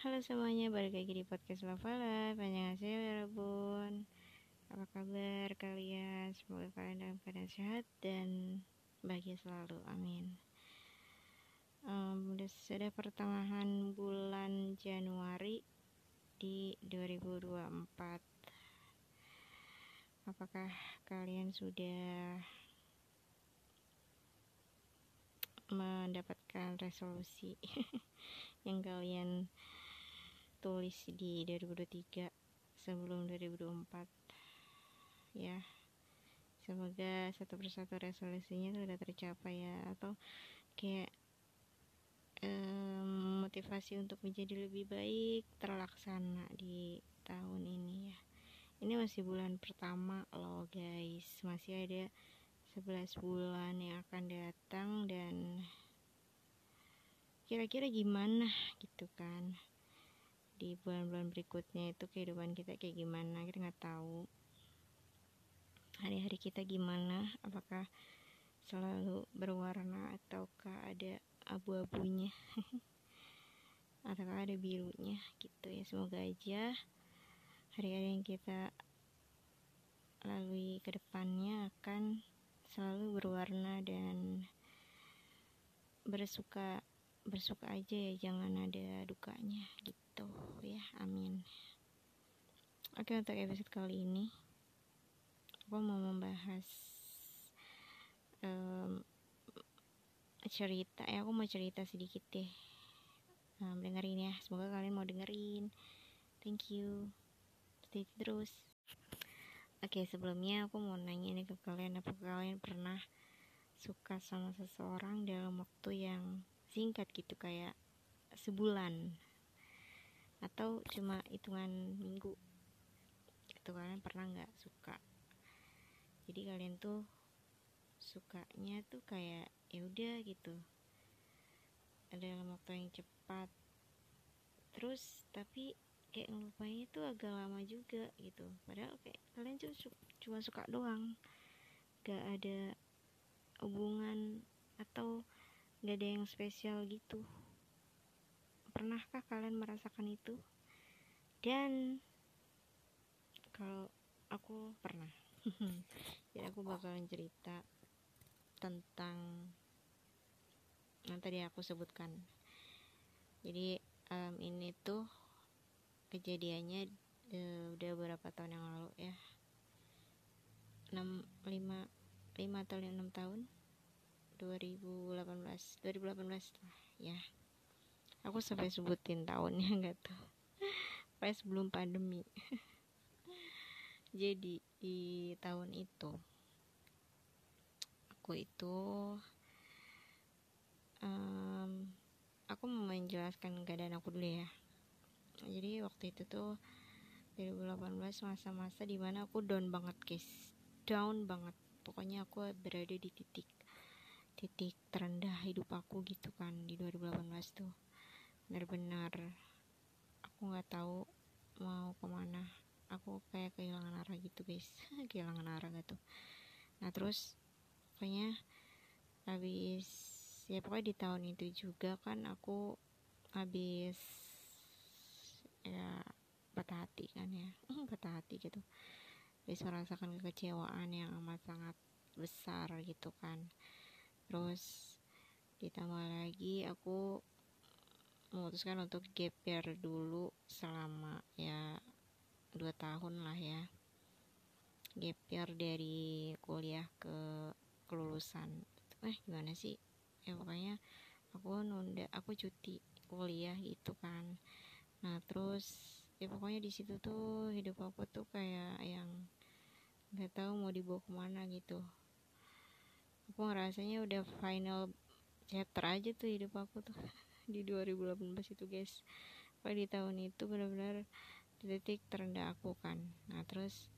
Halo semuanya, balik lagi di podcast Annyeonghaseyo ya Rabun Apa kabar kalian? Semoga kalian dalam keadaan sehat dan bahagia selalu, amin. Um, Sudah pertengahan bulan Januari di 2024 Apakah kalian sudah mendapatkan resolusi yang kalian tulis di 2023 sebelum 2024 ya semoga satu persatu resolusinya sudah tercapai ya atau kayak um, motivasi untuk menjadi lebih baik terlaksana di tahun ini ya. Ini masih bulan pertama loh guys. Masih ada 11 bulan yang akan datang dan kira-kira gimana gitu kan di bulan-bulan berikutnya itu kehidupan kita kayak gimana kita nggak tahu. Hari-hari kita gimana apakah selalu berwarna ataukah ada abu-abunya ataukah ada birunya gitu ya. Semoga aja hari-hari yang kita lalui ke depannya akan selalu berwarna dan bersuka bersuka aja ya jangan ada dukanya gitu gitu. Ya amin. Oke untuk episode kali ini aku mau membahas um, cerita ya aku mau cerita sedikit deh. Um, dengerin ya semoga kalian mau dengerin. Thank you. Stay terus. Oke sebelumnya aku mau nanya nih ke kalian apa kalian pernah suka sama seseorang dalam waktu yang singkat gitu kayak sebulan atau cuma hitungan minggu? Itu kalian pernah nggak suka? Jadi kalian tuh sukanya tuh kayak ya udah gitu. Ada dalam waktu yang cepat. Terus tapi kayak ngelupainnya tuh agak lama juga gitu. Padahal kayak kalian tuh cuma suka doang. Gak ada hubungan atau gak ada yang spesial gitu pernahkah kalian merasakan itu? Dan kalau aku pernah. Jadi aku bakalan cerita tentang yang tadi aku sebutkan. Jadi um, ini tuh kejadiannya uh, udah beberapa tahun yang lalu ya? 6 5 5 atau 6 tahun? 2018 2018 lah ya aku sampai sebutin tahunnya nggak tuh pas sebelum pandemi. Jadi di tahun itu aku itu um, aku mau menjelaskan keadaan aku dulu ya. Jadi waktu itu tuh 2018 masa-masa di mana aku down banget guys. Down banget. Pokoknya aku berada di titik titik terendah hidup aku gitu kan di 2018 tuh benar-benar aku nggak tahu mau ke mana. Aku kayak kehilangan arah gitu guys. Kehilangan arah gitu. Nah terus pokoknya habis ya pokoknya di tahun itu juga kan aku habis ya patah hati kan ya. Patah hati gitu. Habis merasakan kekecewaan yang amat sangat besar gitu kan. Terus ditambah lagi aku memutuskan untuk gap dulu selama ya dua tahun lah ya. Gap dari kuliah ke kelulusan. Eh gimana sih? Ya pokoknya aku nunda aku cuti kuliah gitu kan. Nah terus ya pokoknya di situ tuh hidup aku tuh kayak yang nggak tahu mau dibawa ke mana gitu. Aku ngerasanya udah final chapter aja tuh hidup aku tuh di 2018 itu guys. Pada di tahun itu benar-benar titik terendah aku kan. Nah terus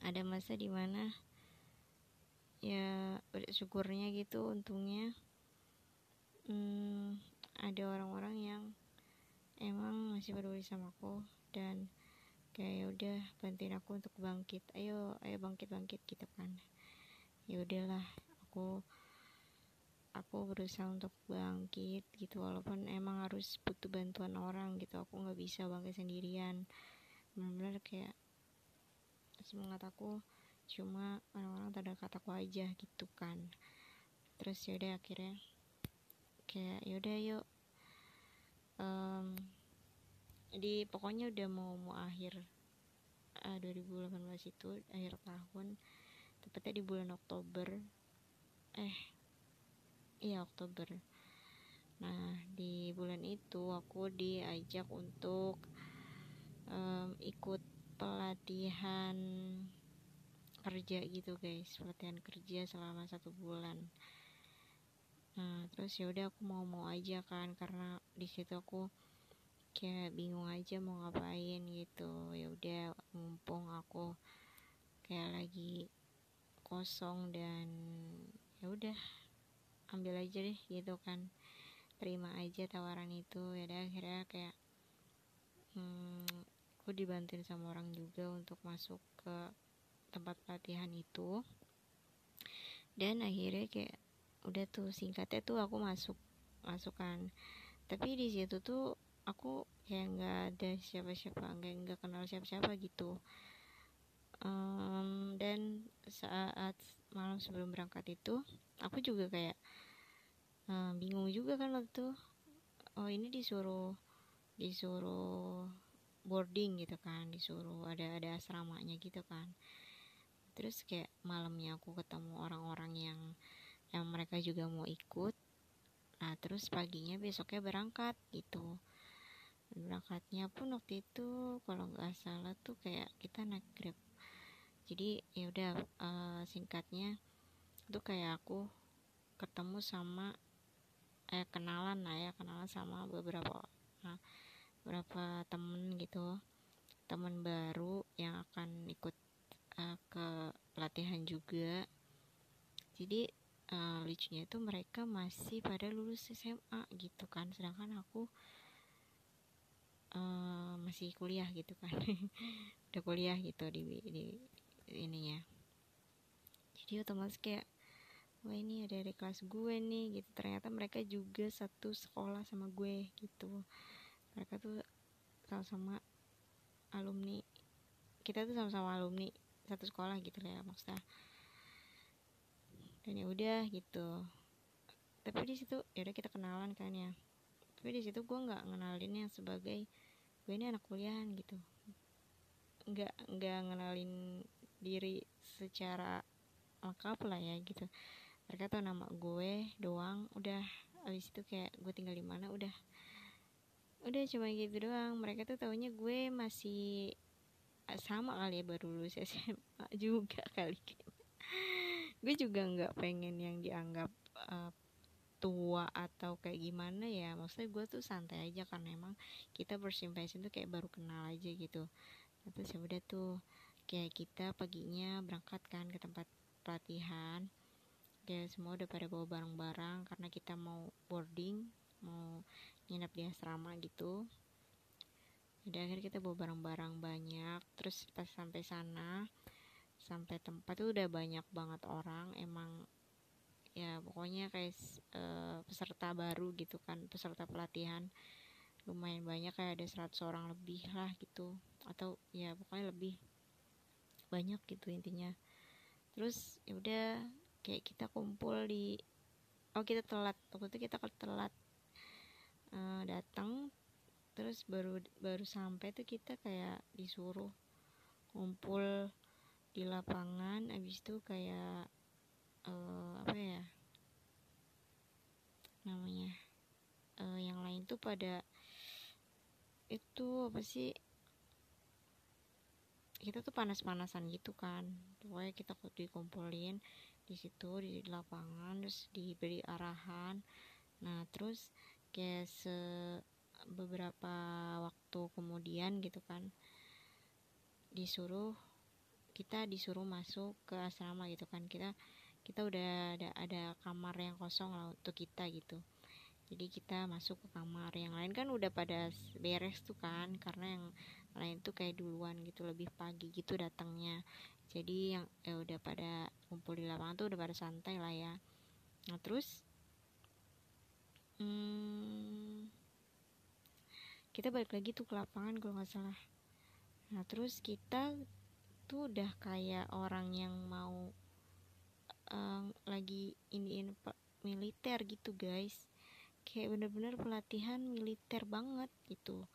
ada masa di mana ya syukurnya gitu untungnya hmm, ada orang-orang yang emang masih peduli sama aku dan kayak ya udah bantuin aku untuk bangkit. Ayo ayo bangkit bangkit gitu kan. Ya udahlah aku aku berusaha untuk bangkit gitu walaupun emang harus butuh bantuan orang gitu aku nggak bisa bangkit sendirian. Benar-benar kayak semangat aku cuma orang-orang terdekat aku aja gitu kan. Terus yaudah akhirnya kayak yaudah yuk um, di pokoknya udah mau mau akhir uh, 2018 itu akhir tahun tepatnya di bulan Oktober eh iya Oktober. Nah di bulan itu aku diajak untuk um, ikut pelatihan kerja gitu guys. Pelatihan kerja selama satu bulan. Nah terus ya udah aku mau mau aja kan karena di situ aku kayak bingung aja mau ngapain gitu. Ya udah mumpung aku kayak lagi kosong dan ya udah ambil aja deh gitu kan. Terima aja tawaran itu ya akhirnya kayak hmm, aku dibantuin sama orang juga untuk masuk ke tempat pelatihan itu. Dan akhirnya kayak udah tuh singkatnya tuh aku masuk masukan tapi di situ tuh aku kayak nggak ada siapa-siapa nggak nggak kenal siapa-siapa gitu. Um, dan saat malam sebelum berangkat itu aku juga kayak um, bingung juga kan waktu oh ini disuruh disuruh boarding gitu kan disuruh ada ada asramanya gitu kan. Terus kayak malamnya aku ketemu orang-orang yang yang mereka juga mau ikut. Nah terus paginya besoknya berangkat gitu. Berangkatnya pun waktu itu kalau nggak salah tuh kayak kita naik grab. Jadi ya udah uh, singkatnya itu kayak aku ketemu sama eh kenalan lah ya kenalan sama beberapa nah, beberapa temen gitu. Temen baru yang akan ikut uh, ke pelatihan juga. Jadi uh, lucunya itu mereka masih pada lulus SMA gitu kan. Sedangkan aku uh, masih kuliah gitu kan. Udah kuliah gitu di, di ininya. Jadi otomatis kayak wah ini ada dari kelas gue nih gitu. Ternyata mereka juga satu sekolah sama gue gitu. Mereka tuh sama-sama alumni kita tuh sama-sama alumni satu sekolah gitu ya maksudnya. Dan ya udah gitu. Tapi di situ ya udah kita kenalan kan ya. Tapi di situ gue nggak ngenalin yang sebagai gue ini anak kuliahan gitu. Nggak nggak ngenalin diri secara lengkap lah ya gitu mereka tahu nama gue doang. Udah abis itu kayak gue tinggal di mana udah. Udah cuma gitu doang. Mereka tuh taunya gue masih sama kali ya baru lulus SMA juga kali. Gue juga nggak pengen yang dianggap uh, tua atau kayak gimana ya. Maksudnya gue tuh santai aja karena emang kita first tuh kayak baru kenal aja gitu. Terus ya udah tuh kayak kita paginya berangkat kan ke tempat pelatihan kayak semua udah pada bawa barang-barang karena kita mau boarding mau nginep di asrama gitu. Jadi akhirnya kita bawa barang-barang banyak terus pas sampai sana sampai tempat tuh udah banyak banget orang. Emang ya pokoknya kayak uh, peserta baru gitu kan peserta pelatihan. Lumayan banyak kayak ada 100 orang lebih lah gitu. Atau ya pokoknya lebih banyak gitu intinya. Terus ya udah kayak kita kumpul di oh kita telat. Waktu itu kita telat uh, datang terus baru baru sampai tuh kita kayak disuruh kumpul di lapangan. Abis itu kayak uh, apa ya namanya uh, yang lain tuh pada itu apa sih kita tuh panas-panasan gitu kan. Pokoknya kita dikumpulin di situ di lapangan terus diberi arahan. Nah terus kayak se beberapa waktu kemudian gitu kan disuruh kita disuruh masuk ke asrama gitu kan. Kita kita udah ada ada kamar yang kosong lah untuk kita gitu. Jadi kita masuk ke kamar. Yang lain kan udah pada beres tuh kan karena yang lain tuh kayak duluan gitu lebih pagi gitu datangnya jadi yang ya udah pada kumpul di lapangan tuh udah pada santai lah ya. Nah terus hmm, kita balik lagi tuh ke lapangan kalau nggak salah. Nah terus kita tuh udah kayak orang yang mau uh, lagi ini militer gitu guys. Kayak bener-bener pelatihan militer banget gitu.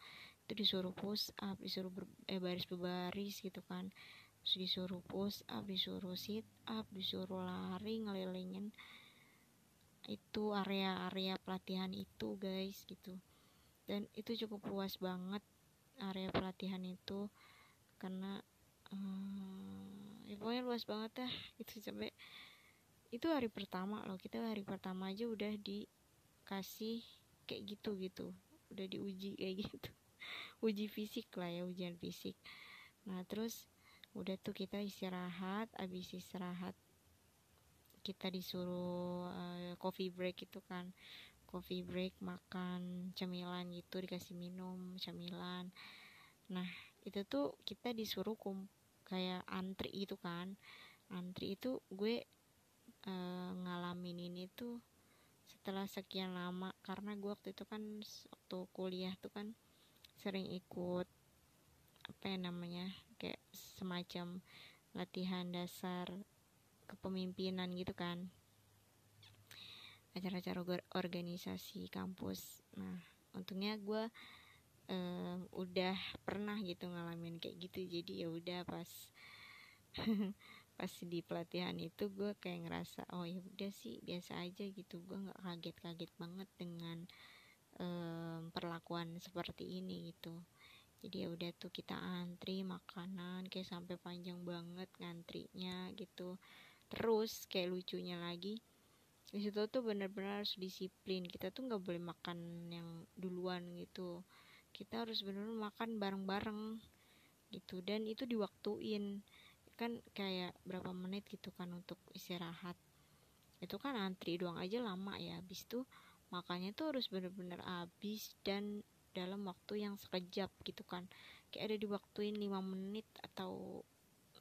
Itu disuruh push up disuruh ber, eh, baris berbaris gitu kan disuruh push up disuruh sit up disuruh lari ngelilingin itu area-area pelatihan itu guys gitu. Dan itu cukup luas banget area pelatihan itu karena um, ya pokoknya luas banget dah itu sampai itu hari pertama loh kita hari pertama aja udah dikasih kayak gitu gitu. Udah diuji kayak gitu. Uji fisik lah ya ujian fisik. Nah terus udah tuh kita istirahat abis istirahat kita disuruh uh, coffee break itu kan. Coffee break makan cemilan gitu dikasih minum cemilan. Nah itu tuh kita disuruh kum kayak antri itu kan. Antri itu gue uh, ngalamin ini tuh setelah sekian lama. Karena gue waktu itu kan waktu kuliah tuh kan sering ikut apa ya namanya kayak semacam latihan dasar kepemimpinan gitu kan. Acara-acara organisasi kampus. Nah untungnya gue um, udah pernah gitu ngalamin kayak gitu. Jadi ya udah pas pas di pelatihan itu gue kayak ngerasa oh ya udah sih biasa aja gitu. Gue nggak kaget-kaget banget dengan um, perlakuan seperti ini gitu jadi ya udah tuh kita antri makanan kayak sampai panjang banget ngantrinya gitu. Terus kayak lucunya lagi di situ tuh bener-bener harus disiplin. Kita tuh nggak boleh makan yang duluan gitu. Kita harus bener-bener makan bareng-bareng gitu. Dan itu diwaktuin. Kan kayak berapa menit gitu kan untuk istirahat. Itu kan antri doang aja lama ya. Habis tuh makanya tuh harus bener-bener habis dan dalam waktu yang sekejap gitu kan. Kayak ada diwaktuin 5 menit atau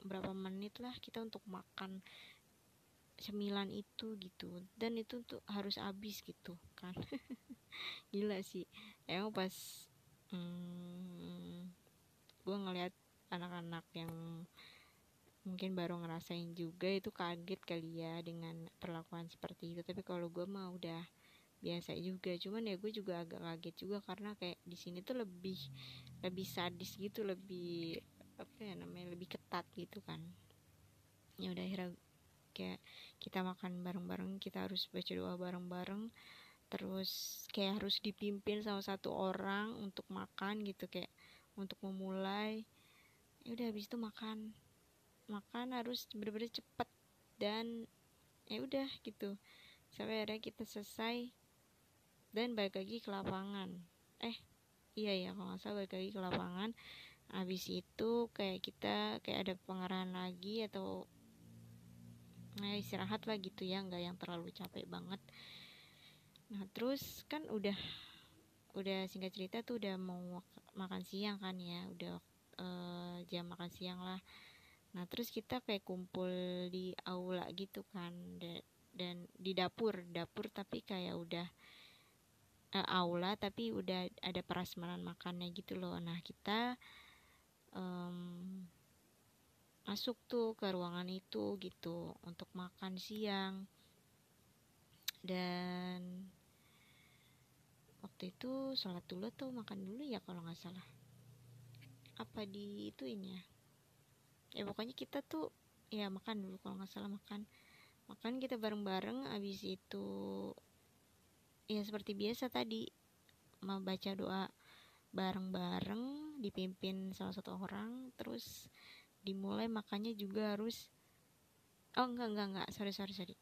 berapa menit lah kita untuk makan cemilan itu gitu. Dan itu tuh harus habis gitu kan. Gila sih. Emang pas hmm, gue ngeliat anak-anak yang mungkin baru ngerasain juga itu kaget kali ya dengan perlakuan seperti itu. Tapi kalau gue mah udah biasa juga. Cuman ya gue juga agak kaget juga karena kayak di sini tuh lebih lebih sadis gitu lebih apa ya namanya lebih ketat gitu kan. Ya udah akhirnya kayak kita makan bareng-bareng kita harus baca doa bareng-bareng terus kayak harus dipimpin sama satu orang untuk makan gitu kayak untuk memulai. Ya udah habis itu makan. Makan harus bener-bener cepet dan ya udah gitu. Sampai akhirnya kita selesai dan balik lagi ke lapangan. Eh iya ya kalau nggak salah balik lagi ke lapangan. Habis itu kayak kita kayak ada pengarahan lagi atau nah istirahat lah gitu ya nggak yang terlalu capek banget. Nah terus kan udah udah singkat cerita tuh udah mau makan siang kan ya udah uh, jam makan siang lah. Nah terus kita kayak kumpul di aula gitu kan dan di dapur dapur tapi kayak udah uh, aula tapi udah ada prasmanan makannya gitu loh. Nah kita um, masuk tuh ke ruangan itu gitu untuk makan siang. Dan waktu itu sholat dulu tuh makan dulu ya kalau nggak salah? Apa di itu ini ya ya pokoknya kita tuh ya makan dulu kalau nggak salah makan. Makan kita bareng-bareng abis itu ya seperti biasa tadi mau baca doa bareng-bareng dipimpin salah satu orang terus dimulai makannya juga harus oh enggak enggak enggak sorry sorry sorry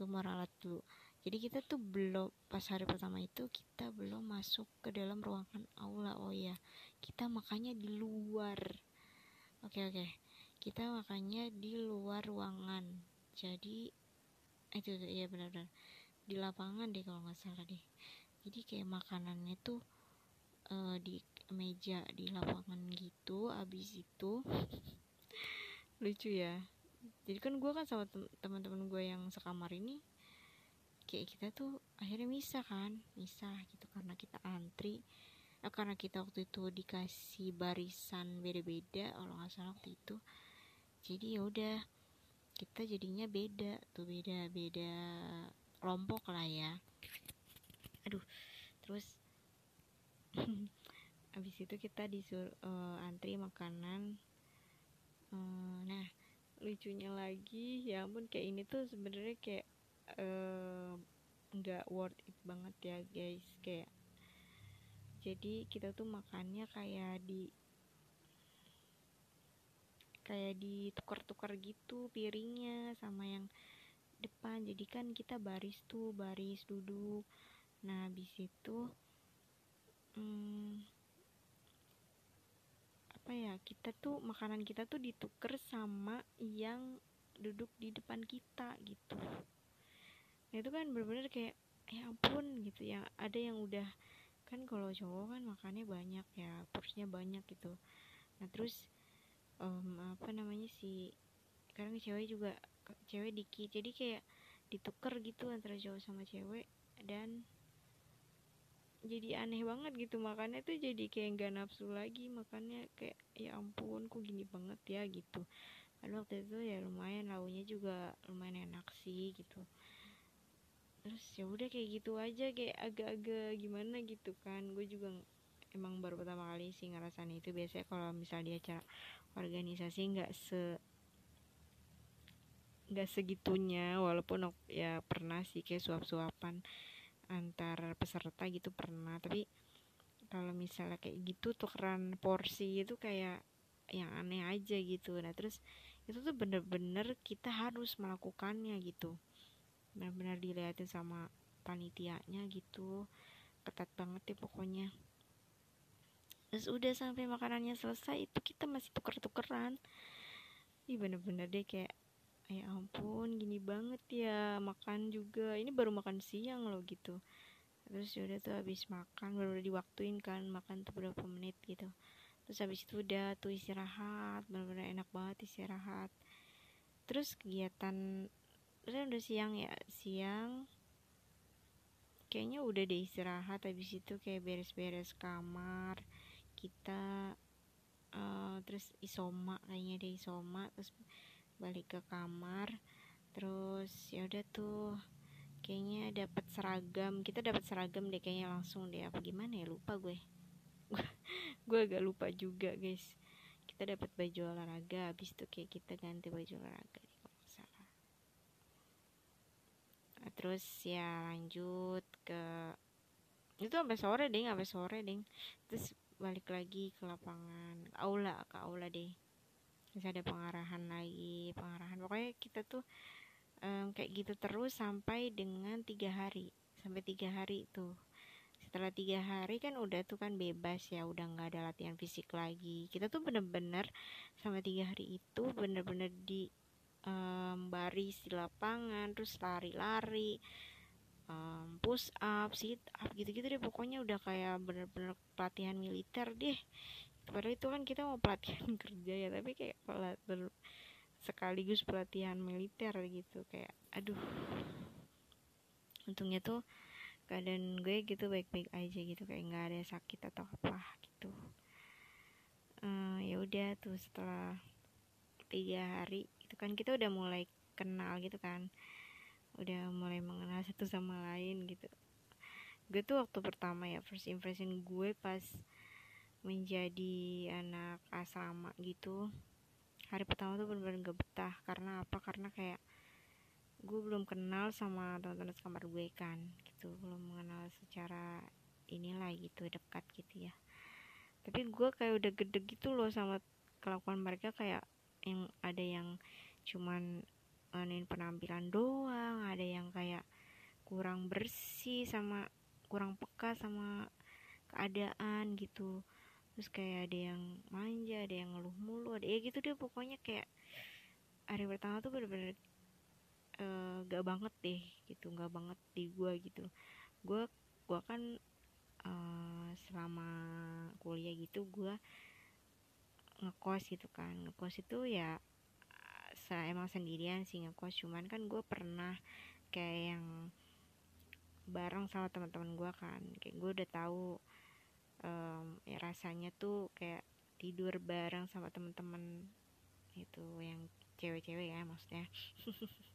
gue mau ralat dulu. Jadi kita tuh belum pas hari pertama itu kita belum masuk ke dalam ruangan aula oh ya kita makannya di luar. Oke okay, oke okay. kita makannya di luar ruangan. Jadi itu iya benar-benar di lapangan deh kalau nggak salah deh. Jadi kayak makanannya tuh uh, di meja di lapangan gitu abis itu lucu ya. Jadi kan gue kan sama teman-teman gue yang sekamar ini kayak kita tuh akhirnya misah kan misah gitu karena kita antri eh, karena kita waktu itu dikasih barisan beda-beda kalau nggak salah waktu itu. Jadi ya udah kita jadinya beda tuh beda beda kelompok lah ya. Aduh terus habis itu kita disuruh uh, antri makanan. Uh, nah lucunya lagi ya ampun kayak ini tuh sebenarnya kayak nggak uh, worth it banget ya guys. Kayak jadi kita tuh makannya kayak di kayak ditukar-tukar gitu piringnya sama yang depan. Jadi kan kita baris tuh baris duduk. Nah habis itu hmm, apa ya kita tuh makanan kita tuh ditukar sama yang duduk di depan kita gitu. Nah itu kan bener-bener kayak ya ampun gitu. Ya ada yang udah kan kalau cowok kan makannya banyak ya porsinya banyak gitu. Nah terus um, apa namanya sih sekarang cewek juga cewek dikit. Jadi kayak ditukar gitu antara cowok sama cewek dan jadi aneh banget gitu. Makannya tuh jadi kayak nggak nafsu lagi. Makannya kayak ya ampun kok gini banget ya gitu. Kan waktu itu ya lumayan launya juga lumayan enak sih gitu. Terus ya udah kayak gitu aja kayak agak-agak gimana gitu kan. Gue juga emang baru pertama kali sih ngerasain itu. Biasanya kalau misalnya di acara organisasi nggak se nggak segitunya walaupun ya pernah sih kayak suap-suapan antar peserta gitu pernah. Tapi kalau misalnya kayak gitu tukeran porsi itu kayak yang aneh aja gitu. Nah terus itu tuh bener-bener kita harus melakukannya gitu. Benar-benar dilihatin sama panitianya gitu. Ketat banget ya pokoknya. Terus udah sampai makanannya selesai itu kita masih tuker-tukeran. Ih bener-bener deh kayak ya ampun gini banget ya makan juga. Ini baru makan siang loh gitu. Terus udah tuh habis makan baru diwaktuin kan makan tuh berapa menit gitu. Terus habis itu udah tuh istirahat bener-bener enak banget istirahat. Terus kegiatan terus udah siang ya siang. Kayaknya udah deh istirahat habis itu kayak beres-beres kamar kita uh, terus isoma kayaknya deh isoma terus balik ke kamar terus ya udah tuh kayaknya dapat seragam. Kita dapat seragam deh kayaknya langsung deh apa gimana ya? Lupa gue. Gue agak lupa juga guys. Kita dapat baju olahraga habis itu kayak kita ganti baju olahraga kalau salah. Nah, terus ya lanjut ke itu sampai sore deh sampai sore deh terus balik lagi ke lapangan. Aula ke aula deh terus ada pengarahan lagi pengarahan. Pokoknya kita tuh um, kayak gitu terus sampai dengan tiga hari. Sampai tiga hari itu setelah tiga hari kan udah tuh kan bebas ya udah nggak ada latihan fisik lagi. Kita tuh bener-bener sama tiga hari itu bener-bener di um, baris di lapangan terus lari-lari um, push up sit up gitu-gitu deh. Pokoknya udah kayak bener-bener pelatihan militer deh padahal itu kan kita mau pelatihan kerja ya tapi kayak ber, sekaligus pelatihan militer gitu kayak aduh untungnya tuh keadaan gue gitu baik-baik aja gitu kayak nggak ada sakit atau apa gitu. Uh, ya udah tuh setelah tiga hari itu kan kita udah mulai kenal gitu kan udah mulai mengenal satu sama lain gitu. Gue tuh waktu pertama ya first impression gue pas menjadi anak asrama gitu hari pertama tuh bener-bener gak betah. Karena apa? Karena kayak gue belum kenal sama teman-teman kamar gue kan gitu. Belum mengenal secara inilah gitu dekat gitu ya. Tapi gue kayak udah gede gitu loh sama kelakuan mereka kayak yang ada yang cuman nganin penampilan doang ada yang kayak kurang bersih sama kurang peka sama keadaan gitu terus kayak ada yang manja ada yang ngeluh mulu ada ya gitu deh pokoknya kayak hari pertama tuh bener-bener uh, gak banget deh gitu gak banget di gue gitu. Gue gue kan uh, selama kuliah gitu gue ngekos gitu kan. Ngekos itu ya saya emang sendirian sih ngekos. Cuman kan gue pernah kayak yang bareng sama teman-teman gue kan. Kayak gue udah tahu um, ya rasanya tuh kayak tidur bareng sama teman-teman itu yang cewek-cewek ya maksudnya.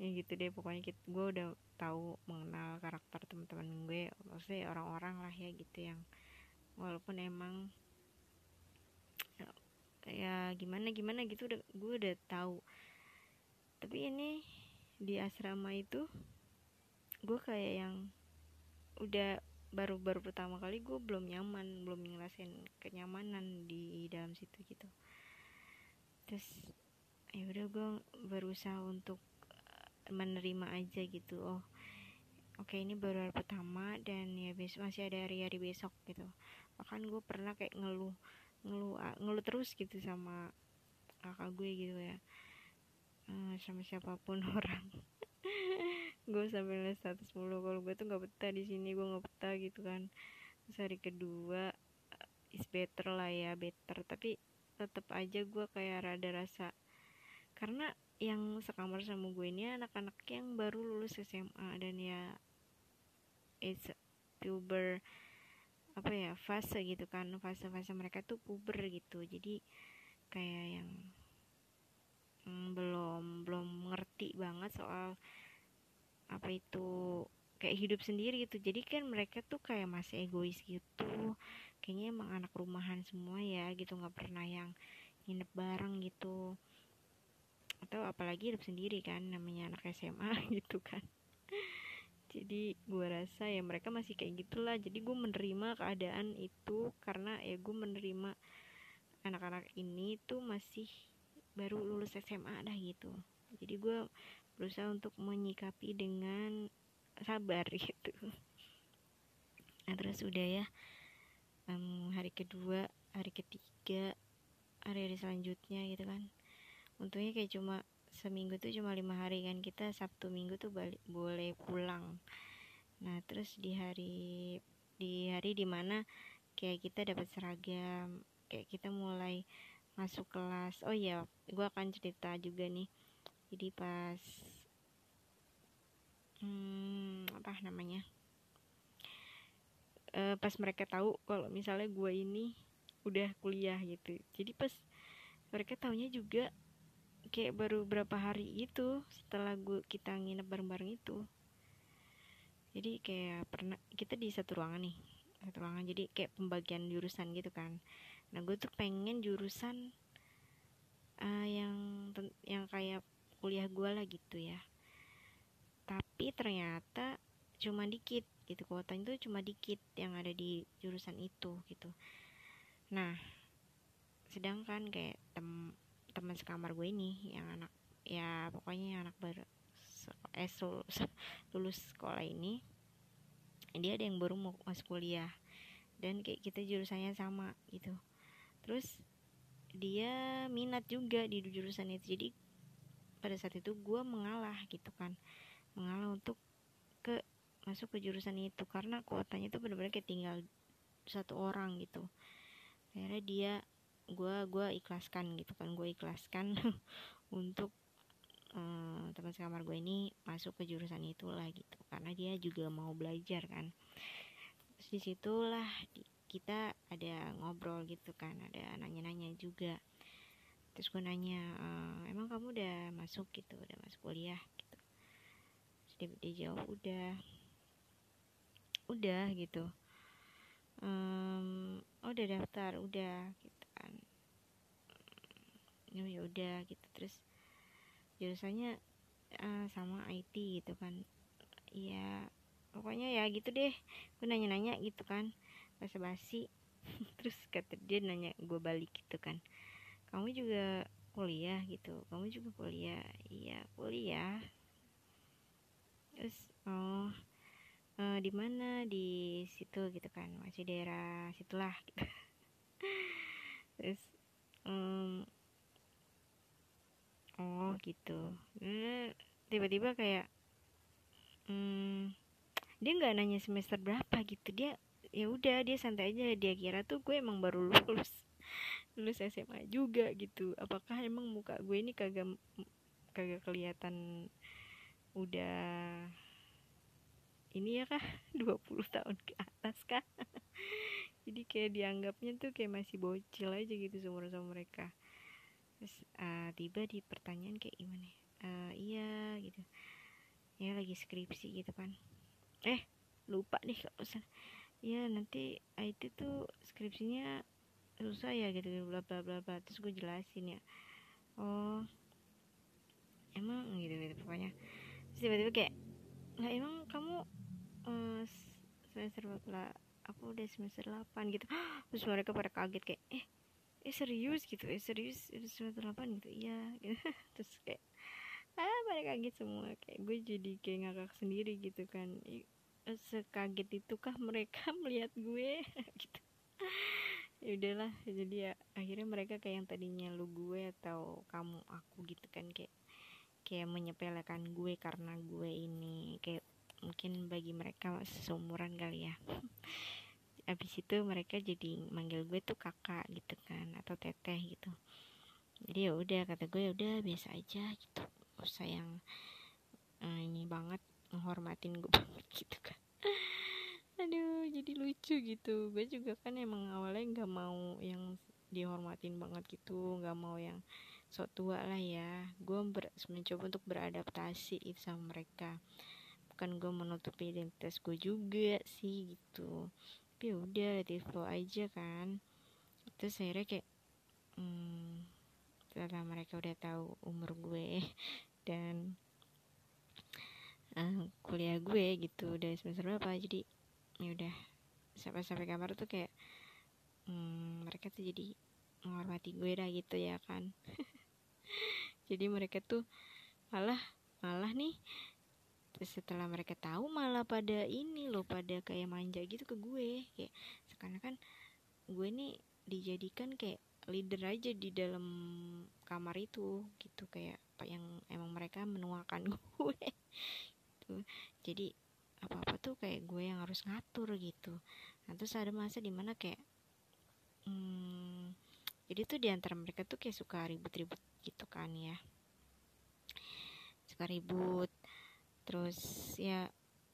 Ya gitu deh pokoknya gue udah tahu mengenal karakter teman-teman gue maksudnya orang-orang lah ya gitu yang walaupun emang ya gimana gimana gitu udah gue udah tahu. Tapi ini di asrama itu gue kayak yang udah baru-baru pertama kali gue belum nyaman belum ngerasain kenyamanan di dalam situ gitu. Terus ya udah gue berusaha untuk eh, menerima aja gitu oh oke okay, ini baru hari pertama dan ya besok masih ada hari-hari besok gitu. Bahkan gue pernah kayak ngeluh ngeluh ngeluh terus gitu sama kakak gue gitu ya uh, sama siapa pun orang gue sampai nulis status mulu kalau gue tuh nggak betah di sini gue nggak betah gitu kan. Terus hari kedua uh, is better lah ya better. Tapi tetap aja gue kayak rada rasa karena yang sekamar sama gue ini anak-anak yang baru lulus SMA dan ya it's puber apa ya fase gitu kan. Fase-fase mereka tuh puber gitu. Jadi kayak yang mm, belum belum ngerti banget soal apa itu kayak hidup sendiri gitu. Jadi kan mereka tuh kayak masih egois gitu. Kayaknya emang anak rumahan semua ya gitu nggak pernah yang nginep bareng gitu. Atau apalagi hidup sendiri kan namanya anak SMA gitu kan. Jadi gue rasa ya mereka masih kayak gitulah. Jadi gue menerima keadaan itu karena ya gue menerima anak-anak ini tuh masih baru lulus SMA dah gitu. Jadi gue berusaha untuk menyikapi dengan sabar gitu. Nah terus udah ya um, hari kedua hari ketiga hari-hari selanjutnya gitu kan. Untungnya kayak cuma seminggu tuh cuma lima hari kan kita sabtu minggu tuh balik boleh pulang. Nah terus di hari di hari di mana kayak kita dapat seragam kayak kita mulai masuk kelas. Oh iya gue akan cerita juga nih. Jadi pas hmm, apa namanya? E, pas mereka tahu kalau misalnya gue ini udah kuliah gitu. Jadi pas mereka taunya juga kayak baru berapa hari itu setelah gue kita nginep bareng-bareng itu. Jadi kayak pernah kita di satu ruangan nih satu ruangan. Jadi kayak pembagian jurusan gitu kan nah gue tuh pengen jurusan uh, yang yang kayak kuliah gue lah gitu ya. Tapi ternyata cuma dikit gitu kuotanya tuh cuma dikit yang ada di jurusan itu gitu. Nah sedangkan kayak tem teman sekamar gue ini yang anak ya pokoknya yang anak ber eh, lulus sekolah ini dia ada yang baru mau masuk kuliah. Dan kayak kita jurusannya sama gitu terus dia minat juga di jurusan itu. Jadi pada saat itu gue mengalah gitu kan. Mengalah untuk ke masuk ke jurusan itu. Karena kuotanya itu benar-benar kayak tinggal satu orang gitu. Akhirnya dia gue gue ikhlaskan gitu kan. Gue ikhlaskan untuk um, teman sekamar gue ini masuk ke jurusan itulah gitu. Karena dia juga mau belajar kan. Di situlah di, kita ada ngobrol gitu kan ada nanya-nanya juga. Terus gue nanya e, emang kamu udah masuk gitu udah masuk kuliah? Gitu. Terus dia, dia jawab udah. Udah gitu. Um, oh udah daftar udah gitu oh ya udah gitu. Terus jurusannya uh, sama IT gitu kan. Iya pokoknya ya gitu deh. Gue nanya-nanya gitu kan basa-basi. Terus kata dia nanya gue balik gitu kan. Kamu juga kuliah gitu. Kamu juga kuliah? Iya kuliah. Terus oh uh, di mana? Di situ gitu kan. Masih daerah situlah gitu. Terus um, oh gitu. Tiba-tiba kayak hmm, dia nggak nanya semester berapa gitu. Dia ya udah dia santai aja. Dia kira tuh gue emang baru lulus lulus SMA juga gitu. Apakah emang muka gue ini kagak kagak kelihatan udah ini ya kah? 20 tahun ke atas kah? Jadi kayak dianggapnya tuh kayak masih bocil aja gitu seumur sama mereka. Terus uh, tiba di pertanyaan kayak gimana uh, iya gitu. Ya lagi skripsi gitu kan. Eh lupa deh kalau ya nanti IT tuh skripsinya susah ya gitu bla bla bla bla. Terus gue jelasin ya. Oh emang gitu gitu pokoknya. Terus tiba-tiba kayak lah emang kamu uh, semester berapa aku udah semester 8 gitu. Terus mereka pada kaget kayak eh eh serius gitu eh serius semester 8 gitu? Iya gitu. terus kayak ah pada kaget semua. Kayak gue jadi kayak ngakak sendiri gitu kan sekaget itukah mereka melihat gue? Gitu. Ya udahlah jadi ya akhirnya mereka kayak yang tadinya lu gue atau kamu aku gitu kan kayak kayak menyepelekan gue karena gue ini kayak mungkin bagi mereka seumuran kali ya. Abis itu mereka jadi manggil gue tuh kakak gitu kan atau teteh gitu. Jadi ya udah kata gue ya udah biasa aja gitu. Usah yang uh, ini banget menghormatin gue banget gitu kan. Aduh jadi lucu gitu. Gue juga kan emang awalnya nggak mau yang dihormatin banget gitu nggak mau yang sok tua lah ya. Gue mencoba untuk beradaptasi itu sama mereka. Bukan gue menutupi identitas gue juga sih gitu. Tapi ya udah let flow aja kan. Terus akhirnya kayak hmm, setelah mereka udah tahu umur gue dan uh, kuliah gue gitu udah semester berapa. Jadi ya udah sampai sampai kamar tuh kayak hmm, mereka tuh jadi menghormati gue dah gitu ya kan. Jadi mereka tuh malah malah nih setelah mereka tahu malah pada ini loh pada kayak manja gitu ke gue. Kayak sekarang kan gue nih dijadikan kayak leader aja di dalam kamar itu gitu. Kayak yang emang mereka menuakan gue gitu. Jadi apa-apa tuh kayak gue yang harus ngatur gitu. Nah terus ada masa di mana kayak hmm, jadi tuh di antara mereka tuh kayak suka ribut-ribut gitu kan ya. Suka ribut terus ya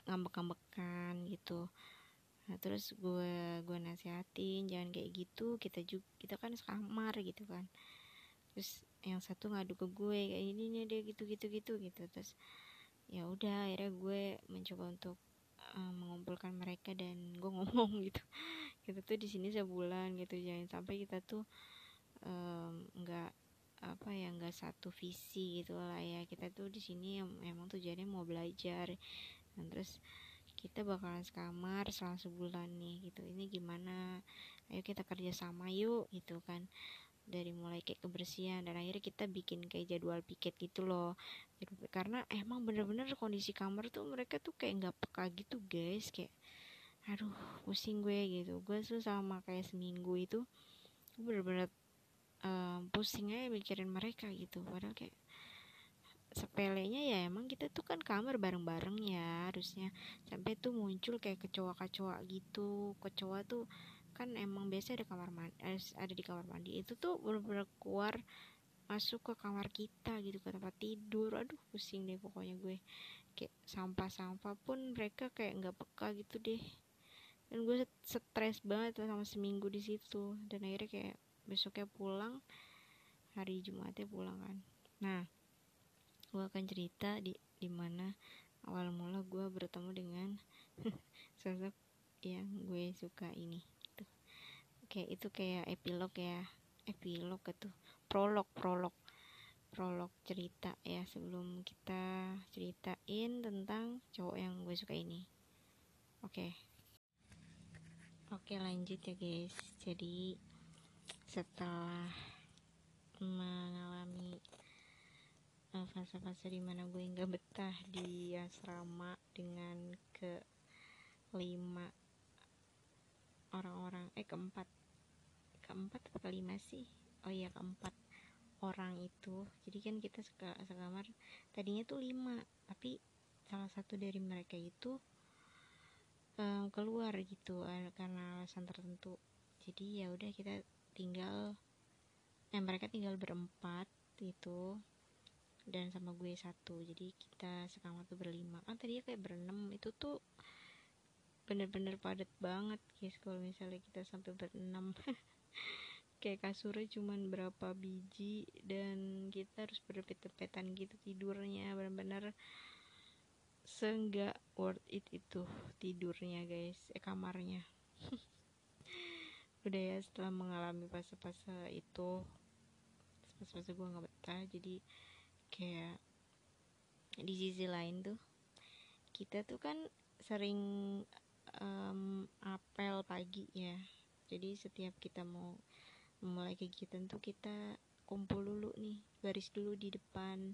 ngambek-ngambekan gitu. Nah terus gue gue nasihatin jangan kayak gitu kita juga kita kan sekamar gitu kan. Terus yang satu ngadu ke gue kayak ini nih dia gitu gitu gitu gitu. Terus ya udah akhirnya gue mencoba untuk uh, mengumpulkan mereka dan gue ngomong gitu. Kita tuh di sini sebulan gitu jangan sampai kita tuh nggak um, apa ya nggak satu visi gitu lah ya. Kita tuh di sini emang tujuannya mau belajar. Dan terus kita bakalan sekamar selama sebulan nih gitu. Ini gimana? Ayo kita kerja sama yuk gitu kan dari mulai kayak kebersihan dan akhirnya kita bikin kayak jadwal piket gitu loh. Karena emang bener-bener kondisi kamar tuh mereka tuh kayak nggak peka gitu guys. Kayak aduh pusing gue gitu. Gue tuh sama kayak seminggu itu bener-bener um, pusing aja mikirin mereka gitu. Padahal kayak sepelenya ya emang kita tuh kan kamar bareng-bareng ya harusnya. Sampai tuh muncul kayak kecoa-kecoa gitu. Kecoa tuh kan emang biasa ada kamar mandi eh, ada di kamar mandi. Itu tuh bener-bener keluar masuk ke kamar kita gitu ke tempat tidur. Aduh pusing deh pokoknya gue. Kayak sampah-sampah pun mereka kayak nggak peka gitu deh. Dan gue stres banget sama seminggu di situ. Dan akhirnya kayak besoknya pulang hari Jumatnya pulang kan. Nah gue akan cerita di di mana awal mula gue bertemu dengan sosok yang gue suka ini kayak itu kayak epilog ya epilog itu prolog prolog. Prolog cerita ya sebelum kita ceritain tentang cowok yang gue suka ini. Oke. Okay. oke okay, lanjut ya guys. Jadi setelah mengalami uh, fase-fase di mana gue nggak betah di asrama dengan ke lima orang-orang eh keempat keempat atau kelima sih? Oh iya keempat orang itu. Jadi kan kita sekamar tadinya tuh lima tapi salah satu dari mereka itu um, keluar gitu uh, karena alasan tertentu. Jadi ya udah kita tinggal eh mereka tinggal berempat itu dan sama gue satu. Jadi kita sekamar tuh berlima. Kan tadi kayak berenam itu tuh bener-bener padat banget guys kalau misalnya kita sampai berenam kayak kasurnya cuman berapa biji dan kita harus berdepet-depetan gitu tidurnya. Bener-bener seenggak worth it itu tidurnya guys. Eh kamarnya. Udah ya setelah mengalami fase-fase itu fase-fase gue nggak betah jadi kayak di sisi lain tuh kita tuh kan sering um, apel pagi ya jadi setiap kita mau memulai kegiatan tuh kita kumpul dulu nih baris dulu di depan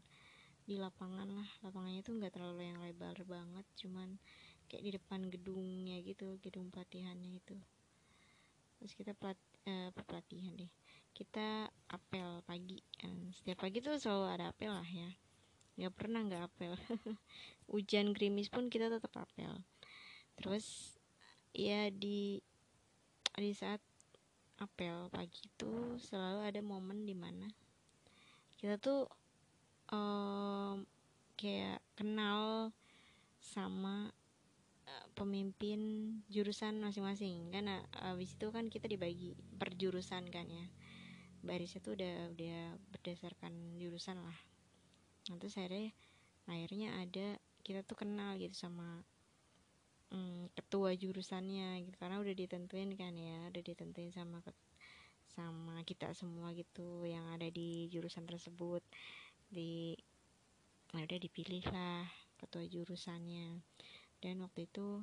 di lapangan lah. Lapangannya tuh nggak terlalu yang lebar banget cuman kayak di depan gedungnya gitu gedung pelatihannya itu. Terus kita pelat eh, pelatihan deh. Kita apel pagi dan setiap pagi tuh selalu ada apel lah ya. Nggak pernah nggak apel. Hujan gerimis pun kita tetap apel. Terus ya di di saat apel pagi itu selalu ada momen di mana kita tuh um, kayak kenal sama uh, pemimpin jurusan masing-masing. Kan abis itu kan kita dibagi per jurusan kan ya. Barisnya tuh udah udah berdasarkan jurusan lah. Nanti saya akhirnya ada kita tuh kenal gitu sama hmm, ketua jurusannya gitu. Karena udah ditentuin kan ya udah ditentuin sama sama kita semua gitu yang ada di jurusan tersebut. Di nah udah dipilih lah ketua jurusannya. Dan waktu itu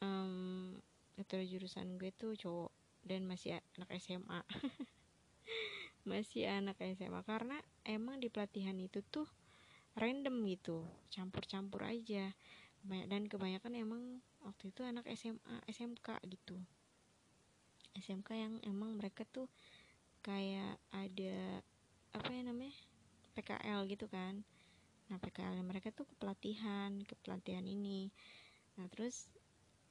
um, ketua jurusan gue tuh cowok dan masih anak SMA masih anak SMA karena emang di pelatihan itu tuh random gitu campur-campur aja dan kebanyakan emang waktu itu anak SMA SMK gitu. SMK yang emang mereka tuh kayak ada apa ya namanya PKL gitu kan. Nah PKL mereka tuh ke pelatihan ke pelatihan ini. Nah terus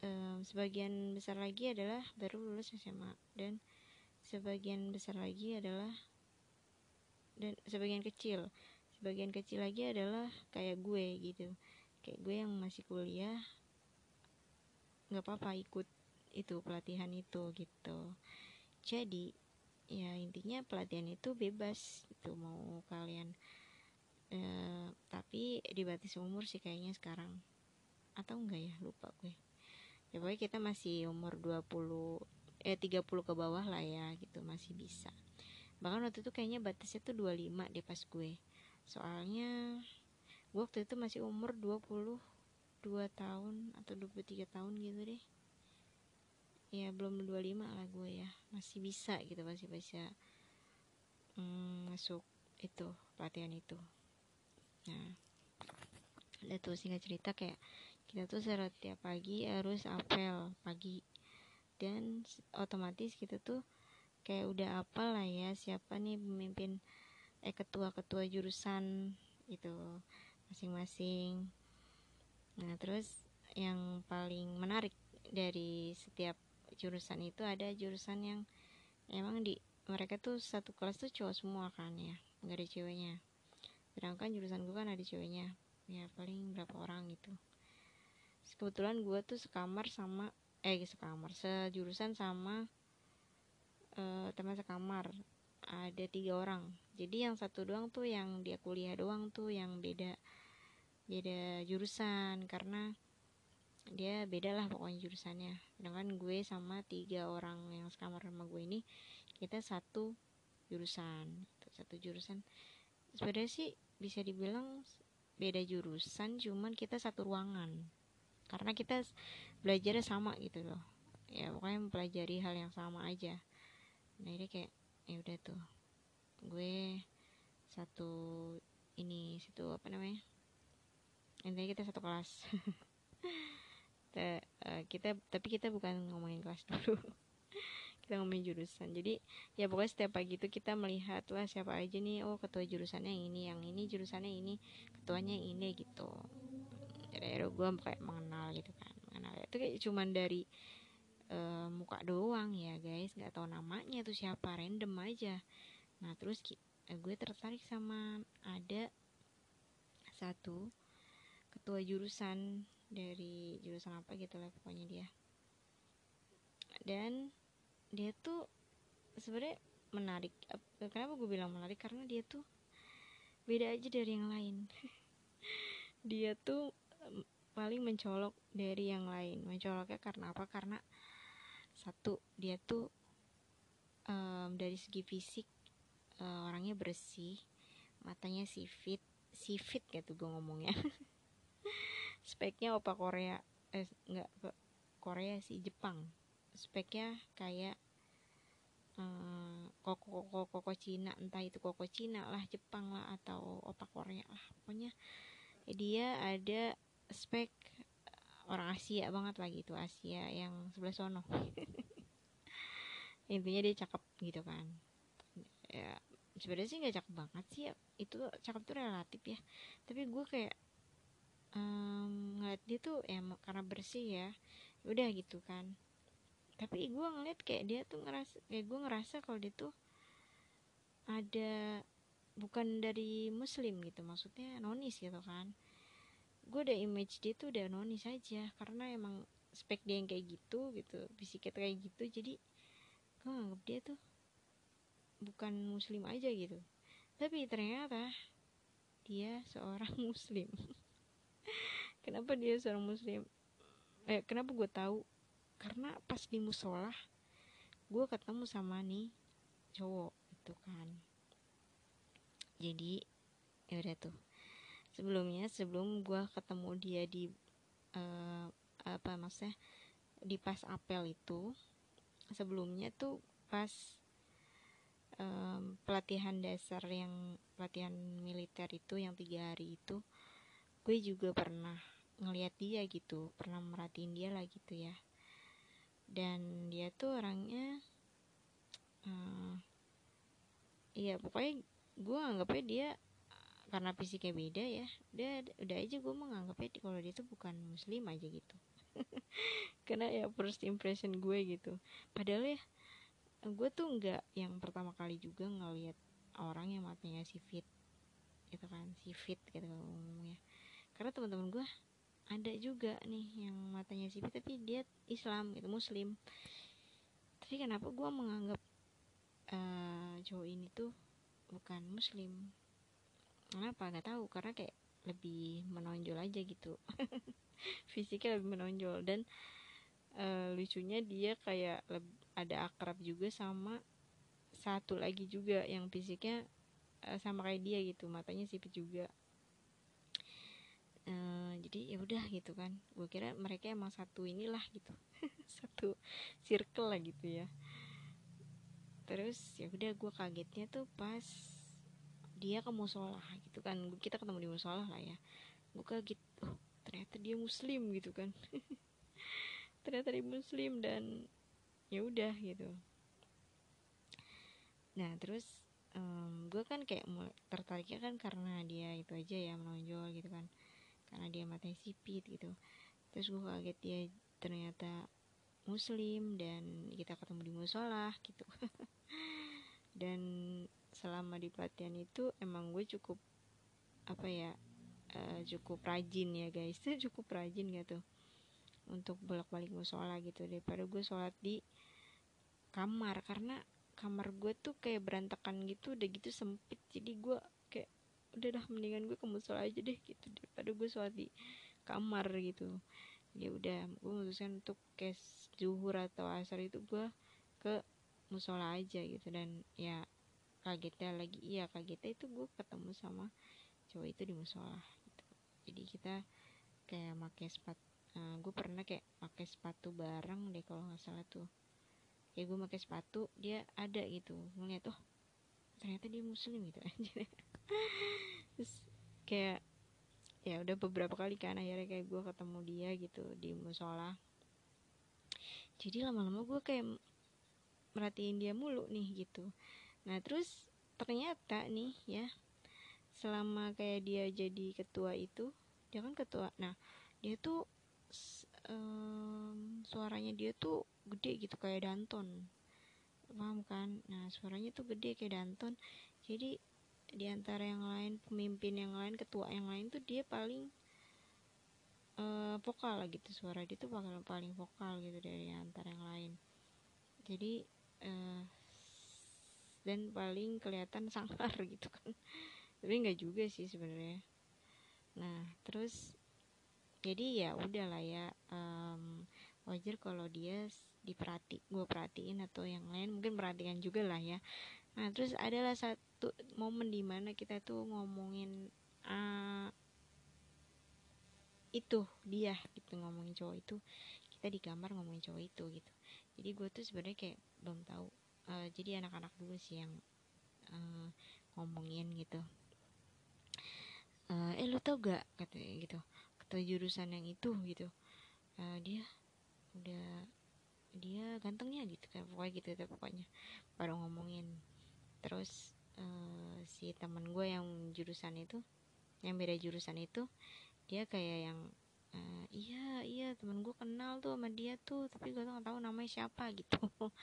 um, sebagian besar lagi adalah baru lulus SMA dan sebagian besar lagi adalah dan sebagian kecil. Sebagian kecil lagi adalah kayak gue gitu kayak gue yang masih kuliah nggak apa-apa ikut itu pelatihan itu gitu. Jadi ya intinya pelatihan itu bebas itu mau kalian eh, tapi dibatasi umur sih kayaknya sekarang. Atau enggak ya? Lupa gue. Ya pokoknya kita masih umur 20 eh 30 ke bawah lah ya gitu masih bisa. Bahkan waktu itu kayaknya batasnya tuh 25 deh pas gue. Soalnya gue waktu itu masih umur 22 tahun atau 23 tahun gitu deh. Ya belum 25 lah gue ya. Masih bisa gitu masih bisa mm, masuk itu pelatihan itu. Nah ada tuh singkat cerita kayak kita tuh setiap pagi harus apel pagi. Dan otomatis kita tuh kayak udah apa lah ya siapa nih pemimpin eh ketua-ketua jurusan itu masing-masing. Nah terus yang paling menarik dari setiap jurusan itu ada jurusan yang emang di mereka tuh satu kelas tuh cowok semua kan ya nggak ada ceweknya. Sedangkan jurusan gue kan ada ceweknya ya paling berapa orang gitu. Kebetulan gue tuh sekamar sama eh sekamar sejurusan sama uh, teman sekamar. Ada tiga orang. Jadi yang satu doang tuh yang dia kuliah doang tuh yang beda beda jurusan karena dia beda lah pokoknya jurusannya. Sedangkan gue sama tiga orang yang sekamar sama gue ini kita satu jurusan satu jurusan. Sebenarnya sih bisa dibilang beda jurusan cuman kita satu ruangan. Karena kita belajarnya sama gitu loh. Ya pokoknya mempelajari hal yang sama aja. Nah ini kayak ya udah tuh. Gue satu ini satu apa namanya intinya kita satu kelas. Kita, uh, kita tapi kita bukan ngomongin kelas dulu. Kita ngomongin jurusan. Jadi ya pokoknya setiap pagi itu kita melihat lah siapa aja nih? Oh ketua jurusannya yang ini yang ini jurusannya ini ketuanya yang ini gitu. Jadi gue kayak mengenal gitu kan mengenal. Itu kayak cuman dari uh, muka doang ya guys. Nggak tahu namanya tuh siapa random aja. Nah terus eh, gue tertarik sama ada satu ketua jurusan dari jurusan apa gitu lah pokoknya dia. Dan dia tuh sebenarnya menarik kenapa gue bilang menarik? Karena dia tuh beda aja dari yang lain. Dia tuh paling mencolok dari yang lain. Mencoloknya karena apa? Karena satu dia tuh um, dari segi fisik uh, orangnya bersih matanya sifit sifit gitu gue ngomongnya speknya opa Korea eh enggak Korea sih Jepang. Speknya kayak uh, koko koko Cina entah itu koko Cina lah Jepang lah atau opa Korea lah pokoknya. Dia ada spek orang Asia banget lagi itu Asia yang sebelah sono. Intinya dia cakep gitu kan. Ya sebenarnya sih nggak cakep banget sih ya. itu cakep tuh relatif ya. Tapi gue kayak um, ngeliat dia tuh ya karena bersih ya udah gitu kan. Tapi gue ngeliat kayak dia tuh ngerasa kayak gue ngerasa kalau dia tuh ada bukan dari muslim gitu maksudnya nonis gitu kan. Gue udah image dia tuh udah nonis aja karena emang spek dia yang kayak gitu gitu fisiknya kayak gitu jadi gue nganggap dia tuh bukan muslim aja gitu. Tapi ternyata dia seorang muslim kenapa dia seorang muslim? Eh kenapa gue tahu? Karena pas di musola gue ketemu sama nih cowok itu kan. Jadi ya udah tuh. Sebelumnya sebelum gue ketemu dia di uh, apa maksudnya di pas apel itu sebelumnya tuh pas um, pelatihan dasar yang pelatihan militer itu yang tiga hari itu gue juga pernah ngeliat dia gitu pernah merhatiin dia lah gitu ya. Dan dia tuh orangnya uh, iya pokoknya gue anggapnya dia karena fisiknya beda ya udah udah aja gue menganggapnya kalau dia tuh bukan muslim aja gitu. Karena ya first impression gue gitu. Padahal ya gue tuh nggak yang pertama kali juga ngeliat orang yang matanya si fit gitu kan si fit gitu ngomongnya karena teman-teman gue ada juga nih yang matanya sipit tapi dia Islam gitu Muslim. Tapi kenapa gue menganggap uh, cowok ini tuh bukan Muslim? Kenapa? Nggak tahu karena kayak lebih menonjol aja gitu. Fisiknya lebih menonjol dan uh, lucunya dia kayak ada akrab juga sama satu lagi juga yang fisiknya uh, sama kayak dia gitu matanya sipit juga uh, jadi ya udah gitu kan. Gue kira mereka emang satu inilah gitu. Satu circle lah gitu ya. Terus ya udah gue kagetnya tuh pas dia ke musola gitu kan. Kita ketemu di musola lah ya. Gue kaget oh ternyata dia muslim gitu kan. Ternyata dia muslim dan ya udah gitu. Nah terus um, gue kan kayak tertariknya kan karena dia itu aja ya menonjol gitu kan karena dia matanya sipit gitu. Terus gue kaget dia ternyata muslim dan kita ketemu di musola gitu. Dan selama di pelatihan itu emang gue cukup apa ya uh, cukup rajin ya guys. Itu cukup rajin gitu untuk bolak-balik musola gitu daripada gue sholat di kamar. Karena kamar gue tuh kayak berantakan gitu udah gitu sempit. Jadi gue udah dah mendingan gue ke musola aja deh gitu daripada gue sholat di kamar gitu. Ya udah gue memutuskan untuk kayak zuhur atau asar itu gue ke musola aja gitu. Dan ya kagetnya lagi iya kagetnya itu gue ketemu sama cowok itu di musola gitu. jadi kita kayak pakai sepatu uh, gue pernah kayak pakai sepatu bareng deh kalau nggak salah tuh. Kayak gue pakai sepatu dia ada gitu. Ngeliat oh ternyata dia muslim gitu. Aja terus kayak ya udah beberapa kali kan akhirnya kayak gue ketemu dia gitu di musola. Jadi lama-lama gue kayak merhatiin dia mulu nih gitu. Nah terus ternyata nih ya selama kayak dia jadi ketua itu dia kan ketua nah dia tuh um, suaranya dia tuh gede gitu kayak Danton. Paham kan? Nah suaranya tuh gede kayak Danton. Jadi di antara yang lain pemimpin yang lain ketua yang lain tuh dia paling uh, vokal gitu. Suara dia tuh bakal paling vokal gitu dari antara yang lain. Jadi uh, dan paling kelihatan sangar gitu kan. Tapi nggak juga sih sebenarnya. Nah terus jadi ya udah lah ya um, wajar kalau dia diperhati gue perhatiin atau yang lain. Mungkin perhatikan juga lah ya. Nah terus adalah satu momen di mana kita tuh ngomongin uh, itu dia gitu ngomongin cowok itu. Kita di kamar ngomongin cowok itu gitu. Jadi gue tuh sebenarnya kayak belum tahu uh, jadi anak-anak dulu sih yang uh, ngomongin gitu. Uh, eh lu tau gak? katanya gitu. Atau jurusan yang itu gitu. Uh, dia udah dia gantengnya gitu kan pokoknya gitu deh pokoknya. Baru ngomongin. Terus uh, si teman gue yang jurusan itu yang beda jurusan itu dia kayak yang uh, iya iya temen gue kenal tuh sama dia tuh tapi gue tuh nggak tahu namanya siapa gitu.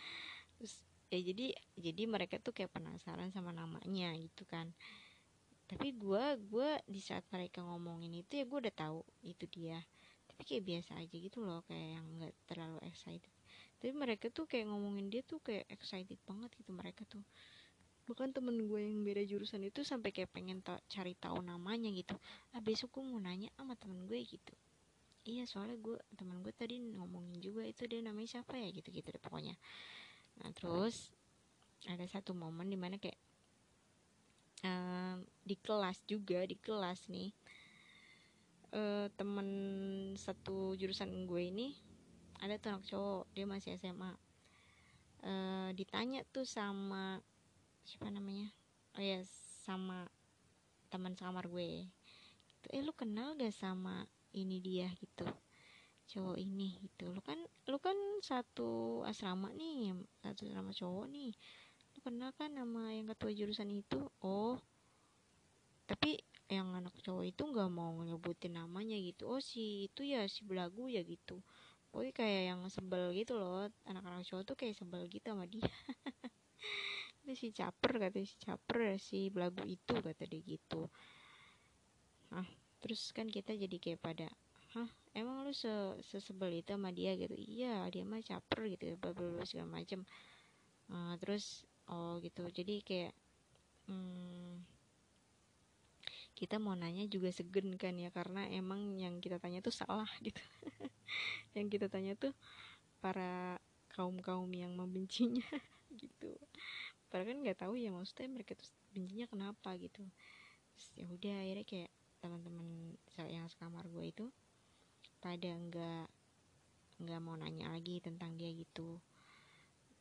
Terus ya jadi jadi mereka tuh kayak penasaran sama namanya gitu kan. Tapi gue gue di saat mereka ngomongin itu ya gue udah tahu itu dia. Tapi kayak biasa aja gitu loh kayak yang nggak terlalu excited. Tapi mereka tuh kayak ngomongin dia tuh kayak excited banget gitu mereka tuh bahkan temen gue yang beda jurusan itu sampai kayak pengen ta cari tahu namanya gitu. Ah besok gue mau nanya sama temen gue gitu. Iya soalnya gue temen gue tadi ngomongin juga itu dia namanya siapa ya gitu gitu deh pokoknya. Nah terus ada satu momen di mana kayak uh, di kelas juga di kelas nih uh, temen satu jurusan gue ini ada tuh anak cowok dia masih SMA uh, ditanya tuh sama siapa namanya. Oh ya sama teman sekamar gue. Gitu. eh lu kenal gak sama ini dia gitu? Cowok ini gitu. Lu kan lu kan satu asrama nih satu asrama cowok nih. Lu kenal kan nama yang ketua jurusan itu? Oh. Tapi yang anak cowok itu nggak mau nyebutin namanya gitu. Oh si itu ya si belagu ya gitu. Pokoknya kayak yang sebel gitu loh. Anak-anak cowok tuh kayak sebel gitu sama dia itu si caper kata si caper si belagu itu kata dia gitu. Ah terus kan kita jadi kayak pada hah emang lu se sesebel itu sama dia? Gitu. Iya dia mah caper gitu bla segala macem. Uh, terus oh gitu. Jadi kayak hmm, kita mau nanya juga segen kan ya karena emang yang kita tanya tuh salah gitu. Yang kita tanya tuh para kaum kaum yang membencinya gitu padahal kan nggak tahu ya maksudnya mereka tuh bencinya kenapa gitu. Ya udah akhirnya kayak teman-teman yang sekamar gue itu pada nggak nggak mau nanya lagi tentang dia gitu.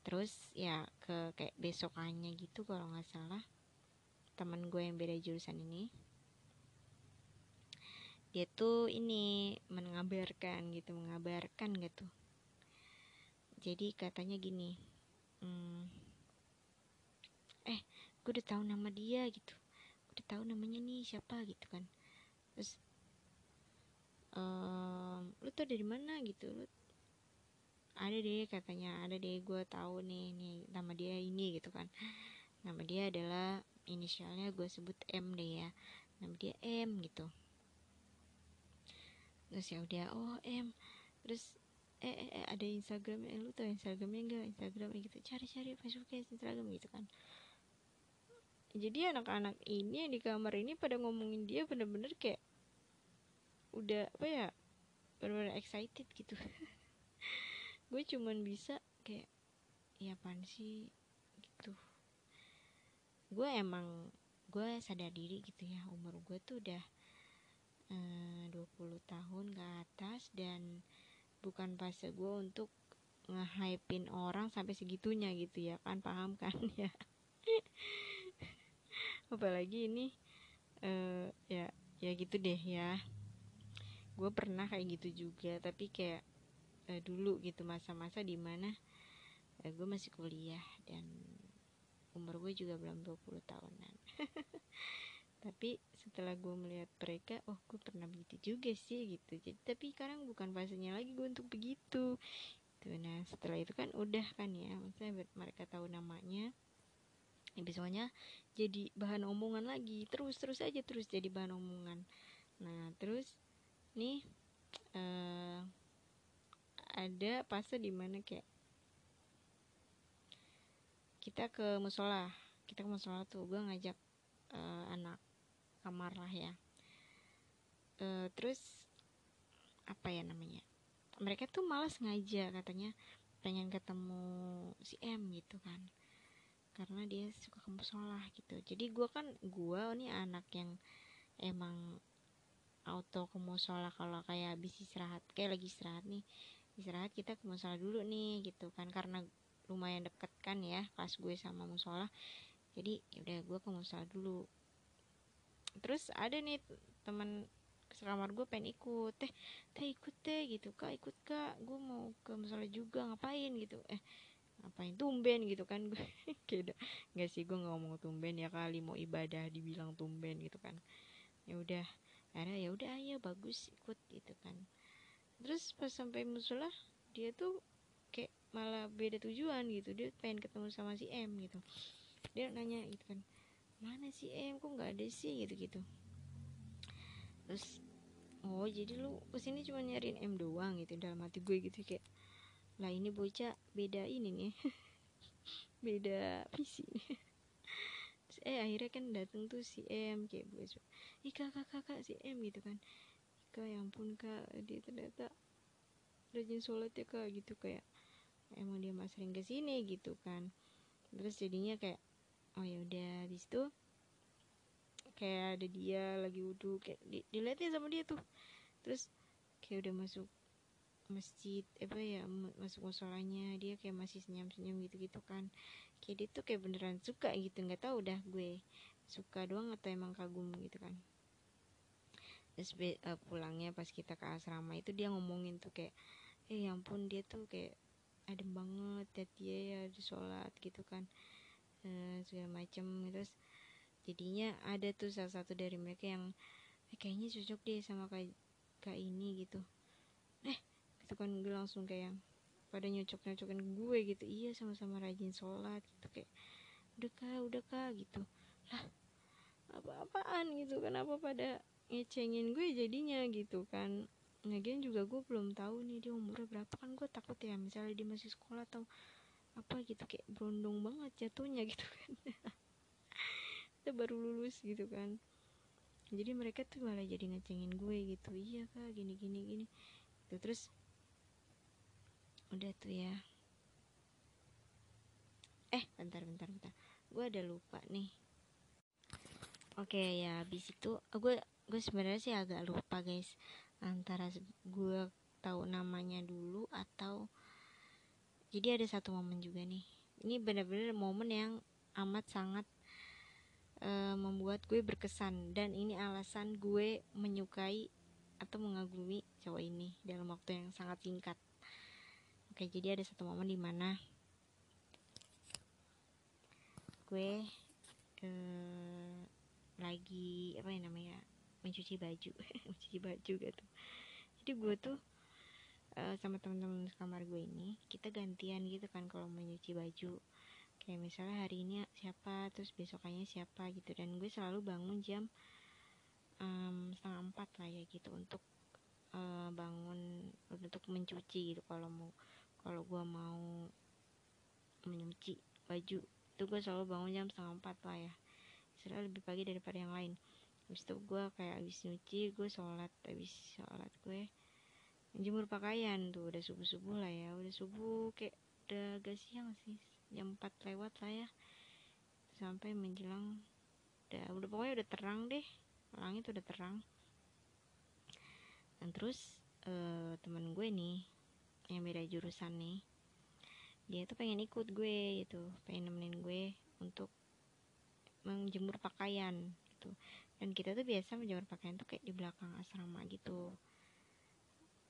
Terus ya ke kayak besokannya gitu kalau nggak salah teman gue yang beda jurusan ini dia tuh ini mengabarkan gitu mengabarkan gitu. Jadi katanya gini eh gue udah tahu nama dia gitu. Gue udah tahu namanya nih siapa gitu kan. Terus um, lu tuh dari mana? Gitu. Lu ada deh katanya. Ada deh gue tahu nih nih nama dia ini gitu kan. Nama dia adalah inisialnya gue sebut M deh ya. Nama dia M gitu. Terus ya udah oh em terus eh, eh, eh ada Instagram eh, lu tau Instagramnya enggak Instagram gitu. Cari-cari Facebooknya Instagram gitu kan jadi anak-anak ini yang di kamar ini pada ngomongin dia bener-bener kayak udah apa ya bener-bener excited gitu. Gue cuman bisa kayak ya apaan sih? Gitu. Gue emang gue sadar diri gitu ya umur gue tuh udah Eh, uh, 20 tahun ke atas dan bukan fase gue untuk nge-hypein orang sampai segitunya gitu ya. Kan paham kan ya apalagi ini uh, ya ya gitu deh ya. Gue pernah kayak gitu juga tapi kayak uh, dulu gitu masa-masa di mana uh, gue masih kuliah dan umur gue juga belum 20 tahunan. Tapi setelah gue melihat mereka oh gue pernah begitu juga sih gitu. Jadi tapi sekarang bukan fasenya lagi gue untuk begitu. Gitu. Nah setelah itu kan udah kan ya maksudnya mereka tahu namanya ya besoknya jadi bahan omongan lagi terus terus aja terus jadi bahan omongan. Nah terus nih uh, ada fase di mana kayak kita ke musola kita ke musola tuh gue ngajak uh, anak kamar lah ya. Uh, terus apa ya namanya mereka tuh malas ngajak katanya pengen ketemu si M gitu kan karena dia suka ke musola gitu. Jadi gue kan gue nih anak yang emang auto ke musola kalau kayak habis istirahat kayak lagi istirahat nih. Istirahat kita ke musola dulu nih gitu kan. Karena lumayan deket kan ya kelas gue sama musola. Jadi ya udah gue ke musola dulu. Terus ada nih teman sekamar gue pengen ikut. Teh teh ikut teh gitu. Kak ikut kak. Gue mau ke musola juga ngapain? Gitu. Eh ngapain tumben gitu kan. Gue nggak sih gue nggak ngomong tumben ya kali mau ibadah dibilang tumben gitu kan. Ya udah akhirnya ya udah ayo bagus ikut gitu kan. Terus pas sampai musola dia tuh kayak malah beda tujuan gitu. Dia pengen ketemu sama si M gitu. Dia nanya gitu kan mana si M? Kok nggak ada sih? Gitu gitu terus oh jadi lu ke sini cuma nyariin M doang gitu dalam hati gue gitu kayak lah ini bocah beda ini nih. Beda visi Terus, eh akhirnya kan dateng tuh si M kayak bocah ih kakak kakak si M gitu kan. Kak ya ampun kak dia ternyata rajin sholat ya kak gitu kayak emang dia mas sering ke sini gitu kan. Terus jadinya kayak oh ya udah habis itu kayak ada dia lagi wudhu kayak di, dilihatin sama dia tuh. Terus kayak udah masuk masjid apa ya masuk musolanya dia kayak masih senyum senyum gitu gitu kan. Kayak dia tuh kayak beneran suka gitu nggak tahu udah gue suka doang atau emang kagum gitu kan. Terus uh, pulangnya pas kita ke asrama itu dia ngomongin tuh kayak eh ya ampun dia tuh kayak adem banget ya dia ya di sholat gitu kan. Uh, segala macem terus jadinya ada tuh salah satu dari mereka yang eh, kayaknya cocok deh sama kayak kak ini gitu. Eh gitu kan gue langsung kayak pada nyocok nyocokin gue gitu. Iya sama-sama rajin sholat gitu kayak udah kak udah kak gitu. Lah apa-apaan gitu. Kenapa pada ngecengin gue jadinya? gitu kan. Lagian juga gue belum tahu nih dia umurnya berapa. Kan gue takut ya misalnya dia masih sekolah atau apa gitu kayak berondong banget jatuhnya gitu kan. Kita baru lulus gitu kan. Jadi mereka tuh malah jadi ngecengin gue gitu. Iya kak gini gini gini. Gitu. Terus udah tuh ya. Eh bentar bentar bentar. Gue ada lupa nih. Oke ya habis itu gue gue sebenarnya sih agak lupa guys antara gue tahu namanya dulu atau jadi ada satu momen juga nih. Ini benar-benar momen yang amat sangat uh, membuat gue berkesan dan ini alasan gue menyukai atau mengagumi cowok ini dalam waktu yang sangat singkat Oke, jadi ada satu momen di mana gue uh, lagi apa yang namanya mencuci baju, mencuci baju gitu. Jadi gue tuh uh, sama teman-teman kamar gue ini kita gantian gitu kan kalau mencuci baju. Kayak misalnya hari ini siapa, terus besokannya siapa gitu. Dan gue selalu bangun jam um, setengah empat lah ya gitu untuk uh, bangun untuk mencuci gitu kalau mau kalau gue mau menyuci baju itu gue selalu bangun jam setengah empat lah ya. Selalu lebih pagi daripada yang lain. Habis itu gue kayak habis nyuci gue sholat. Habis sholat gue jemur pakaian tuh udah subuh subuh lah ya. Udah subuh kayak udah agak siang sih. Jam 4 lewat lah ya. Sampai menjelang udah udah pokoknya udah terang deh. Langit udah terang. Dan terus uh, temen gue nih yang beda jurusan nih. Dia tuh pengen ikut gue gitu pengen nemenin gue untuk menjemur pakaian gitu. Dan kita tuh biasa menjemur pakaian tuh kayak di belakang asrama gitu.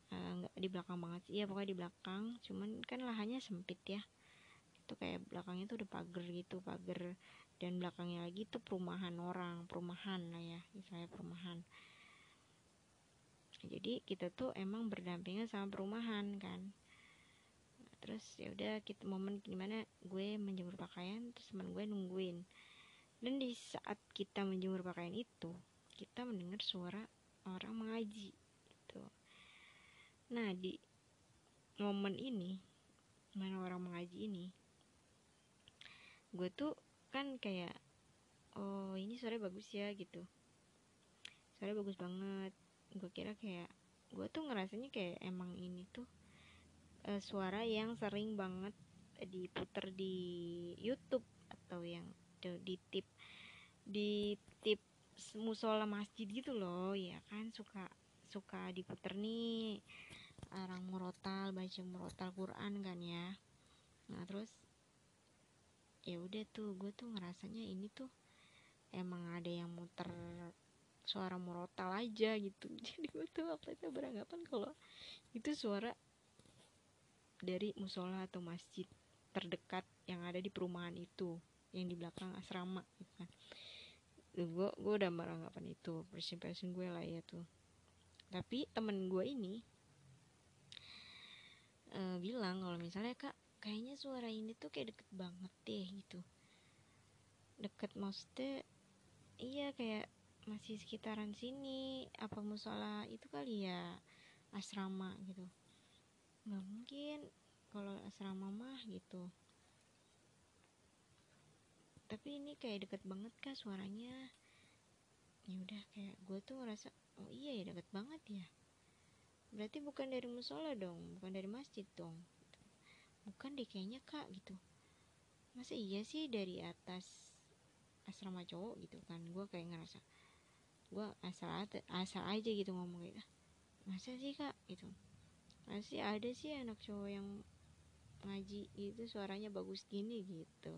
Eh, nggak uh, di belakang banget sih ya pokoknya di belakang. Cuman kan lahannya sempit ya. Itu kayak belakangnya tuh udah pagar gitu pagar. Dan belakangnya lagi tuh perumahan orang perumahan lah ya misalnya perumahan jadi kita tuh emang berdampingan sama perumahan kan. Terus ya udah kita momen gimana gue menjemur pakaian terus teman gue nungguin. Dan di saat kita menjemur pakaian itu kita mendengar suara orang mengaji gitu. Nah di momen ini mana orang mengaji ini gue tuh kan kayak oh ini suara bagus ya gitu. Suara bagus banget gue kira kayak gue tuh ngerasanya kayak emang ini tuh uh, suara yang sering banget diputer di YouTube atau yang di tip di tip musola masjid gitu loh ya kan? Suka suka diputer nih orang murotal baca murotal Quran kan ya. Nah terus ya udah tuh gue tuh ngerasanya ini tuh emang ada yang muter suara murotal aja gitu. Jadi gue tuh waktu itu beranggapan kalau itu suara dari musola atau masjid terdekat yang ada di perumahan itu yang di belakang asrama gitu kan. Gue gue udah beranggapan itu persimpangan gue lah ya tuh. Tapi temen gue ini uh, bilang kalau misalnya kak kayaknya suara ini tuh kayak deket banget deh gitu. Deket maksudnya iya kayak masih sekitaran sini apa musola itu kali ya asrama gitu. Nggak mungkin kalau asrama mah gitu. Tapi ini kayak deket banget kah suaranya. Ya udah kayak gue tuh ngerasa oh iya ya deket banget ya. Berarti bukan dari musola dong bukan dari masjid dong. Bukan deh kayaknya kak gitu. Masa iya sih dari atas asrama cowok gitu kan? Gue kayak ngerasa gue asal asal aja gitu ngomong gitu masa sih kak? Gitu. Masih ada sih anak cowok yang ngaji itu suaranya bagus gini gitu.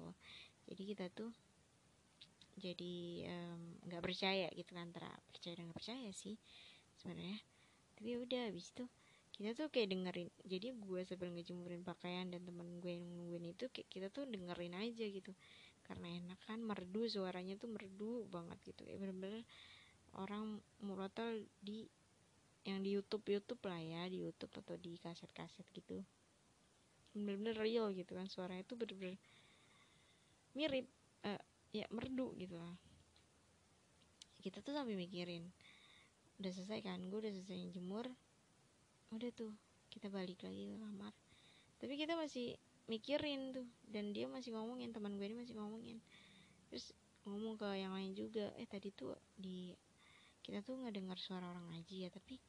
Jadi kita tuh jadi nggak um, percaya gitu kan antara percaya dan nggak percaya sih sebenarnya. Tapi udah habis itu kita tuh kayak dengerin jadi gue sebelum ngejemurin pakaian dan temen gue yang nungguin itu kayak kita tuh dengerin aja gitu. Karena enak kan merdu suaranya tuh merdu banget gitu. Ya bener-bener orang murotal di yang di YouTube YouTube lah ya di YouTube atau di kaset-kaset gitu. Bener-bener real gitu kan suaranya itu bener-bener mirip uh, ya merdu gitu lah. Kita tuh sampai mikirin udah selesai kan? Gue udah selesai jemur. Udah tuh kita balik lagi ke kamar. Tapi kita masih mikirin tuh dan dia masih ngomongin teman gue ini masih ngomongin. Terus ngomong ke yang lain juga eh tadi tuh di kita tuh nggak dengar suara orang ngaji ya tapi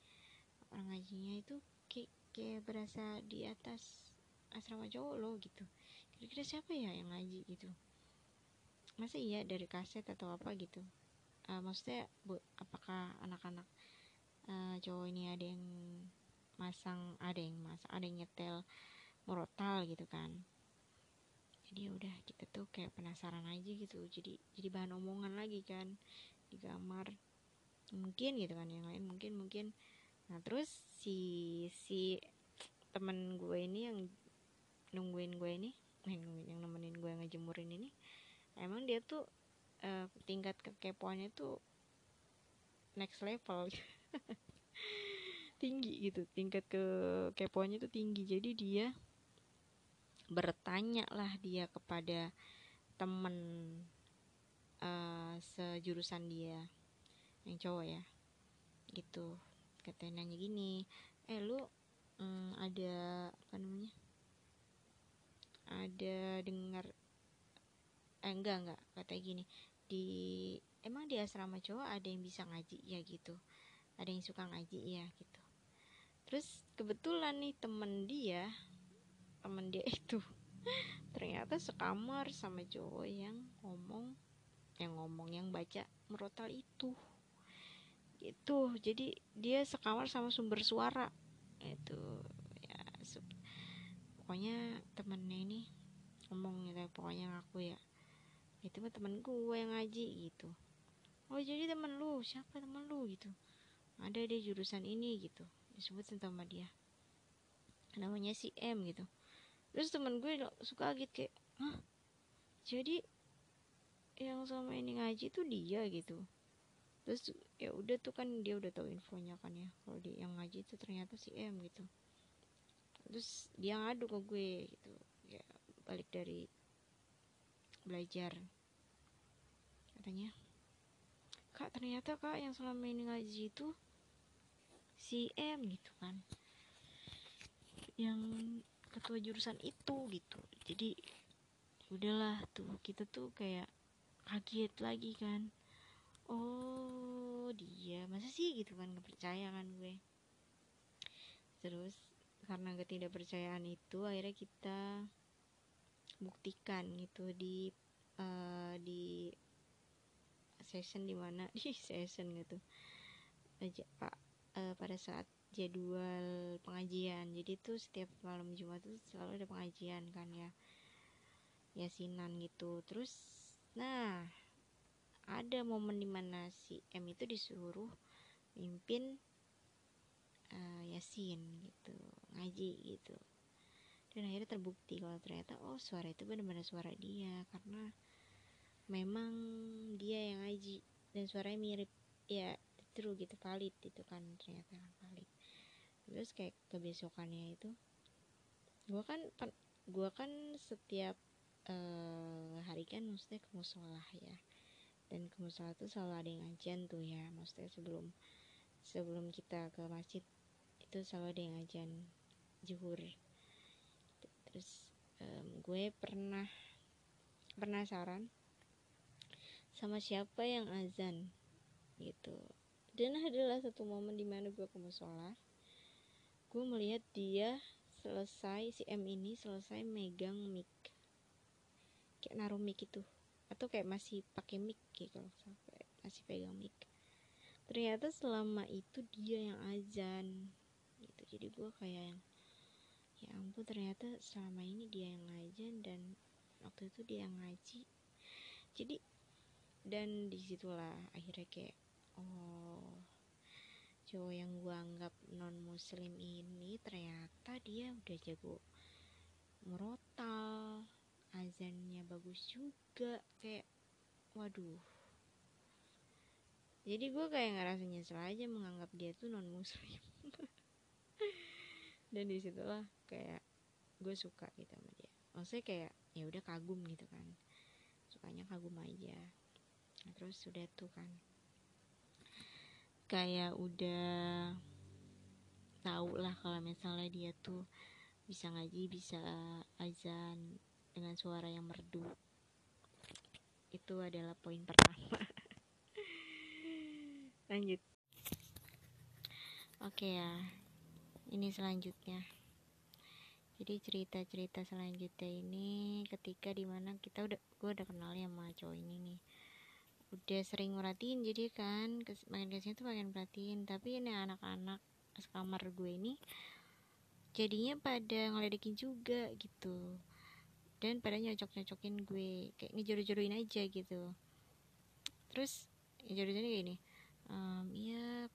orang ngajinya itu kayak, kayak berasa di atas asrama cowok loh gitu. Kira-kira siapa ya yang ngaji gitu? Masa iya dari kaset atau apa gitu? Uh, maksudnya bu, apakah anak-anak uh, cowok ini ada yang masang ada yang masang ada yang nyetel murotal gitu kan? Jadi ya udah kita tuh kayak penasaran aja gitu. Jadi jadi bahan omongan lagi kan di kamar mungkin gitu kan yang lain mungkin mungkin. Nah terus si si temen gue ini yang nungguin gue ini yang nungguin yang nemenin gue ngejemurin ini emang dia tuh uh, tingkat kekepoannya tuh next level. Tinggi gitu tingkat kekepoannya tuh tinggi. Jadi dia bertanya lah dia kepada temen uh, sejurusan dia yang cowok ya. Gitu. Katanya nanya gini eh lu mm, ada apa namanya ada dengar eh enggak enggak katanya gini. Di emang di asrama cowok ada yang bisa ngaji? Ya gitu. Ada yang suka ngaji? Ya gitu. Terus kebetulan nih temen dia temen dia itu ternyata sekamar sama cowok yang ngomong yang ngomong yang baca merotal itu itu jadi dia sekamar sama sumber suara. Itu ya pokoknya temennya ini ngomong gitu pokoknya ngaku ya itu mah temen gue yang ngaji gitu. Oh jadi temen lu? Siapa temen lu? Gitu. Ada dia jurusan ini gitu. Disebut sama dia. Namanya si M gitu. Terus temen gue suka kaget kayak hah? Jadi yang sama ini ngaji tuh dia gitu. Terus ya udah tuh kan dia udah tahu infonya kan ya. Kalau dia yang ngaji itu ternyata si M gitu. Terus dia ngadu ke gue gitu. Ya balik dari belajar. Katanya kak ternyata kak yang selama ini ngaji itu si M gitu kan. Yang ketua jurusan itu gitu. Jadi udahlah tuh kita tuh kayak kaget lagi kan oh dia. Masa sih gitu kan nggak percaya kan gue? Terus karena ketidakpercayaan itu akhirnya kita buktikan gitu di uh, di session di mana di session gitu. Aja pak uh, pada saat jadwal pengajian. Jadi tuh setiap malam jumat tuh selalu ada pengajian kan ya. Yasinan gitu. Terus nah ada momen di mana si M itu disuruh mimpin uh, yasin gitu ngaji gitu. Dan akhirnya terbukti kalau ternyata oh suara itu benar-benar suara dia. Karena memang dia yang ngaji dan suaranya mirip. Ya true gitu valid itu kan ternyata kan valid. Terus kayak kebesokannya itu gua kan gua kan setiap uh, hari kan maksudnya ke musola ya dan ke musola tuh selalu ada yang ngajian tuh ya. Maksudnya sebelum sebelum kita ke masjid itu selalu ada yang ngajian juhur terus um, gue pernah penasaran sama siapa yang azan gitu. Dan adalah satu momen di mana gue ke musola. Gue melihat dia selesai si M ini selesai megang mic. Kayak naruh mic itu atau kayak masih pakai mic gitu kalau sampai masih pegang mic. Ternyata selama itu dia yang azan gitu. Jadi gue kayak yang ya ampun ternyata selama ini dia yang ngajen dan waktu itu dia yang ngaji. Jadi dan di situlah akhirnya kayak oh cowok yang gue anggap non muslim ini ternyata dia udah jago merotal azannya bagus juga kayak waduh. Jadi gue kayak ngerasa nyesel aja menganggap dia tuh non muslim dan di situlah kayak gue suka gitu sama dia. Maksudnya kayak ya udah kagum gitu kan. Sukanya kagum aja. Nah, terus sudah tuh kan. Kayak udah tahu lah kalau misalnya dia tuh bisa ngaji bisa azan dengan suara yang merdu. Itu adalah poin pertama. Lanjut. Oke ya ini selanjutnya. Jadi cerita-cerita selanjutnya ini ketika di mana kita udah gue udah kenal ya sama cowok ini nih. Udah sering merhatiin jadi kan makin ke sini tuh makin perhatiin tapi ini anak-anak sekamar gue ini jadinya pada ngeledekin juga gitu dan pada nyocok-nyocokin gue kayak ngejuru-juruin aja gitu. Terus ngejuru-juruin kayak gini ehm, iya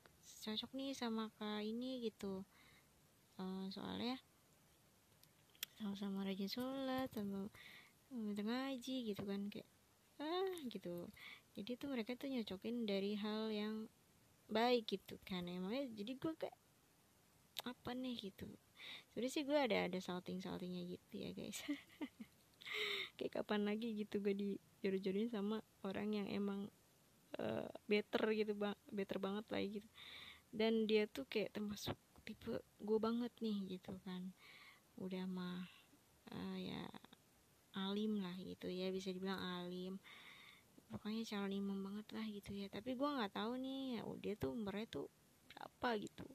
cocok nih sama kak ini gitu. Uh, soalnya sama-sama rajin sholat sama minta ngaji gitu kan kayak ah gitu. Jadi tuh mereka tuh nyocokin dari hal yang baik gitu kan emangnya jadi gue kayak apa nih? gitu. Sebenernya sih gue ada ada salting saltingnya gitu ya guys kayak kapan lagi gitu gue di jodoh-jodohin sama orang yang emang uh, better gitu bang better banget lah gitu. Dan dia tuh kayak termasuk tipe gue banget nih gitu kan. Udah mah uh, ya alim lah gitu ya bisa dibilang alim. Pokoknya calon imam banget lah gitu ya. Tapi gue nggak tahu nih ya dia tuh umurnya tuh berapa gitu.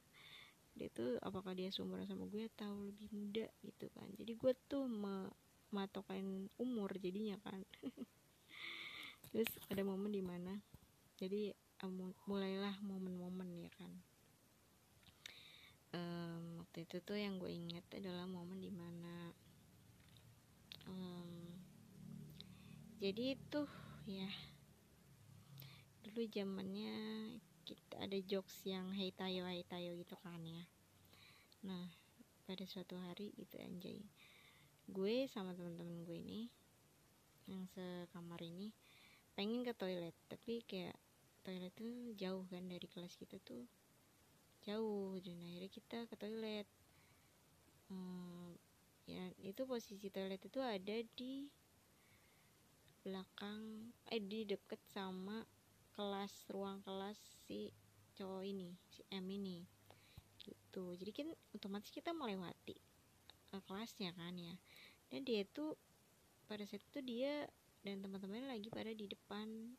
Dia tuh apakah dia seumuran sama gue atau lebih muda gitu kan. Jadi gue tuh mematokan umur jadinya kan. Terus ada momen di mana jadi mulailah momen-momen ya kan. Um, waktu itu tuh yang gue inget adalah momen di mana um, jadi itu ya dulu zamannya kita ada jokes yang hey tayo hey tayo gitu kan ya. Nah pada suatu hari gitu anjay gue sama teman-teman gue ini yang sekamar ini pengen ke toilet. Tapi kayak toilet tuh jauh kan dari kelas kita tuh. Jauh dan akhirnya kita ke toilet. Hmm, ya itu posisi toilet itu ada di belakang eh di deket sama kelas ruang kelas si cowok ini si M ini. Gitu. Jadi kan otomatis kita melewati uh, kelasnya kan ya dan dia itu pada saat itu dia dan teman-temannya lagi pada di depan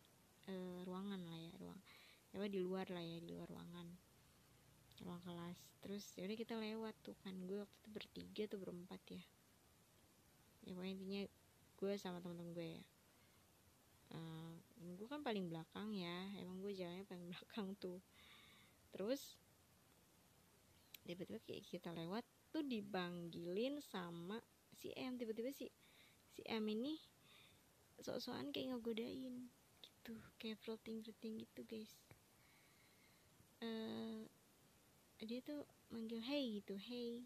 uh, ruangan lah ya ruang apa di luar lah ya di luar ruangan. Ruang kelas. Terus ya kita lewat tuh kan. Gue waktu itu bertiga tuh berempat ya. Ya pokoknya intinya gue sama teman-teman gue ya. Uh, gue kan paling belakang ya. Emang gue jalannya paling belakang tuh. Terus tiba-tiba kita lewat tuh dibanggilin sama si M tiba-tiba si si M ini sok-sokan kayak ngegodain gitu kayak floating floating gitu guys. Uh, dia tuh manggil hey gitu hey.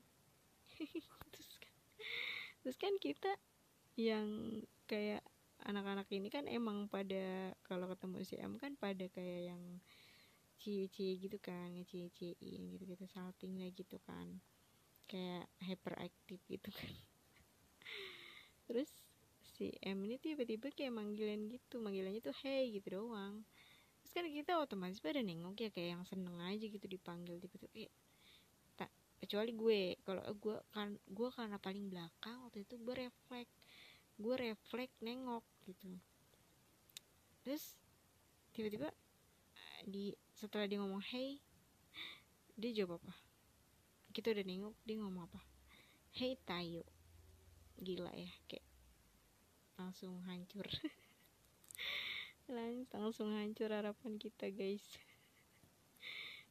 Terus kan terus kan kita yang kayak anak-anak ini kan emang pada kalau ketemu si M kan pada kayak yang cie-cie gitu kan ngecie-ciein gitu-gitu salting lah gitu kan. Kayak hyperaktif gitu kan terus si M ini tiba-tiba kayak manggilin gitu manggilannya tuh hey gitu doang. Terus kan kita otomatis pada nengok ya kayak yang seneng aja gitu dipanggil tiba-tiba kayak tak kecuali gue. Kalau gue kan gue karena paling belakang waktu itu gue refleks gue refleks nengok gitu. Terus tiba-tiba di setelah dia ngomong hey dia jawab apa? Kita udah nengok dia ngomong apa? Hey tayo gila ya kayak langsung hancur. Langsung hancur harapan kita guys.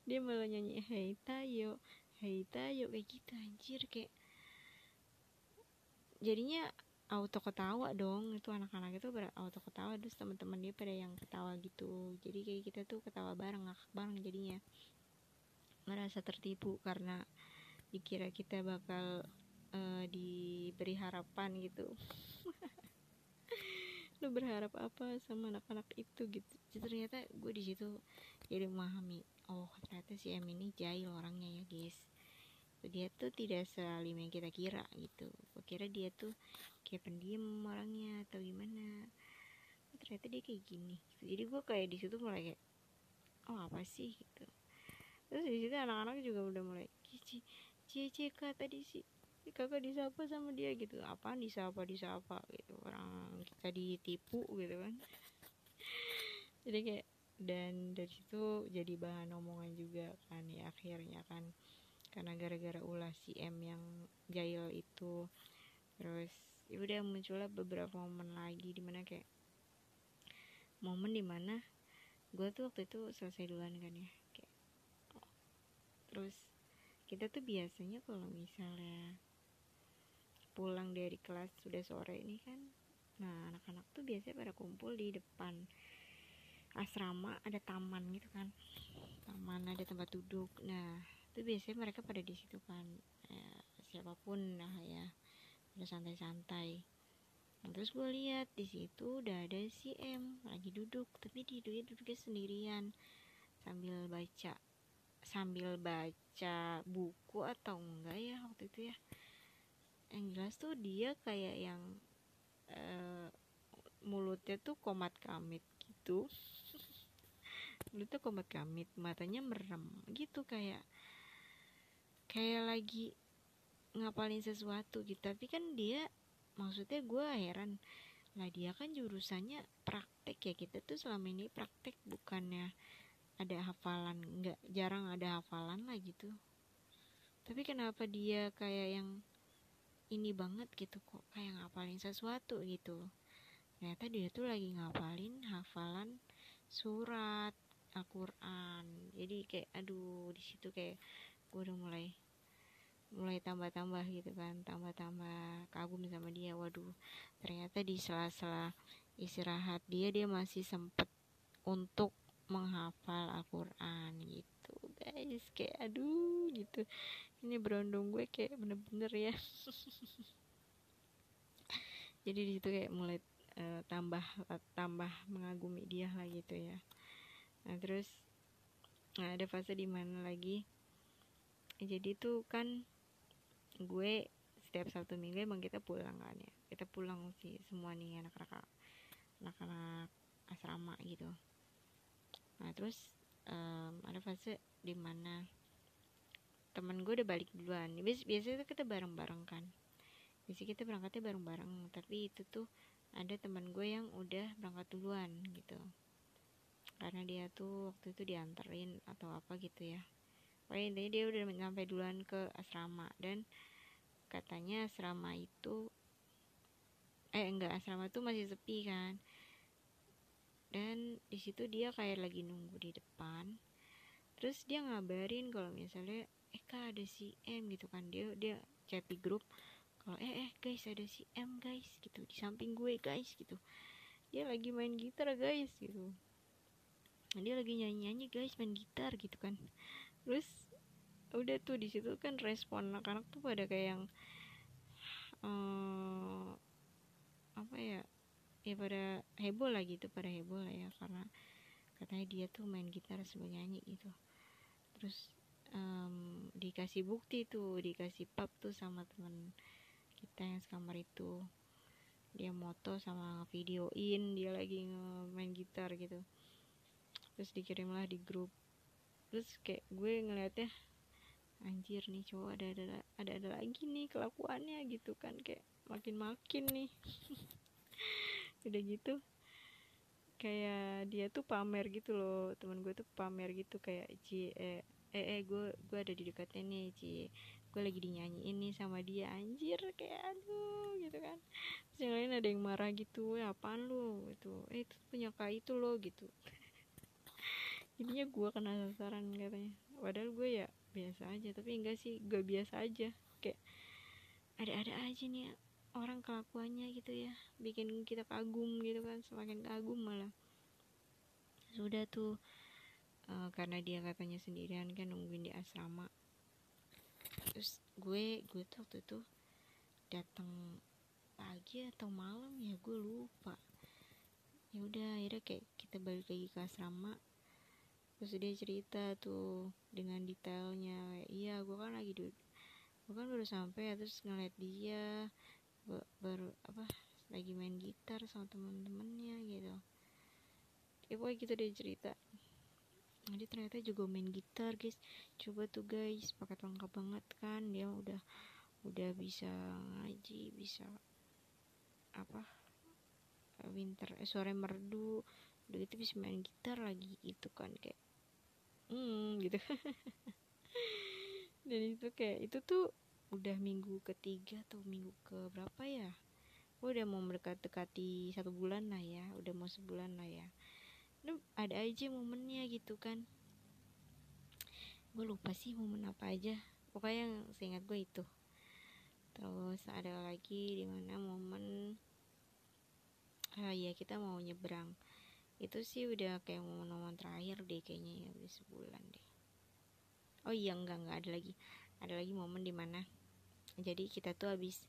Dia malah nyanyi hey tayo hey tayo kayak gitu anjir kayak jadinya auto ketawa dong. Itu anak-anak itu auto ketawa terus teman-teman dia pada yang ketawa gitu. Jadi kayak kita tuh ketawa bareng ngakak bareng jadinya. Merasa tertipu karena dikira kita bakal uh, diberi harapan gitu. Lu berharap apa sama anak-anak itu gitu? Jadi ternyata gue di situ jadi memahami oh ternyata si M ini jahil orangnya ya guys. Dia tuh tidak sealim yang kita kira gitu. Gue kira dia tuh kayak pendiam orangnya atau gimana. Ternyata dia kayak gini gitu. jadi gue kayak di situ mulai kayak oh apa sih? gitu. Terus di situ anak-anak juga udah mulai cici cici kak tadi sih kakak disapa sama dia gitu. Apa disapa disapa gitu. Orang kita ditipu gitu kan. Jadi kayak dan dari situ jadi bahan omongan juga kan ya akhirnya kan. Karena gara-gara ulah si M yang jahil itu. Terus ya udah muncullah beberapa momen lagi di mana kayak momen di mana gue tuh waktu itu selesai duluan kan ya kayak terus kita tuh biasanya kalau misalnya pulang dari kelas sudah sore ini kan. Nah anak-anak tuh biasanya pada kumpul di depan asrama ada taman gitu kan. Taman ada tempat duduk. Nah itu biasanya mereka pada di situ kan. Ya, siapa pun lah ya udah santai-santai. Nah, terus gue lihat di situ udah ada si M lagi duduk tapi di dia duduknya sendirian sambil baca sambil baca buku atau enggak ya waktu itu ya yang jelas tuh dia kayak yang uh, mulutnya tuh komat kamit gitu. Mulutnya komat kamit matanya merem gitu kayak kayak lagi ngapalin sesuatu gitu. Tapi kan dia maksudnya gue heran lah dia kan jurusannya praktek ya kita tuh selama ini praktek bukannya ada hafalan nggak jarang ada hafalan lah gitu. Tapi kenapa dia kayak yang ini banget gitu kok kayak ngapalin sesuatu gitu. Ternyata dia tuh lagi ngapalin hafalan surat Al-Quran. Jadi kayak aduh di situ kayak gue udah mulai mulai tambah-tambah gitu kan tambah-tambah kagum sama dia. Waduh ternyata di sela-sela istirahat dia dia masih sempet untuk menghafal Al-Quran gitu guys. Kayak aduh gitu ini berondong gue kayak bener-bener ya. Jadi di situ kayak mulai uh, tambah uh, tambah mengagumi dia lah gitu ya. Nah terus nah ada fase di mana lagi? Jadi tuh kan gue setiap Sabtu Minggu emang kita pulang kan ya. Kita pulang sih semua nih anak-anak anak-anak asrama gitu. Nah terus um, ada fase di mana teman gue udah balik duluan. Bias biasanya kita bareng-bareng kan. Biasanya kita berangkatnya bareng-bareng tapi itu tuh ada teman gue yang udah berangkat duluan gitu. Karena dia tuh waktu itu dianterin atau apa gitu ya. Pokoknya intinya dia udah sampai duluan ke asrama dan katanya asrama itu eh enggak asrama tuh masih sepi kan. Dan di situ dia kayak lagi nunggu di depan. Terus dia ngabarin kalau misalnya eh kak ada si M gitu kan. Dia dia chat di grup kalau eh eh guys ada si M guys gitu. Di samping gue guys gitu. Dia lagi main gitar guys gitu. Dia lagi nyanyi nyanyi guys main gitar gitu kan. Terus udah tuh di situ kan respon anak-anak tuh pada kayak yang uh, apa ya ya pada heboh lah gitu pada heboh lah ya. Karena katanya dia tuh main gitar sebagai nyanyi gitu. Terus um, dikasih bukti tuh dikasih pub tuh sama teman kita yang sekamar itu. Dia moto sama videoin dia lagi main gitar gitu. Terus dikirimlah di grup. Terus kayak gue ngeliatnya anjir nih cowok ada ada ada ada lagi nih kelakuannya gitu kan. Kayak makin makin nih. Udah gitu kayak dia tuh pamer gitu loh. Teman gue tuh pamer gitu kayak ci eh eh, eh gue gue ada di dekatnya nih ci. Gue lagi dinyanyiin nih sama dia. Anjir kayak aduh gitu kan. Terus yang lain ada yang marah gitu ya apaan lu? Itu eh itu punya kak itu lo gitu. Intinya gue kena sasaran katanya. Padahal gue ya biasa aja tapi enggak sih gue biasa aja. Kayak ada-ada aja nih orang kelakuannya gitu ya. Bikin kita kagum gitu kan semakin kagum malah. Sudah tuh uh, karena dia katanya sendirian kan nungguin di asrama. Terus gue gue tuh waktu itu datang pagi atau malam ya gue lupa. Ya udah akhirnya kayak kita balik lagi ke asrama. Terus dia cerita tuh dengan detailnya iya gue kan lagi gue kan baru sampai ya terus ngeliat dia baru apa lagi main gitar sama temen-temennya gitu. Ya pokoknya gitu dia cerita jadi ternyata juga main gitar guys. Coba tuh guys pakai lengkap banget kan. Dia udah udah bisa ngaji bisa apa winter eh, sore merdu. Udah gitu bisa main gitar lagi gitu kan kayak hmm gitu. Dan itu kayak itu tuh udah minggu ketiga atau minggu ke berapa ya? Udah mau mendekat-dekati satu bulan lah ya udah mau sebulan lah ya Lu ada aja momennya gitu kan. Gue lupa sih momen apa aja. Pokoknya yang seingat gue itu. Terus ada lagi di mana momen ah ya kita mau nyebrang. Itu sih udah kayak momen-momen terakhir deh kayaknya ya udah sebulan deh. Oh iya enggak enggak ada lagi. Ada lagi momen di mana jadi kita tuh habis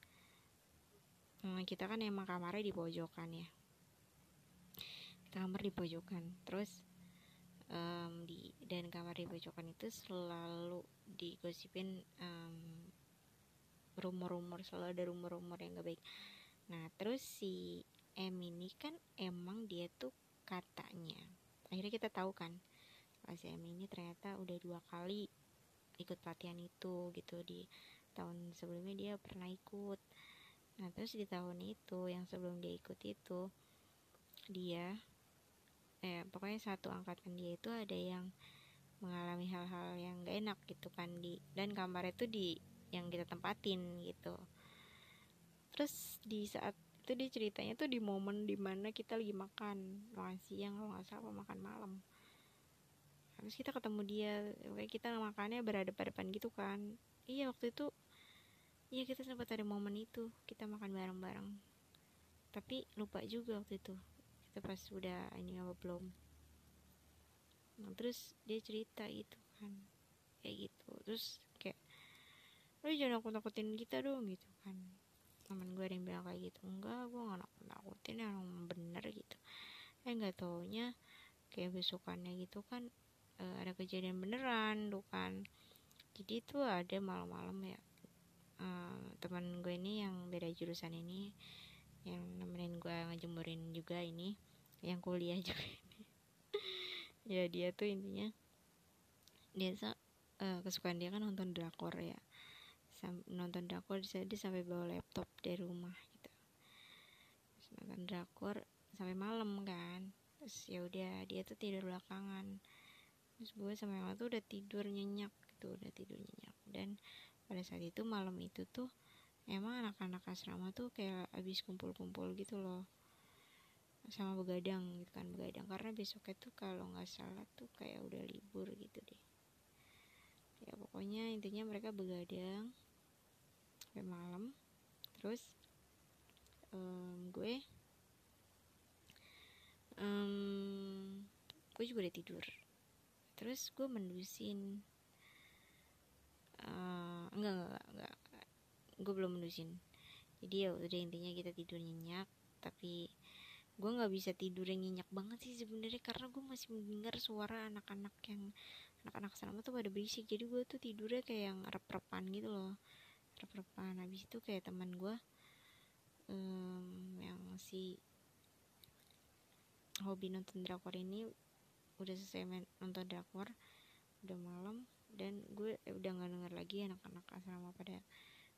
hmm, kita kan emang kamarnya di pojokan ya kamar di pojokan terus um, di dan kamar di pojokan itu selalu digosipin um, rumor-rumor selalu ada rumor-rumor yang gak baik. Nah terus si M ini kan emang dia tuh katanya akhirnya kita tahu kan si M ini ternyata udah dua kali ikut pelatihan itu gitu di tahun sebelumnya dia pernah ikut. Nah terus di tahun itu yang sebelum dia ikut itu dia eh pokoknya satu angkatan dia itu ada yang mengalami hal-hal yang gak enak gitu kan di dan kamar itu di yang kita tempatin gitu. Terus di saat itu dia ceritanya tuh di momen di mana kita lagi makan makan siang kalau nggak salah makan malam. Terus kita ketemu dia kayak kita makannya berhadapan-hadapan gitu kan. Iya waktu itu iya kita sempat ada momen itu kita makan bareng-bareng. Tapi lupa juga waktu itu pas udah ini apa belum. Nah, terus dia cerita itu kan kayak gitu. Terus kayak lu jangan aku takutin kita dong gitu kan. Teman gue yang bilang kayak gitu enggak gue gak nakut nakutin yang bener gitu. Eh nggak taunya kayak besokannya gitu kan uh, ada kejadian beneran tuh kan. Jadi itu ada malam-malam ya uh, teman gue ini yang beda jurusan ini yang nemenin gue ngejemurin juga ini yang kuliah juga ini. Ya dia tuh intinya dia uh, kesukaan dia kan nonton drakor ya. Sam nonton drakor dia, dia sampai bawa laptop dari rumah gitu. Terus nonton drakor sampai malam kan. Terus ya udah dia tuh tidur belakangan. Terus gue sama yang tuh udah tidur nyenyak gitu udah tidur nyenyak. Dan pada saat itu malam itu tuh emang anak-anak asrama tuh kayak abis kumpul-kumpul gitu loh. Sama begadang gitu kan begadang. Karena besoknya tuh kalau nggak salah tuh kayak udah libur gitu deh. Ya pokoknya intinya mereka begadang sampai malam. Terus um, gue um, gue juga udah tidur. Terus gue mendusin uh, enggak enggak enggak. Gue belum mendusin jadi ya udah intinya kita tidur nyenyak tapi gue nggak bisa tidur yang nyenyak banget sih sebenarnya karena gue masih mendengar suara anak-anak yang anak-anak selama tuh pada berisik. Jadi gue tuh tidurnya kayak yang rep-repan gitu loh rep-repan. Habis itu kayak teman gue um, yang si hobi nonton drakor ini udah selesai main, nonton drakor udah malam dan gue eh, udah nggak denger lagi anak-anak asrama pada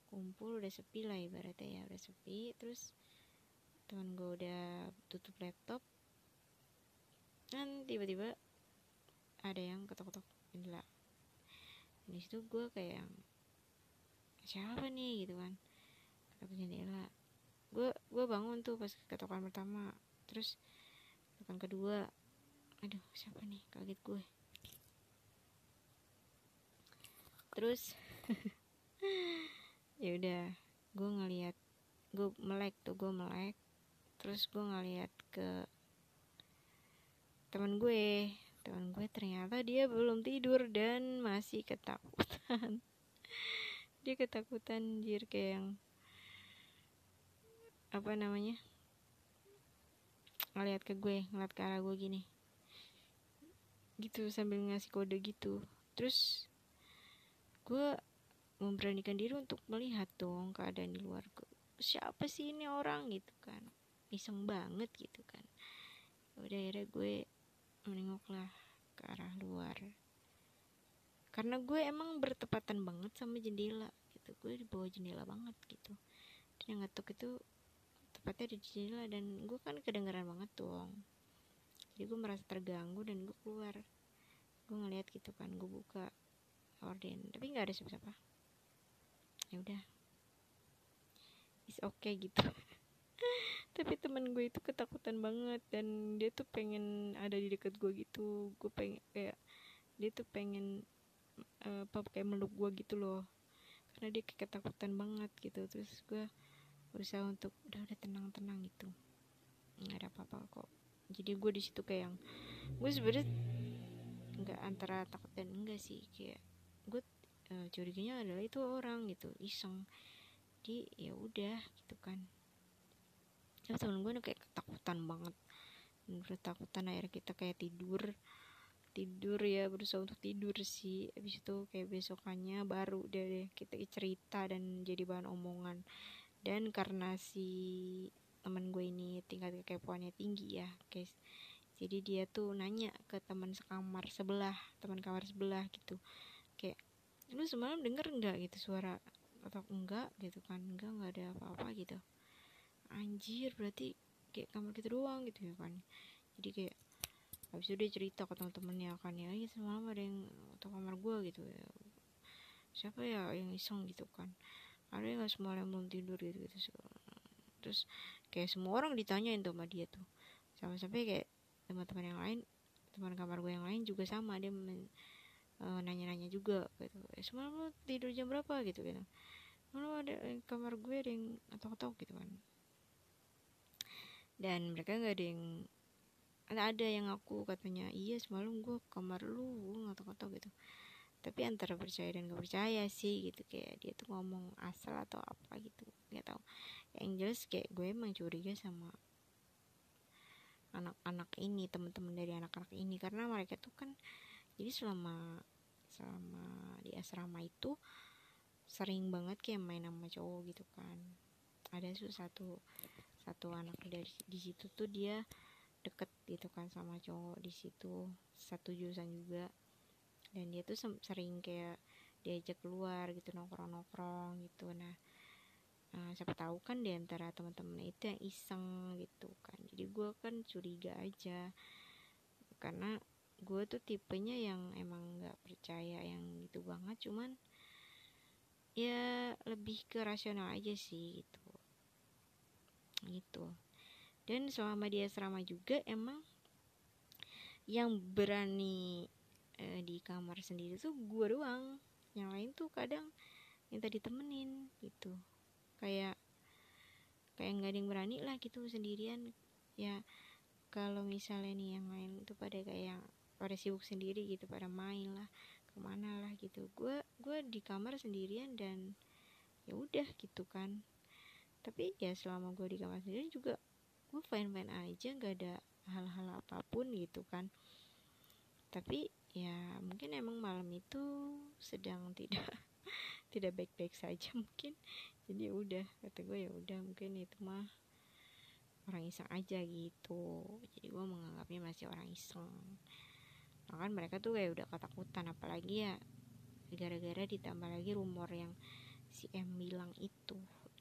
kumpul udah sepi lah ibaratnya ya udah sepi. Terus teman gue udah tutup laptop. Dan tiba-tiba ada yang ketok-ketok jendela. Di situ gue kayak yang siapa nih? gitu kan. Ketok jendela. Gue gue bangun tuh pas ketokan pertama. Terus ketokan kedua aduh siapa nih? Kaget gue. Terus ya udah gue ngeliat gue melek tuh gue melek. Terus gue ngeliat ke teman gue teman gue ternyata dia belum tidur dan masih ketakutan. Dia ketakutan jir kayak yang apa namanya ngeliat ke gue ngeliat ke arah gue gini. Gitu sambil ngasih kode gitu. Terus gue memberanikan diri untuk melihat dong keadaan di luar siapa sih ini orang gitu kan. Iseng banget gitu kan. Udah akhirnya gue menengoklah ke arah luar. Karena gue emang bertepatan banget sama jendela gitu. Gue di bawah jendela banget gitu. Dan yang ngetuk itu tepatnya di jendela dan gue kan kedengeran banget dong. Jadi gue merasa terganggu dan gue keluar. Gue ngeliat gitu kan gue buka orden tapi nggak ada siapa-siapa ya udah. Is okay gitu. Tapi teman gue itu ketakutan banget dan dia tuh pengen ada di dekat gue gitu. Gue pengen kayak dia tuh pengen uh, apa kayak meluk gue gitu loh. Karena dia ketakutan banget gitu. Terus gue berusaha untuk udah udah tenang tenang gitu. Nggak ada apa-apa kok. Jadi gue di situ kayak yang gue sebenarnya nggak antara takut dan enggak sih. Kayak gue uh, curiganya adalah itu orang gitu iseng. Jadi ya udah gitu kan. Terus temen gue kayak ketakutan banget. Ketakutan akhirnya kita kayak tidur. Tidur ya berusaha untuk tidur sih. Habis itu kayak besokannya baru deh kita cerita dan jadi bahan omongan. Dan karena si teman gue ini tingkat kekepoannya tinggi ya guys. Jadi dia tuh nanya ke teman sekamar sebelah teman kamar sebelah gitu. Kayak lu semalam denger nggak gitu suara atau enggak gitu kan? Enggak nggak ada apa-apa gitu. Anjir berarti kayak kamar kita doang gitu ya kan? Jadi kayak habis itu dia cerita ke teman-temannya kan ya iya semalam ada yang atau kamar gue gitu ya. Siapa ya yang iseng gitu kan? Ada yang yang belum tidur gitu gitu terus kayak semua orang ditanyain tuh sama dia tuh. Sampai-sampai kayak teman-teman yang lain teman kamar gue yang lain juga sama dia men, uh, nanya-nanya juga gitu. Eh, semalam lo tidur jam berapa? gitu gitu. Malam ada kamar gue ada yang ketok-ketok gitu kan. Dan mereka nggak ada yang ada yang aku katanya iya semalam gue kamar lu gue ngetok-ketok gitu. Tapi antara percaya dan gak percaya sih gitu. Kayak dia tuh ngomong asal atau apa gitu nggak tahu. Yang jelas kayak gue emang curiga sama anak-anak ini teman-teman dari anak-anak ini. Karena mereka tuh kan jadi selama selama di asrama itu sering banget kayak main sama cowok gitu kan. Ada satu satu anak dari di situ tuh dia deket gitu kan sama cowok di situ satu jurusan juga. Dan dia tuh sering kayak diajak keluar gitu nongkrong nongkrong gitu. Nah uh, siapa tahu kan di antara teman-teman itu yang iseng gitu kan. Jadi gue kan curiga aja. Karena gue tuh tipenya yang emang nggak percaya yang itu banget cuman ya lebih ke rasional aja sih gitu. Gitu. Dan selama dia asrama juga emang yang berani eh, di kamar sendiri tuh gue doang. Yang lain tuh kadang minta ditemenin gitu. Kayak kayak nggak ada yang berani lah gitu sendirian. Ya kalau misalnya nih yang lain tuh pada kayak pada sibuk sendiri gitu pada main lah ke mana lah gitu. Gue gue di kamar sendirian dan ya udah gitu kan. Tapi ya selama gue di kamar sendirian juga gue fine fine aja nggak ada hal-hal apa pun gitu kan. Tapi ya mungkin emang malam itu sedang tidak tidak baik-baik saja mungkin. Jadi ya udah kata gue ya udah mungkin itu mah orang iseng aja gitu. Jadi gue menganggapnya masih orang iseng nah, kan mereka tuh kayak udah ketakutan apalagi ya gara-gara ditambah lagi rumor yang si M bilang itu.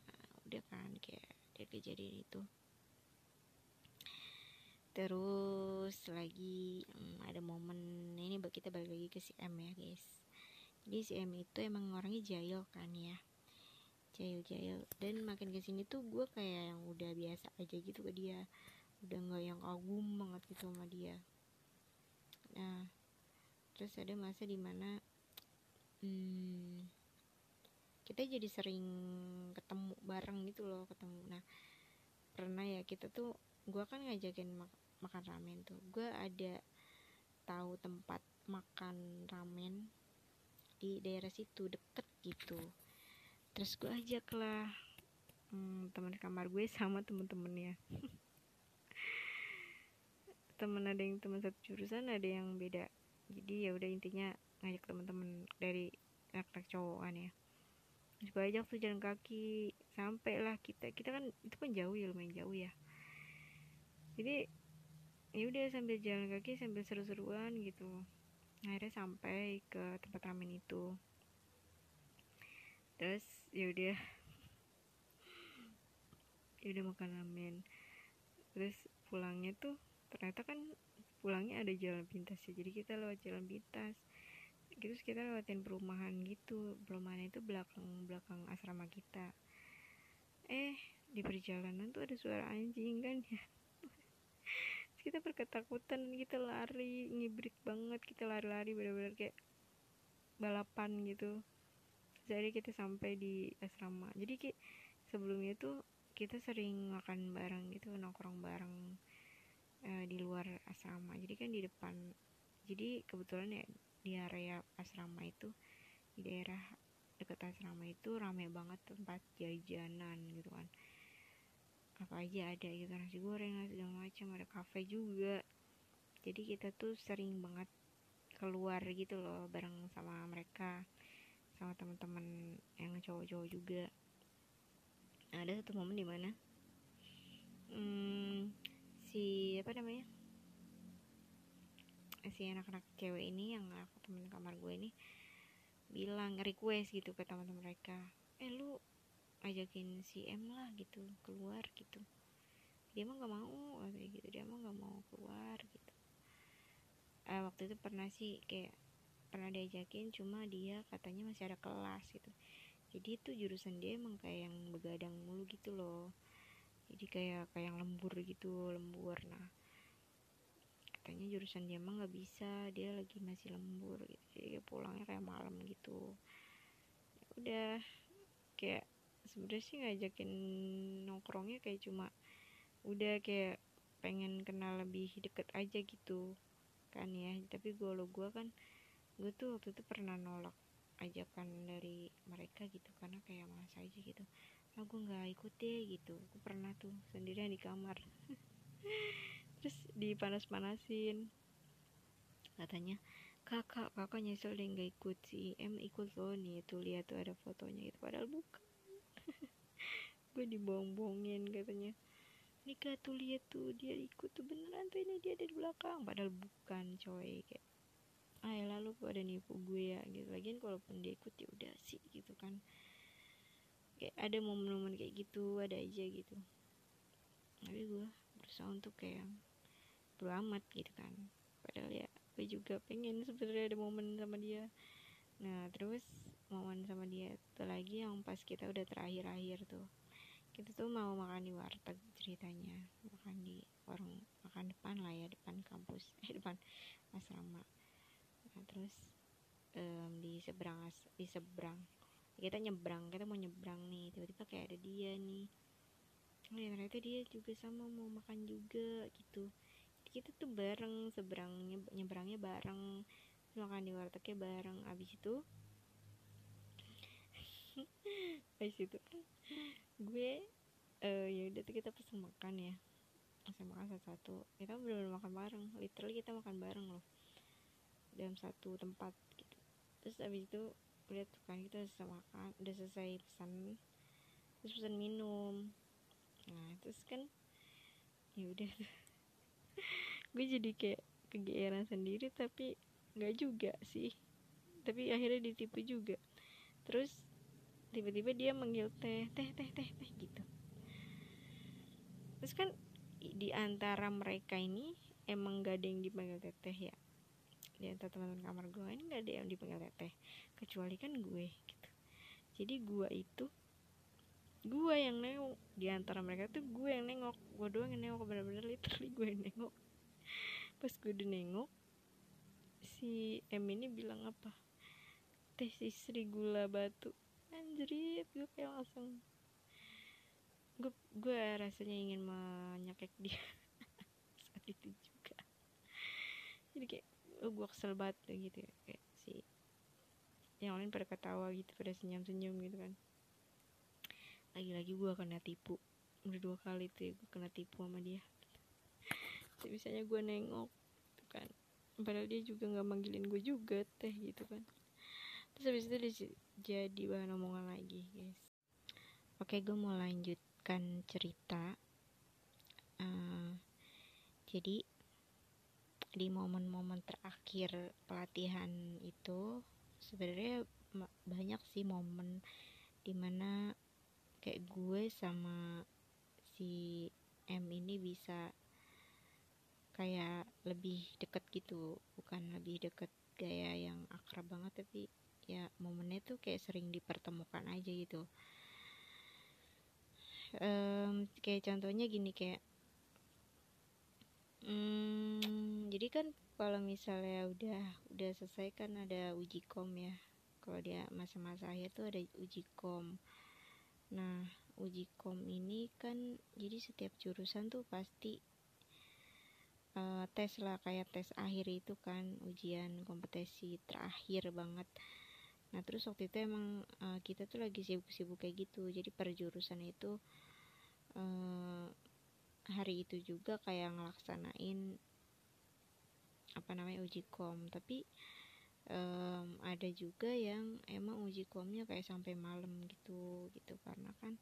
Nah, udah kan kayak dari kejadian itu. Terus lagi hmm, ada momen ini kita balik lagi ke si M ya guys. Jadi si M itu emang orangnya jahil kan ya. Jahil-jahil. Dan makin ke sini tuh gue kayak yang udah biasa aja gitu ke dia. Udah nggak yang kagum banget gitu sama dia nah terus ada masa di mana hmm, kita jadi sering ketemu bareng gitu loh ketemu. Nah pernah ya kita tuh gue kan ngajakin mak makan ramen tuh. Gue ada tahu tempat makan ramen di daerah situ deket gitu. Terus gue ajak lah hmm, teman kamar gue sama temen-temennya temen ada yang teman satu jurusan ada yang beda. Jadi ya udah intinya ngajak teman-teman dari anak-anak cowok kan ya. Terus ajak tuh jalan kaki sampai lah kita kita kan itu kan jauh ya lumayan jauh ya. Jadi ya udah sambil jalan kaki sambil seru-seruan gitu. Akhirnya sampai ke tempat ramen itu. Terus ya udah. Ya udah makan ramen. Terus pulangnya tuh ternyata kan pulangnya ada jalan pintas ya. Jadi kita lewat jalan pintas. Terus kita lewatin perumahan gitu. Perumahan itu belakang belakang asrama kita. Eh di perjalanan tuh ada suara anjing kan ya. Kita berketakutan kita lari ngibrit banget. Kita lari-lari benar-benar kayak balapan gitu. Jadi kita sampai di asrama. Jadi kayak sebelumnya tuh kita sering makan bareng gitu nongkrong bareng uh, di luar asrama. Jadi kan di depan jadi kebetulan ya di area asrama itu di daerah dekat asrama itu ramai banget tempat jajanan gitu kan. Apa aja ada gitu nasi goreng segala macam ada kafe juga. Jadi kita tuh sering banget keluar gitu loh bareng sama mereka sama teman-teman yang cowok-cowok juga. Nah, ada satu momen di mana hmm, si apa namanya? Si anak-anak cewek ini yang aku temen kamar gue ini bilang request gitu ke teman-teman mereka. Eh lu ajakin si M lah gitu keluar gitu. Dia mah gak mau kayak gitu. Dia mah gak mau keluar gitu. Eh, waktu itu pernah sih kayak pernah diajakin cuma dia katanya masih ada kelas gitu. Jadi itu jurusan dia emang kayak yang begadang mulu gitu loh jadi kayak kayak yang lembur gitu lembur. Nah katanya jurusan dia mah nggak bisa dia lagi masih lembur gitu. Jadi pulangnya kayak malam gitu. Ya udah kayak sebenarnya sih ngajakin nongkrongnya kayak cuma udah kayak pengen kenal lebih deket aja gitu kan ya. Tapi gue lo gue kan gue tuh waktu itu pernah nolak ajakan dari mereka gitu karena kayak malas aja gitu aku nggak ikut deh gitu. Aku pernah tuh sendirian di kamar. Terus dipanas-panasin. Katanya kakak kakak nyesel deh nggak ikut si M ikut loh. Nih tuh lihat tuh ada fotonya gitu. Padahal bukan. Gue dibohong-bohongin katanya. Nika tuh lihat tuh dia ikut tuh beneran tuh ini dia ada di belakang. Padahal bukan coy. Kayak ah ya lalu pada nipu gue ya. Gitu. Lagian kalaupun dia ikut ya udah sih gitu kan kayak ada momen-momen kayak gitu ada aja gitu. Tapi gue berusaha untuk kayak beramat gitu kan. Padahal ya gue juga pengen sebenarnya ada momen sama dia. Nah terus momen sama dia itu lagi yang pas kita udah terakhir-akhir tuh. Kita tuh mau makan di warteg ceritanya makan di warung makan depan lah ya depan kampus eh depan asrama. Nah terus um, di seberang di seberang kita nyebrang kita mau nyebrang nih tiba-tiba kayak ada dia nih. Oh ya ternyata dia juga sama mau makan juga gitu. Kita tuh bareng seberangnya nyebrangnya bareng makan di wartegnya bareng. Abis itu abis itu gue uh, ya udah tuh kita pesen makan ya. Pesen makan satu-satu. Kita benar-benar makan bareng literally kita makan bareng loh. Dalam satu tempat gitu. Terus abis itu udah tuh kan kita udah selesai makan udah selesai pesan terus pesan minum. Nah terus kan ya udah gue jadi kayak kegeeran sendiri tapi nggak juga sih. Tapi akhirnya ditipu juga. Terus tiba-tiba dia manggil teh teh teh teh teh gitu. Terus kan di antara mereka ini emang gak ada yang dipanggil teteh ya di antara teman-teman kamar gue ini gak ada yang dipanggil teteh kecuali kan gue gitu. Jadi gue itu gue yang nengok. Di antara mereka tuh gue yang nengok. Gue doang yang nengok bener-bener literally gue yang nengok. Pas gue udah nengok si M ini bilang apa? Teh sisri gula batu. Anjrit gue kayak langsung gue gue rasanya ingin menyakek dia saat itu juga. Jadi kayak oh, gue kesel banget gitu ya. Kayak si yang lain pada ketawa gitu pada senyum senyum gitu kan. Lagi-lagi gue kena tipu. Udah dua kali tuh ya gue kena tipu sama dia. Jadi misalnya gue nengok gitu kan. Padahal dia juga nggak manggilin gue juga teh gitu kan. Terus habis itu dia jadi bahan omongan lagi guys. Oke gue mau lanjut melanjutkan cerita. Uh, jadi di momen-momen terakhir pelatihan itu sebenarnya banyak sih momen di mana kayak gue sama si M ini bisa kayak lebih deket gitu bukan lebih deket gaya yang akrab banget tapi ya momennya tuh kayak sering dipertemukan aja gitu. Um, kayak contohnya gini kayak hmm, jadi kan kalau misalnya udah udah selesai kan ada uji kom ya. Kalau dia masa-masa akhir tuh ada uji kom. Nah uji kom ini kan jadi setiap jurusan tuh pasti uh, tes lah kayak tes akhir itu kan ujian kompetensi terakhir banget. Nah terus waktu itu emang uh, kita tuh lagi sibuk-sibuk kayak gitu. Jadi per jurusan itu uh, hari itu juga kayak ngelaksanain apa namanya uji kom. Tapi um, ada juga yang emang uji komnya kayak sampai malam gitu gitu. Karena kan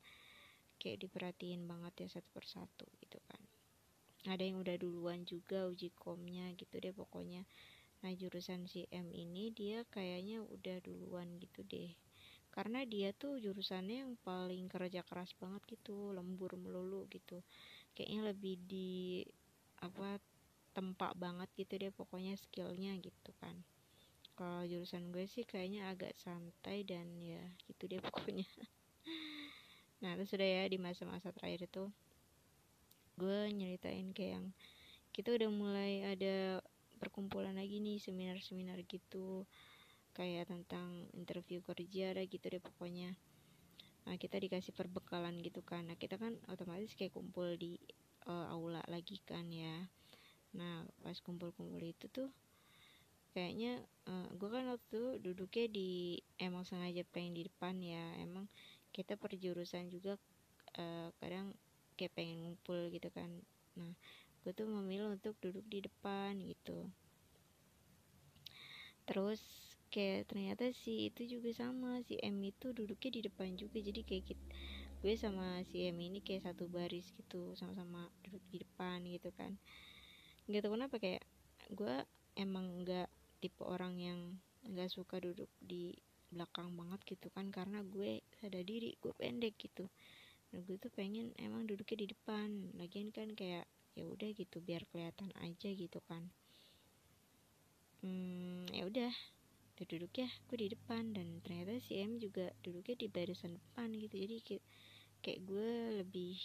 kayak diperhatiin banget ya satu persatu gitu kan. Ada yang udah duluan juga uji komnya gitu deh pokoknya. Nah jurusan si M ini dia kayaknya udah duluan gitu deh. Karena dia tuh jurusannya yang paling kerja keras banget gitu lembur melulu gitu. Kayaknya lebih di apa tempat banget gitu deh pokoknya skillnya gitu kan. Kalau jurusan gue sih kayaknya agak santai dan ya gitu deh pokoknya. Nah terus sudah ya di masa-masa terakhir itu gue nyeritain kayak yang kita udah mulai ada perkumpulan lagi nih seminar-seminar gitu. Kayak tentang interview kerja ada gitu deh pokoknya. Nah kita dikasih perbekalan gitu kan. Nah kita kan otomatis kayak kumpul di uh, aula lagi kan ya nah pas kumpul-kumpul itu tuh kayaknya uh, gue kan waktu duduknya di emang sengaja pengen di depan ya. Emang kita perjurusan juga uh, kadang kayak pengen ngumpul gitu kan. Nah gue tuh memilih untuk duduk di depan gitu. Terus kayak ternyata si itu juga sama si M itu duduknya di depan juga. Jadi kayak kita, gue sama si M ini kayak satu baris gitu sama-sama duduk di depan gitu kan nggak tahu kenapa? Kayak gue emang nggak tipe orang yang nggak suka duduk di belakang banget gitu kan. Karena gue sadar diri gue pendek gitu. Nah gue tuh pengen emang duduknya di depan. Lagian kan kayak ya udah gitu biar kelihatan aja gitu kan. Hmm, ya udah duduk ya gue di depan. Dan ternyata si M juga duduknya di barisan depan gitu. Jadi kayak, kayak gue lebih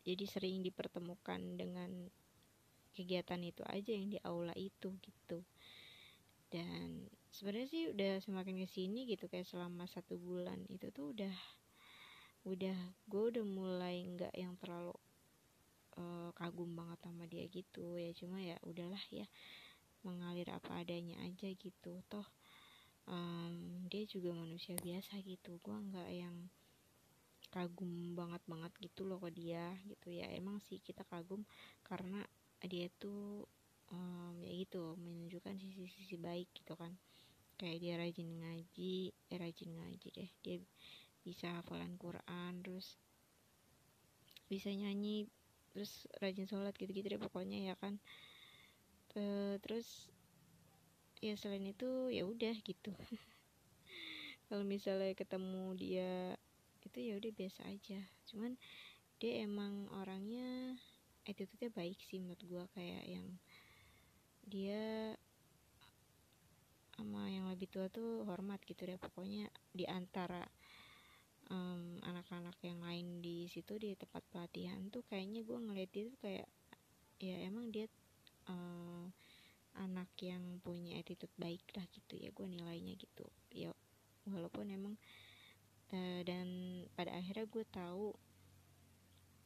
jadi sering dipertemukan dengan kegiatan itu aja yang di aula itu gitu. Dan sebenarnya sih udah semakin ke sini gitu kayak selama satu bulan itu tuh udah udah gue udah mulai nggak yang terlalu uh, kagum banget sama dia gitu. Ya cuma ya udahlah ya mengalir apa adanya aja gitu. Toh um, dia juga manusia biasa gitu. Gue nggak yang kagum banget banget gitu loh ke dia gitu. Ya emang sih kita kagum karena dia tuh um, ya gitu menunjukkan sisi-sisi baik gitu kan. Kayak dia rajin ngaji eh rajin ngaji deh. Dia bisa hafalan Quran terus bisa nyanyi terus rajin sholat gitu-gitu deh pokoknya ya kan. Terus ya selain itu ya udah gitu. Kalau misalnya ketemu dia itu ya udah biasa aja. Cuman dia emang orangnya attitude-nya baik sih menurut gue kayak yang dia sama yang lebih tua tuh hormat gitu deh. Pokoknya di antara um, anak-anak yang lain di situ di tempat pelatihan tuh kayaknya gue ngeliat dia tuh kayak ya emang dia uh, anak yang punya attitude baik lah gitu ya gue nilainya gitu. Ya walaupun emang uh, dan pada akhirnya gue tahu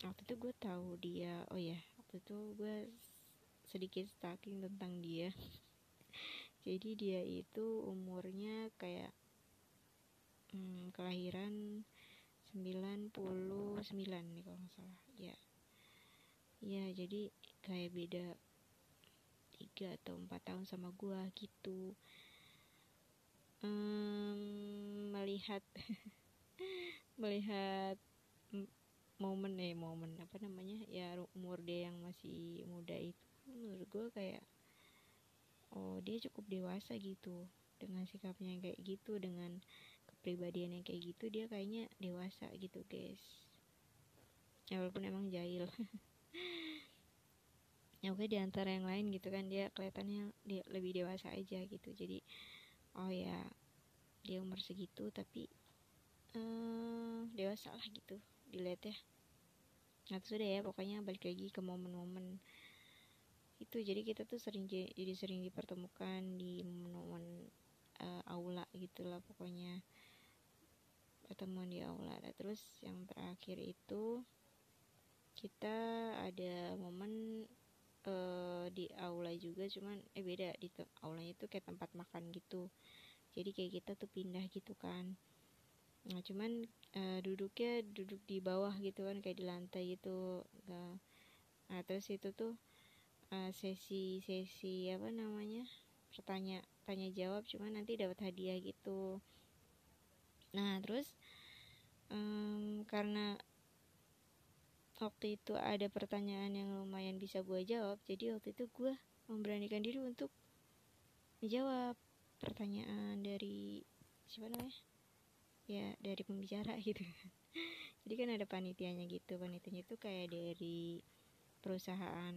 waktu itu gue tahu dia oh ya waktu itu gue sedikit stalking tentang dia. Jadi dia itu umurnya kayak hmm, kelahiran 99 nih kalau nggak salah ya. Ya jadi kayak beda tiga atau empat tahun sama gua gitu. Hmm, melihat melihat momen eh momen apa namanya ya umur dia yang masih muda itu menurut gue kayak oh dia cukup dewasa gitu dengan sikapnya yang kayak gitu dengan kepribadian yang kayak gitu dia kayaknya dewasa gitu guys. Ya walaupun emang jahil. Ya oke di antara yang lain gitu kan dia kelihatannya dia lebih dewasa aja gitu. Jadi oh ya dia umur segitu tapi uh, dewasa lah gitu dilihat ya. Nah sudah ya pokoknya balik lagi ke momen-momen itu. Jadi kita tuh sering jadi sering dipertemukan di momen uh, aula gitulah pokoknya. Pertemuan di aula. Nah, terus yang terakhir itu kita ada momen uh, di aula juga cuman eh beda. Di aulanya itu kayak tempat makan gitu. Jadi kayak kita tuh pindah gitu kan nah cuman uh, duduknya duduk di bawah gitu kan kayak di lantai gitu nah terus itu tuh uh, sesi sesi apa namanya pertanya tanya jawab cuman nanti dapat hadiah gitu. Nah terus um, karena waktu itu ada pertanyaan yang lumayan bisa gue jawab jadi waktu itu gue memberanikan diri untuk menjawab pertanyaan dari siapa namanya ya dari pembicara gitu. Jadi kan ada panitianya gitu. Panitianya itu kayak dari perusahaan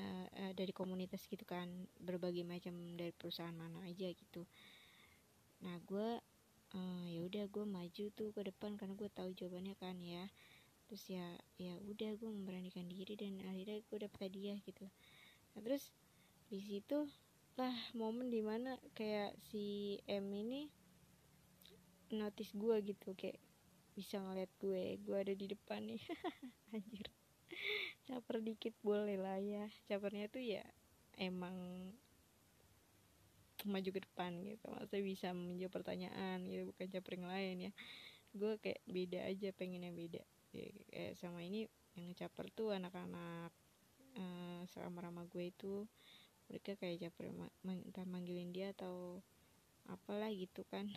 uh, uh, dari komunitas gitu kan. Berbagai macam dari perusahaan mana aja gitu. Nah gue uh, ya udah gue maju tuh ke depan karena gue tahu jawabannya kan ya. Terus ya ya udah gue memberanikan diri dan akhirnya gue dapet hadiah gitu. Nah terus di situ lah momen di mana kayak si M ini notice gue gitu kayak bisa ngeliat gue gue ada di depan nih. Anjir. Caper dikit boleh lah ya. Capernya tuh ya emang maju ke depan gitu. Masa bisa menjawab pertanyaan gitu bukan caper yang lain ya. Gue kayak beda aja pengen yang beda. Ya, kayak sama ini yang caper tuh anak-anak uh, sama rama gue itu mereka kayak capek entah manggilin dia atau apalah gitu kan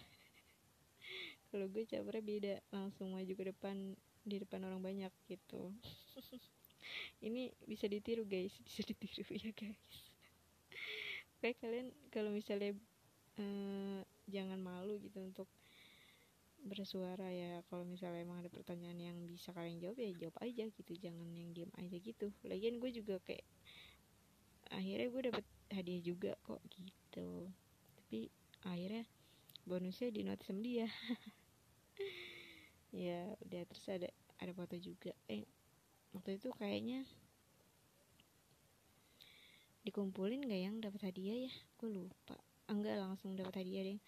kalau gue capek beda langsung maju ke depan di depan orang banyak gitu. Ini bisa ditiru guys. Bisa ditiru ya guys. Kayak kalian kalau misalnya eh, jangan malu gitu untuk bersuara ya. Kalau misalnya emang ada pertanyaan yang bisa kalian jawab ya jawab aja gitu. Jangan yang diem aja gitu. Lagian gue juga kayak akhirnya gue dapet hadiah juga kok gitu. Tapi akhirnya bonusnya di note sama dia. Ya udah terus ada ada foto juga. Eh waktu itu kayaknya dikumpulin gak yang dapat hadiah ya? Gue lupa. Enggak langsung dapat hadiah deh.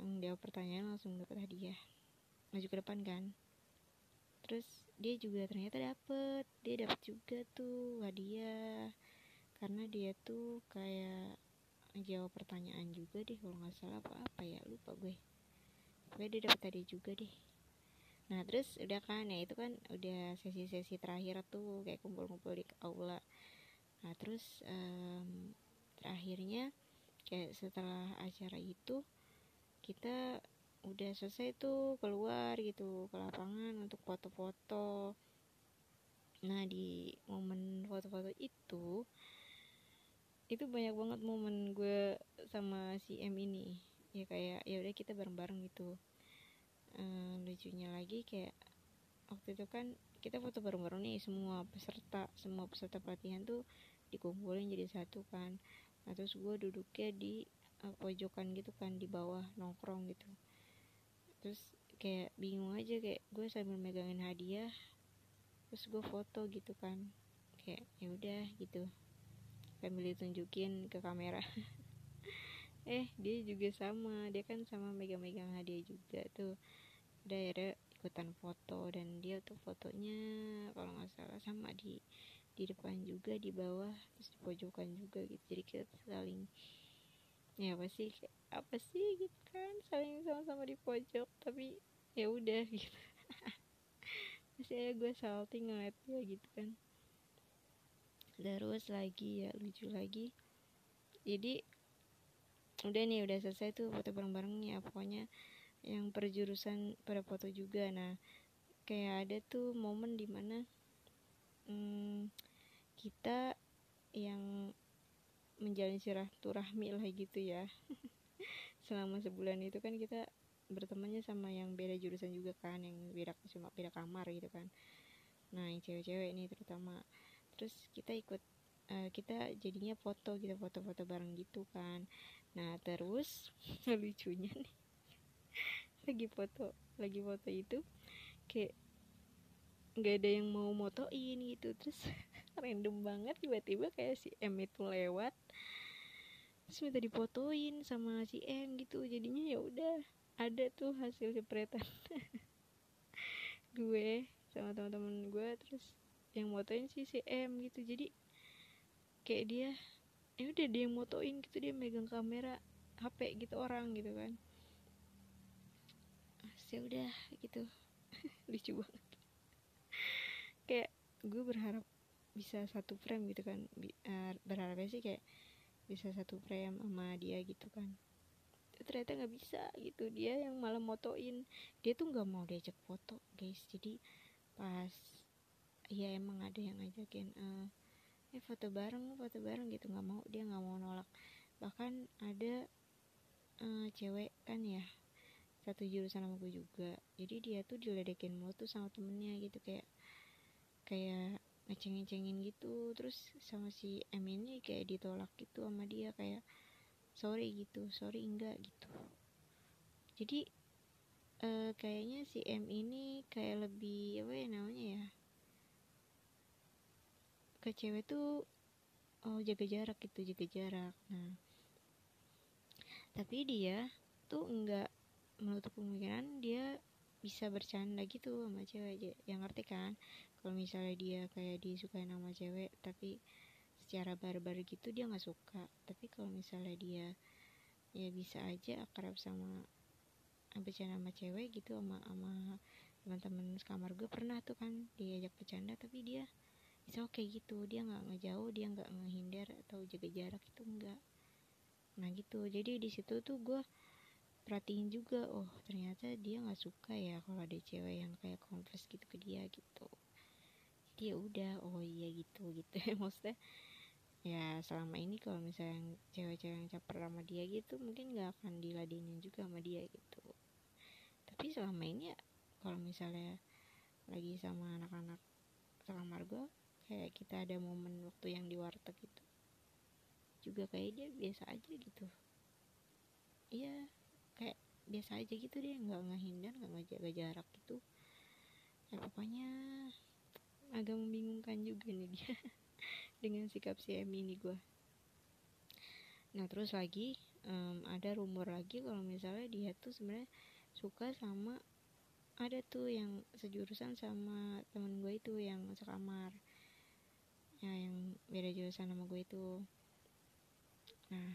Yang jawab pertanyaan langsung dapat hadiah. Maju ke depan kan? Terus dia juga ternyata dapet. Dia dapet juga tuh hadiah. Karena dia tuh kayak jawab pertanyaan juga deh kalau nggak salah apa apa ya lupa gue. Pokoknya dia dapet hadiah juga deh. Nah terus udah kan ya itu kan udah sesi-sesi terakhir tuh kayak kumpul-kumpul di aula. Nah terus um, terakhirnya kayak setelah acara itu kita udah selesai tuh keluar gitu ke lapangan untuk foto-foto. Nah di momen foto-foto itu itu banyak banget momen gue sama si M ini. Ya kayak ya udah kita bareng-bareng gitu. Ehm, lucunya lagi kayak waktu itu kan kita foto bareng-bareng nih semua peserta semua peserta pelatihan tuh dikumpulin jadi satu kan. Nah terus gue duduknya di uh, pojokan gitu kan di bawah nongkrong gitu. Terus kayak bingung aja kayak gue sambil megangin hadiah terus gue foto gitu kan. Kayak ya udah gitu sambil ditunjukin ke kamera. Eh dia juga sama. Dia kan sama megang-megang hadiah juga tuh. Ya ikutan foto dan dia tuh fotonya kalau nggak salah sama di di depan juga di bawah terus di pojokan juga gitu. Jadi kita saling ya apa sih apa sih gitu kan saling sama-sama di pojok tapi ya udah gitu. Masih aja gue salting ngeliat dia gitu kan terus lagi ya lucu lagi. Jadi udah nih udah selesai tuh foto bareng-bareng ya pokoknya yang perjurusan pada foto juga. Nah kayak ada tuh momen di mana hmm, kita yang menjalin silaturahmi lah gitu ya. Selama sebulan itu kan kita bertemannya sama yang beda jurusan juga kan yang beda cuma beda kamar gitu kan. Nah yang cewek-cewek ini terutama terus kita ikut uh, kita jadinya foto gitu foto-foto bareng gitu kan. Nah terus lucunya nih lagi foto lagi foto itu kayak nggak ada yang mau motoin gitu. Terus random banget tiba-tiba kayak si M itu lewat terus minta dipotoin sama si M gitu. Jadinya ya udah ada tuh hasil jepretan gue sama teman-teman gue. Terus yang motoin si M gitu. Jadi kayak dia ya udah dia yang motoin gitu dia megang kamera HP gitu orang gitu kan. Ya udah gitu. Lucu banget. Kayak gue berharap bisa satu frame gitu kan. Uh, berharapnya sih kayak bisa satu frame sama dia gitu kan. Ternyata nggak bisa gitu. Dia yang malah motoin. Dia tuh nggak mau diajak foto guys. Jadi pas ya emang ada yang ngajakin uh, eh foto bareng foto bareng gitu. Nggak mau dia nggak mau nolak. Bahkan ada uh, cewek kan ya satu jurusan sama gue juga. Jadi dia tuh diledekin mulu tuh sama temennya gitu kayak kayak ngeceng-ngecengin gitu. Terus sama si M ini kayak ditolak gitu sama dia kayak sorry gitu sorry enggak gitu. Jadi uh, kayaknya si M ini kayak lebih apa ya namanya ya ke cewek tuh oh jaga jarak gitu jaga jarak. Nah tapi dia tuh enggak menutup kemungkinan dia bisa bercanda gitu sama cewek. Yang ngerti kan? Kalau misalnya dia kayak disukai nama cewek tapi secara barbar gitu dia nggak suka. Tapi kalau misalnya dia ya bisa aja akrab sama bercanda sama cewek gitu sama sama teman-teman sekamar gue. Pernah tuh kan diajak bercanda tapi dia oke okay gitu dia nggak ngejauh dia nggak ngehindar atau jaga jarak itu enggak nah gitu. Jadi di situ tuh gue perhatiin juga oh ternyata dia nggak suka ya kalau ada cewek yang kayak confess gitu ke dia gitu. Jadi ya udah oh iya gitu gitu maksudnya ya selama ini kalau misalnya cewek-cewek yang caper sama dia gitu mungkin nggak akan diladenin juga sama dia gitu. Tapi selama ini ya kalau misalnya lagi sama anak-anak sekamar gue kayak kita ada momen waktu yang di warteg gitu juga kayak dia biasa aja gitu. Iya kayak biasa aja gitu dia nggak ngehindar nggak ngejaga jarak gitu. Ya pokoknya agak membingungkan juga nih dia dengan sikap si M ini gue nah terus lagi um, ada rumor lagi kalau misalnya dia tuh sebenarnya suka sama ada tuh yang sejurusan sama temen gue itu yang sekamar ya yang beda jurusan sama gue itu nah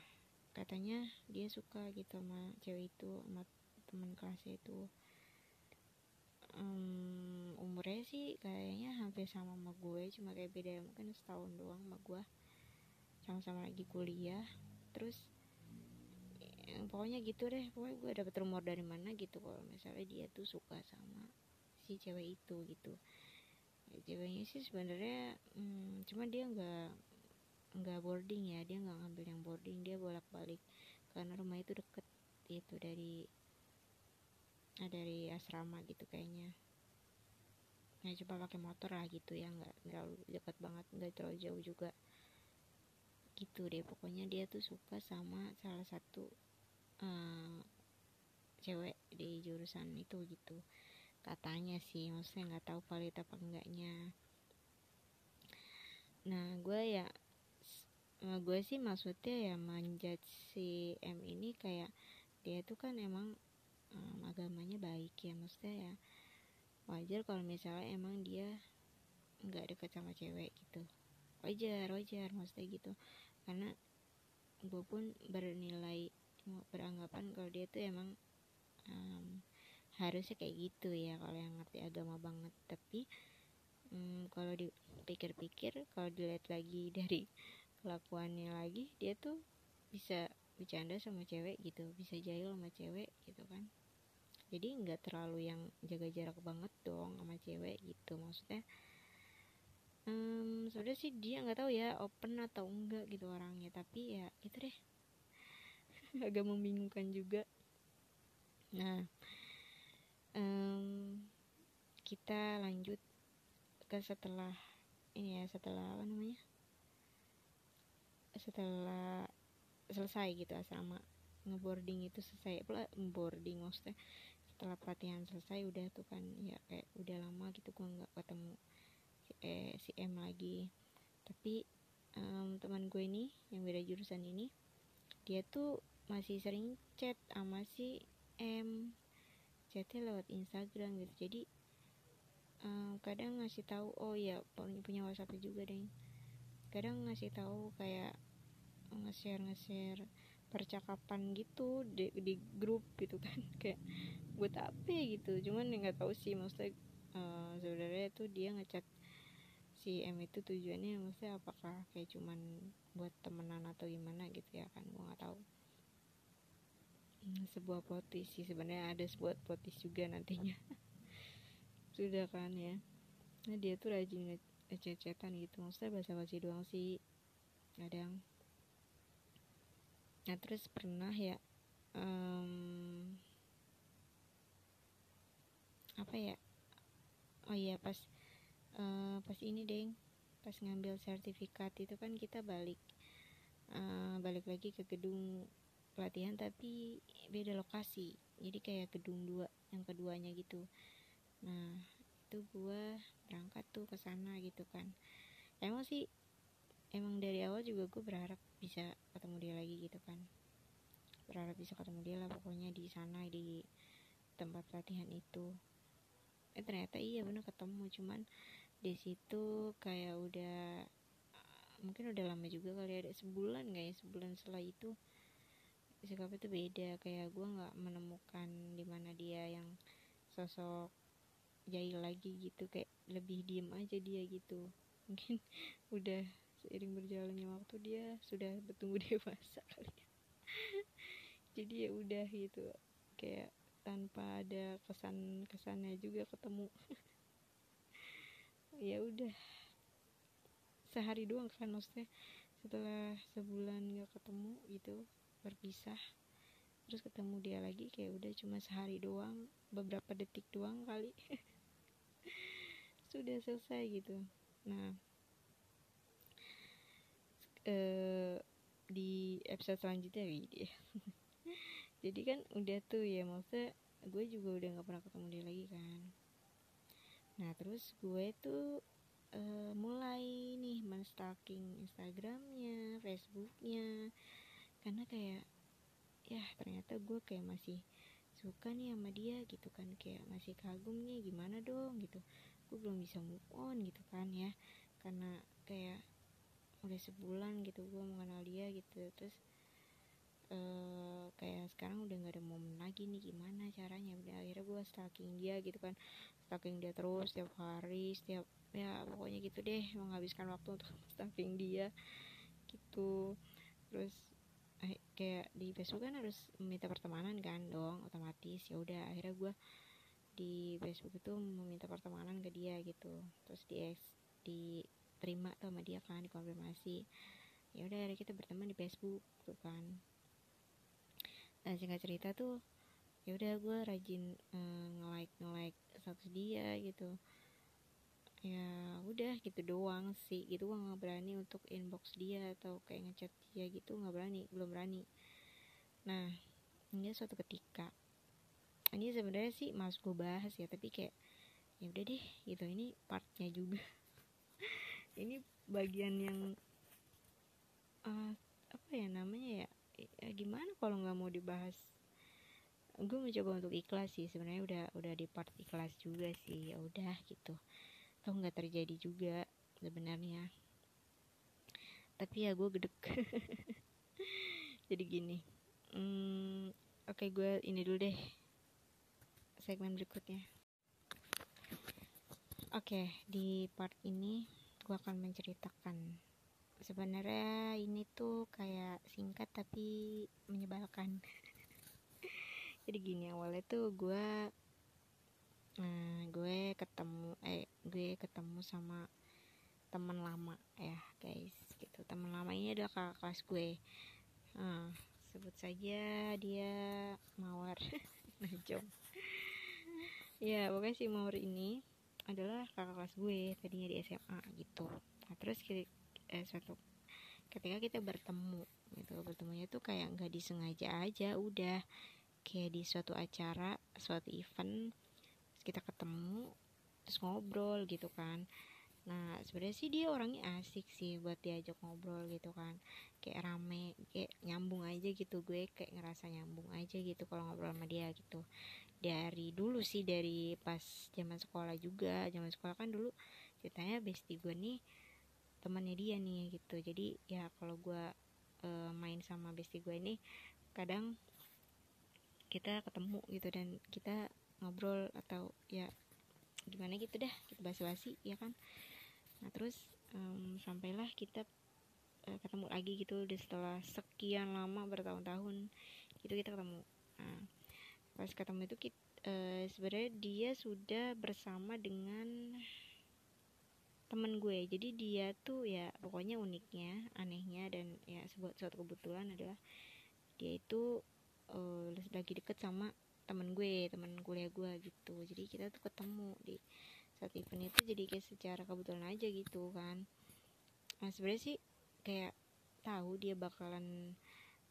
katanya dia suka gitu sama cewek itu sama teman kelasnya itu. Um, umurnya sih kayaknya hampir sama sama gue cuma kayak beda mungkin setahun doang sama gue. Sama-sama lagi kuliah. Terus ya, pokoknya gitu deh pokoknya gue dapet rumor dari mana gitu kalau misalnya dia tuh suka sama si cewek itu gitu ceweknya sih sebenarnya hmm, cuma dia nggak nggak boarding ya dia nggak ngambil yang boarding dia bolak balik karena rumah itu deket itu dari nah, dari asrama gitu kayaknya. Nah coba pakai motor lah gitu ya nggak terlalu dekat banget nggak terlalu jauh juga. Gitu deh pokoknya dia tuh suka sama salah satu uh, cewek di jurusan itu gitu katanya sih maksudnya nggak tahu valid apa enggaknya. Nah gue ya gue sih maksudnya ya manjat si M ini kayak dia tuh kan emang um, agamanya baik ya maksudnya ya wajar kalau misalnya emang dia nggak deket sama cewek gitu. Wajar wajar maksudnya gitu. Karena gue pun bernilai beranggapan kalau dia tuh emang um, harusnya kayak gitu ya kalau yang ngerti agama banget. Tapi um, kalau dipikir-pikir kalau dilihat lagi dari kelakuannya lagi dia tuh bisa bercanda sama cewek gitu bisa jahil sama cewek gitu kan. Jadi nggak terlalu yang jaga jarak banget dong sama cewek gitu. Maksudnya um, sebenarnya sih dia nggak tahu ya open atau enggak gitu orangnya. Tapi ya itu deh. Agak membingungkan juga. Nah um, kita lanjut ke setelah ini ya setelah apa namanya? Setelah selesai gitu asrama. Ngeboarding itu selesai boarding maksudnya. Setelah pelatihan selesai udah tuh kan ya kayak udah lama gitu gue nggak ketemu si, eh, si M lagi. Tapi um, teman gue ini yang beda jurusan ini dia tuh masih sering chat sama si M chatnya lewat Instagram gitu. Jadi um, kadang ngasih tahu oh ya punya WhatsApp juga deh kadang ngasih tahu kayak nge-share nge-share percakapan gitu di, di grup gitu kan. Kayak buat apa gitu. Cuman nggak tahu sih maksudnya uh, sebenarnya tuh dia ngechat si M itu tujuannya maksudnya apakah kayak cuman buat temenan atau gimana gitu ya kan gua nggak tahu sebuah potis sih sebenarnya ada sebuah potis juga nantinya. Sudah kan ya. Nah dia tuh rajin ngechat-chatan gitu. Maksudnya bahasa basi doang sih kadang. Nah terus pernah ya um, apa ya? Oh iya pas uh, pas ini deng. Pas ngambil sertifikat itu kan kita balik uh, balik lagi ke gedung pelatihan tapi beda lokasi. Jadi kayak gedung dua yang keduanya gitu. Nah itu gua berangkat tuh ke sana gitu kan. Emang sih emang dari awal juga gue berharap bisa ketemu dia lagi gitu kan. Berharap bisa ketemu dia lah pokoknya di sana di tempat pelatihan itu. Eh ternyata iya bener ketemu cuman di situ kayak udah mungkin udah lama juga kali ada sebulan kayak sebulan setelah itu sikapnya tuh beda. Kayak gue nggak menemukan di mana dia yang sosok jahil lagi gitu. Kayak lebih diem aja dia gitu. Mungkin udah seiring berjalannya waktu dia sudah bertumbuh dewasa kali ya. Jadi ya udah gitu. Kayak tanpa ada kesan kesannya juga ketemu. Ya udah. Sehari doang kan maksudnya. Setelah sebulan gak ketemu gitu berpisah. Terus ketemu dia lagi kayak udah cuma sehari doang beberapa detik doang kali. Sudah selesai gitu. Nah eh, di episode selanjutnya ya. Jadi kan udah tuh ya maksudnya gue juga udah nggak pernah ketemu dia lagi kan. Nah terus gue tuh uh, mulai nih menstalking Instagramnya Facebooknya karena kayak ya ternyata gue kayak masih suka nih sama dia gitu kan. Kayak masih kagum nih gimana dong gitu. Gue belum bisa move on gitu kan ya. Karena kayak udah sebulan gitu gue mengenal dia gitu. Terus uh, kayak sekarang udah nggak ada momen lagi nih gimana caranya? Udah akhirnya gue stalking dia gitu kan. Stalking dia terus setiap hari setiap ya pokoknya gitu deh. Menghabiskan waktu untuk stalking dia gitu. Terus kayak di Facebook kan harus meminta pertemanan kan dong otomatis. Ya udah akhirnya gue di Facebook itu meminta pertemanan ke dia gitu. Terus di diterima tuh sama dia kan dikonfirmasi. Ya udah hari kita berteman di Facebook tuh kan. Nah singkat cerita tuh ya udah gue rajin uh, nge like nge like status dia gitu ya udah gitu doang sih. Gitu gue nggak berani untuk inbox dia atau kayak ngechat dia gitu. Nggak berani belum berani. Nah ini suatu ketika. Ini sebenarnya sih mas gue bahas ya tapi kayak ya udah deh gitu. Ini partnya juga. Ini bagian yang uh, apa ya namanya ya, ya gimana kalau nggak mau dibahas? Gue mencoba untuk ikhlas sih. Sebenarnya udah udah di part ikhlas juga sih. Ya udah gitu toh nggak terjadi juga sebenarnya tapi ya gue gedek jadi gini hmm, oke okay, gue ini dulu deh segmen berikutnya. Oke, di part ini gue akan menceritakan sebenarnya ini tuh kayak singkat tapi menyebalkan. Jadi gini awalnya tuh gue nah, gue ketemu eh gue ketemu sama teman lama ya guys gitu. Teman lama ini adalah kakak kelas gue. Nah, sebut saja dia mawar. Najong ya pokoknya si Maur ini adalah kakak kelas gue tadinya di SMA gitu. Nah terus eh, suatu ketika kita bertemu gitu bertemunya tuh kayak nggak disengaja aja udah. Kayak di suatu acara suatu event kita ketemu terus ngobrol gitu kan. Nah sebenarnya sih dia orangnya asik sih buat diajak ngobrol gitu kan. Kayak rame kayak nyambung aja gitu. Gue kayak ngerasa nyambung aja gitu kalau ngobrol sama dia gitu. Dari dulu sih dari pas zaman sekolah juga. Zaman sekolah kan dulu ceritanya bestie gue nih temannya dia nih gitu. Jadi ya kalau gue e, main sama bestie gue ini kadang kita ketemu gitu dan kita ngobrol atau ya gimana gitu dah kita basa-basi ya kan? Nah terus um, sampailah kita uh, ketemu lagi gitu udah setelah sekian lama bertahun-tahun gitu kita ketemu. Nah pas ketemu itu kita, uh, eh, sebenarnya dia sudah bersama dengan temen gue. Jadi dia tuh ya pokoknya uniknya anehnya dan ya sebuah suatu kebetulan adalah dia itu uh, lagi deket sama temen gue temen kuliah gue gitu. Jadi kita tuh ketemu di saat event itu jadi kayak secara kebetulan aja gitu kan. Nah sebenarnya sih kayak tahu dia bakalan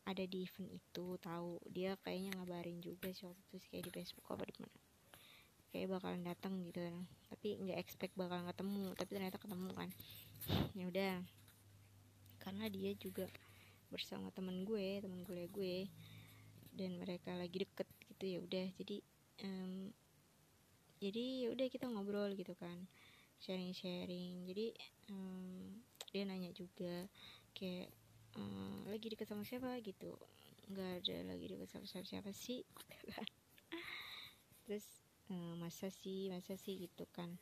ada di event itu tahu dia kayaknya ngabarin juga sih waktu itu sih kayak di Facebook apa di mana. Kayak bakalan datang gitu kan. Tapi nggak expect bakalan ketemu tapi ternyata ketemu kan. Ya udah. Karena dia juga bersama temen gue temen kuliah gue. Dan mereka lagi deket gitu ya udah. Jadi um, jadi ya udah kita ngobrol gitu kan sharing-sharing. Jadi um, dia nanya juga kayak uh, lagi deket sama siapa? Gitu. Nggak ada lagi deket sama siapa, siapa sih? Terus uh, masa sih masa sih? Gitu kan.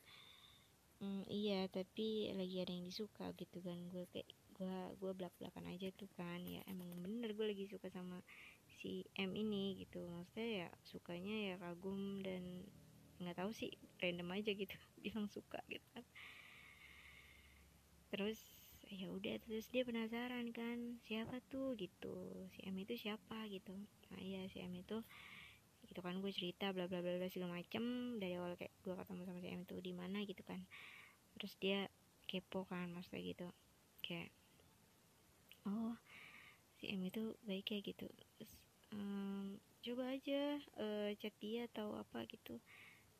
Mm, iya tapi lagi ada yang disuka gitu kan. Gue kayak gue gue belak belakan aja tuh kan. Ya emang bener gue lagi suka sama si M ini gitu. Maksudnya ya sukanya ya kagum dan nggak tahu sih random aja gitu bilang suka gitu kan. Terus ya udah terus dia penasaran kan siapa tuh gitu. Si M itu siapa gitu. Nah iya si M itu gitu kan gue cerita bla bla bla segala macem. Dari awal kayak gue ketemu sama si M itu di mana gitu kan. Terus dia kepo kan maksudnya gitu. Kayak oh si M itu baik ya gitu. Terus, um, coba aja uh, chat dia atau apa gitu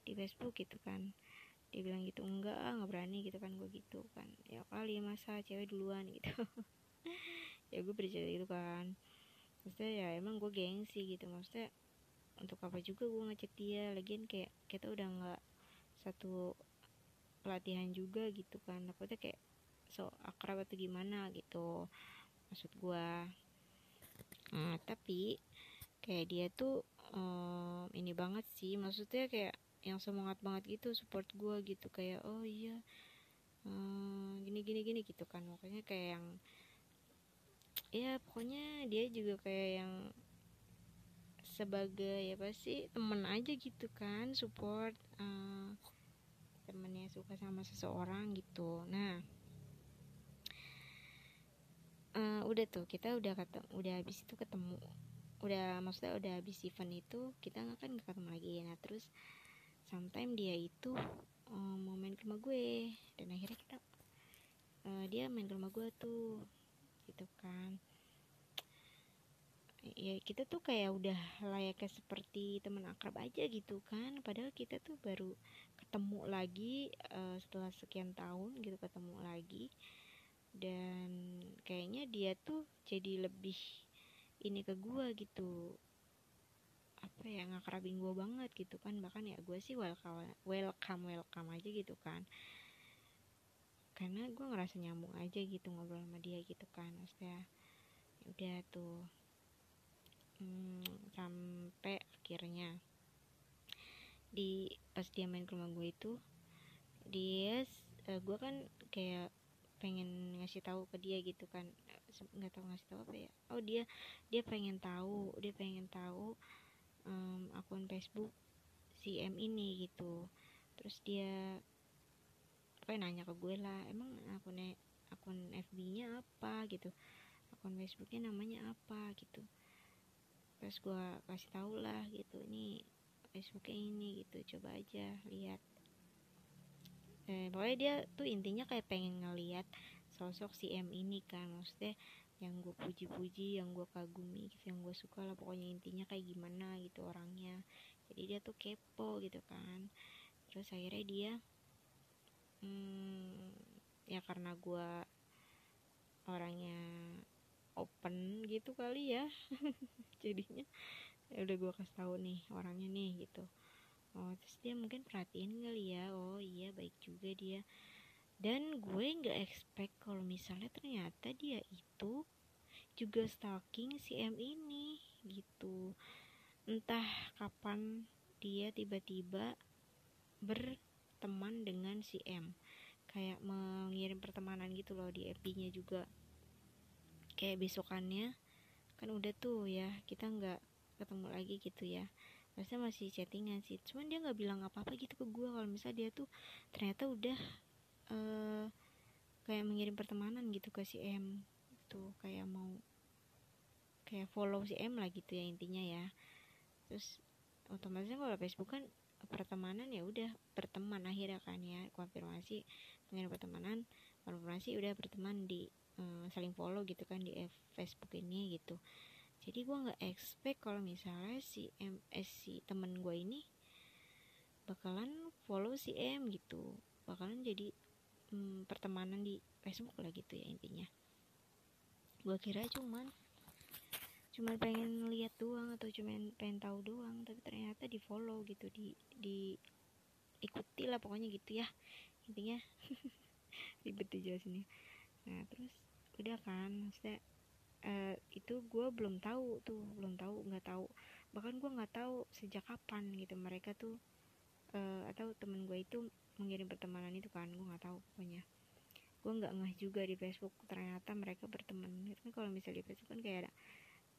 di Facebook gitu kan. Dia bilang gitu enggak nggak berani gitu kan gue gitu kan. Ya kali masa cewek duluan gitu. Ya gue bercerita gitu kan. Maksudnya ya emang gue gengsi gitu maksudnya untuk apa juga gue ngecek dia. Lagian kayak kita udah nggak satu pelatihan juga gitu kan. Takutnya kayak so akrab atau gimana gitu maksud gue nah, tapi kayak dia tuh um, ini banget sih. Maksudnya kayak yang semangat banget gitu support gue gitu. Kayak oh iya hmm, gini gini gini gitu kan. Makanya kayak yang ya pokoknya dia juga kayak yang sebagai apa sih temen aja gitu kan support uh, temennya suka sama seseorang gitu. Nah uh, udah tuh kita udah kata udah habis itu ketemu udah maksudnya udah habis event itu kita nggak kan nggak ketemu lagi. Nah terus sometimes dia itu um, mau main ke rumah gue. Dan akhirnya kita uh, dia main ke rumah gue tuh gitu kan. Ya kita tuh kayak udah layaknya seperti teman akrab aja gitu kan. Padahal kita tuh baru ketemu lagi uh, setelah sekian tahun gitu ketemu lagi. Dan kayaknya dia tuh jadi lebih ini ke gue gitu. Apa ya ngakrabin gue banget gitu kan. Bahkan ya gue sih welcome welcome welcome aja gitu kan. Karena gue ngerasa nyambung aja gitu ngobrol sama dia gitu kan. Maksudnya ya udah tuh. Hmm, sampai akhirnya di pas dia main ke rumah gue itu dia uh, gue kan kayak pengen ngasih tahu ke dia gitu kan nggak tahu ngasih tahu apa ya. Oh dia dia pengen tahu dia pengen tahu um, akun Facebook si M ini gitu. Terus dia apa ya, nanya ke gue lah emang akun akun FB-nya apa? gitu. Akun Facebooknya namanya apa? gitu. Terus gue kasih tau lah gitu ini Facebooknya ini gitu. Coba aja lihat. Eh, pokoknya dia tuh intinya kayak pengen ngeliat sosok si M ini kan. Maksudnya yang gue puji-puji yang gue kagumi gitu yang gue suka lah pokoknya intinya kayak gimana gitu orangnya. Jadi dia tuh kepo gitu kan. Terus akhirnya dia hmm, ya karena gue orangnya open gitu kali ya jadinya ya udah gue kasih tahu nih orangnya nih gitu. Oh terus dia mungkin perhatiin kali ya oh iya baik juga dia dan gue nggak expect kalau misalnya ternyata dia itu juga stalking si M ini gitu. Entah kapan dia tiba-tiba berteman dengan si M. Kayak mengirim pertemanan gitu loh di FB-nya juga. Kayak besokannya kan udah tuh ya kita nggak ketemu lagi gitu ya. Maksudnya masih chattingan sih. Cuman dia nggak bilang apa-apa gitu ke gue kalau misalnya dia tuh ternyata udah uh, kayak mengirim pertemanan gitu ke si M tuh kayak mau kayak follow si M lah gitu ya intinya ya. Terus otomatisnya kalau Facebook kan pertemanan ya udah berteman akhirnya kan ya konfirmasi mengenai pertemanan konfirmasi udah berteman di um, saling follow gitu kan di Facebook ini gitu. Jadi gue nggak expect kalau misalnya si M eh, si temen gue ini bakalan follow si M gitu. Bakalan jadi hmm, pertemanan di Facebook lah gitu ya intinya. Gue kira cuman cuman pengen lihat doang atau cuman pengen tahu doang tapi ternyata di follow gitu di di ikuti lah pokoknya gitu ya intinya. Ribet dijelasinnya. Nah terus udah kan maksudnya uh, itu gue belum tahu tuh belum tahu nggak tahu. Bahkan gue nggak tahu sejak kapan gitu mereka tuh uh, atau temen gue itu mengirim pertemanan itu kan gue nggak tahu pokoknya. Gue nggak ngeh juga di Facebook ternyata mereka berteman. Kan kalau misalnya di Facebook kan kayak ada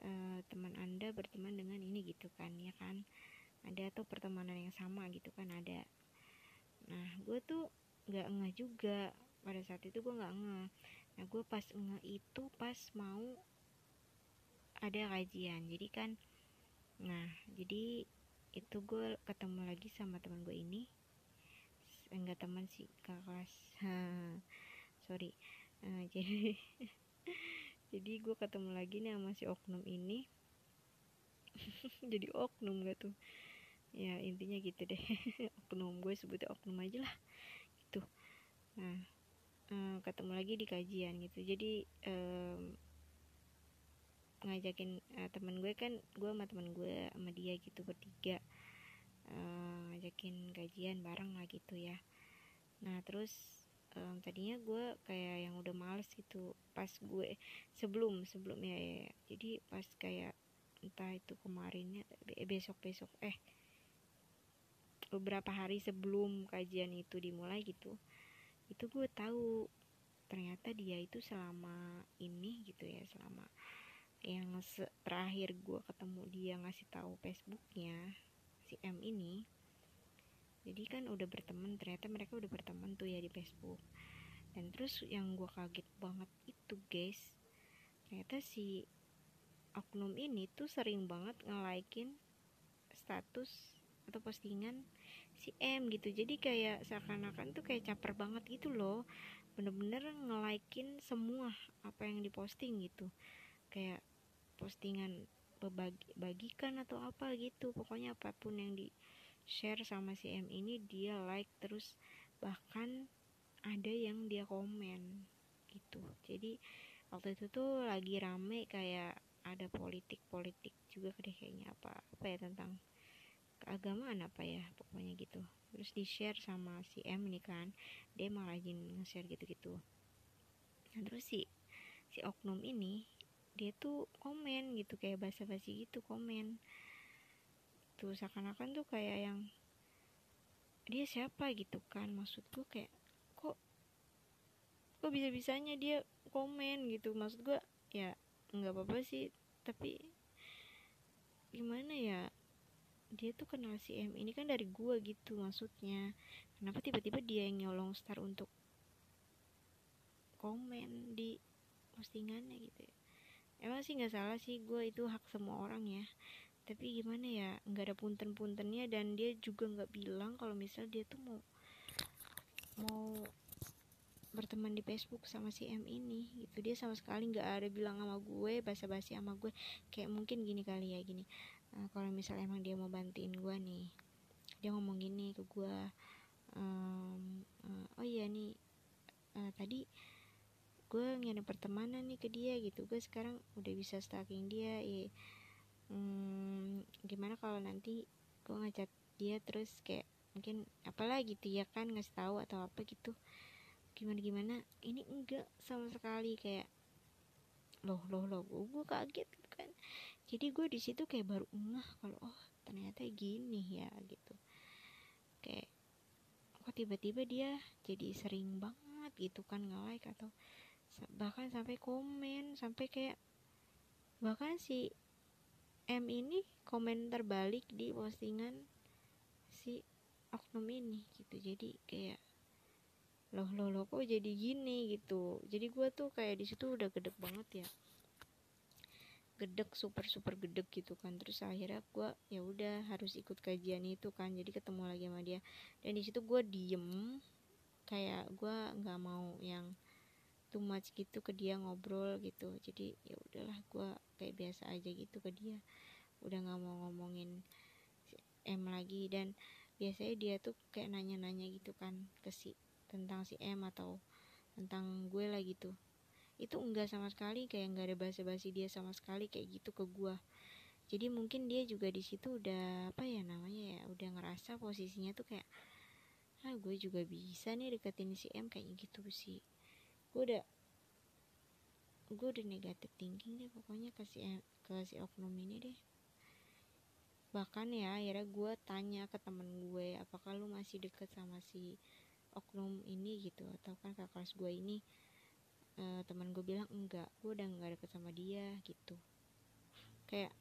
uh, teman anda berteman dengan ini gitu kan ya kan? Ada atau pertemanan yang sama gitu kan ada. Nah gue tuh nggak ngeh juga. Pada saat itu gue nggak ngeh. Nah gue pas ngeh itu pas mau ada kajian. Jadi kan nah jadi itu gue ketemu lagi sama teman gue ini. Enggak teman sih ke kelas. Sorry. Uh, jadi jadi gue ketemu lagi nih sama si oknum ini. Jadi oknum gak tuh? Ya intinya gitu deh. Oknum gue sebutnya oknum aja lah gitu. Nah uh, ketemu lagi di kajian gitu. Jadi um, ngajakin uh, temen gue kan gue sama temen gue sama dia gitu bertiga uh, ngajakin gajian bareng lah gitu ya nah terus um, tadinya gue kayak yang udah males gitu pas gue sebelum sebelum ya, ya, ya. jadi pas kayak entah itu kemarinnya besok besok eh beberapa hari sebelum kajian itu dimulai gitu itu gue tahu ternyata dia itu selama ini gitu ya selama yang terakhir gue ketemu dia ngasih tahu Facebooknya si M ini jadi kan udah berteman ternyata mereka udah berteman tuh ya di Facebook. Dan terus yang gue kaget banget itu guys ternyata si oknum ini tuh sering banget nge-likein status atau postingan si M gitu. Jadi kayak seakan-akan tuh kayak caper banget gitu loh. Bener-bener nge-likein semua apa yang diposting gitu kayak postingan bagikan atau apa gitu. Pokoknya apa pun yang di share sama si M ini dia like terus. Bahkan ada yang dia komen gitu. Jadi waktu itu tuh lagi rame kayak ada politik politik juga deh kayaknya apa apa ya tentang keagamaan apa ya pokoknya gitu. Terus di share sama si M ini kan dia malah rajin nge-share gitu-gitu. Nah terus si si oknum ini dia tuh komen gitu kayak basa-basi gitu komen. Tuh seakan-akan tuh kayak yang dia siapa? gitu kan maksudku kayak kok kok bisa-bisanya dia komen? gitu. Maksud gue ya nggak apa-apa sih tapi gimana ya dia tuh kenal si M ini kan dari gue gitu maksudnya. Kenapa tiba-tiba dia yang nyolong star untuk komen di postingannya gitu ya emang sih nggak salah sih gue itu hak semua orang ya. Tapi gimana ya nggak ada punten-puntennya dan dia juga nggak bilang kalau misal dia tuh mau mau berteman di Facebook sama si M ini. Gitu dia sama sekali nggak ada bilang sama gue basa-basi sama gue. Kayak mungkin gini kali ya gini. Uh, kalau misal emang dia mau bantuin gue nih dia ngomong gini ke gue um, uh, oh iya nih uh, tadi gue ngirim pertemanan nih ke dia gitu. Gue sekarang udah bisa stalking dia ya hmm, gimana kalau nanti gue ngajak dia terus kayak mungkin apalah gitu ya kan ngasih tahu atau apa gitu. Gimana gimana? Ini enggak sama sekali kayak loh loh loh gue kaget gitu kan. Jadi gue di situ kayak baru ngeh kalau oh ternyata gini ya gitu. Kayak kok tiba-tiba dia jadi sering banget gitu kan nge-like atau bahkan sampai komen sampai kayak bahkan si M ini komen terbalik di postingan si oknum ini gitu. Jadi kayak loh loh loh kok jadi gini? gitu. Jadi gue tuh kayak di situ udah gedek banget ya. Gedek super super gedek gitu kan. Terus akhirnya gue ya udah harus ikut kajian itu kan. Jadi ketemu lagi sama dia. Dan di situ gue diem. Kayak gue nggak mau yang too much gitu ke dia ngobrol gitu. Jadi ya udahlah gue kayak biasa aja gitu ke dia. Udah nggak mau ngomongin si M lagi. Dan biasanya dia tuh kayak nanya-nanya gitu kan ke si tentang si M atau tentang gue lah gitu. Itu enggak sama sekali kayak nggak ada basa-basi dia sama sekali kayak gitu ke gue jadi mungkin dia juga di situ udah apa ya namanya ya udah ngerasa posisinya tuh kayak ah gue juga bisa nih deketin si M kayak gitu sih gue udah gue udah negatif thinking deh pokoknya kasih ke si oknum ini deh. Bahkan ya akhirnya gue tanya ke temen gue apakah lu masih deket sama si oknum ini? Gitu. Atau kan kakak kelas gue ini uh, teman gue bilang enggak gue udah nggak deket sama dia gitu. Kayak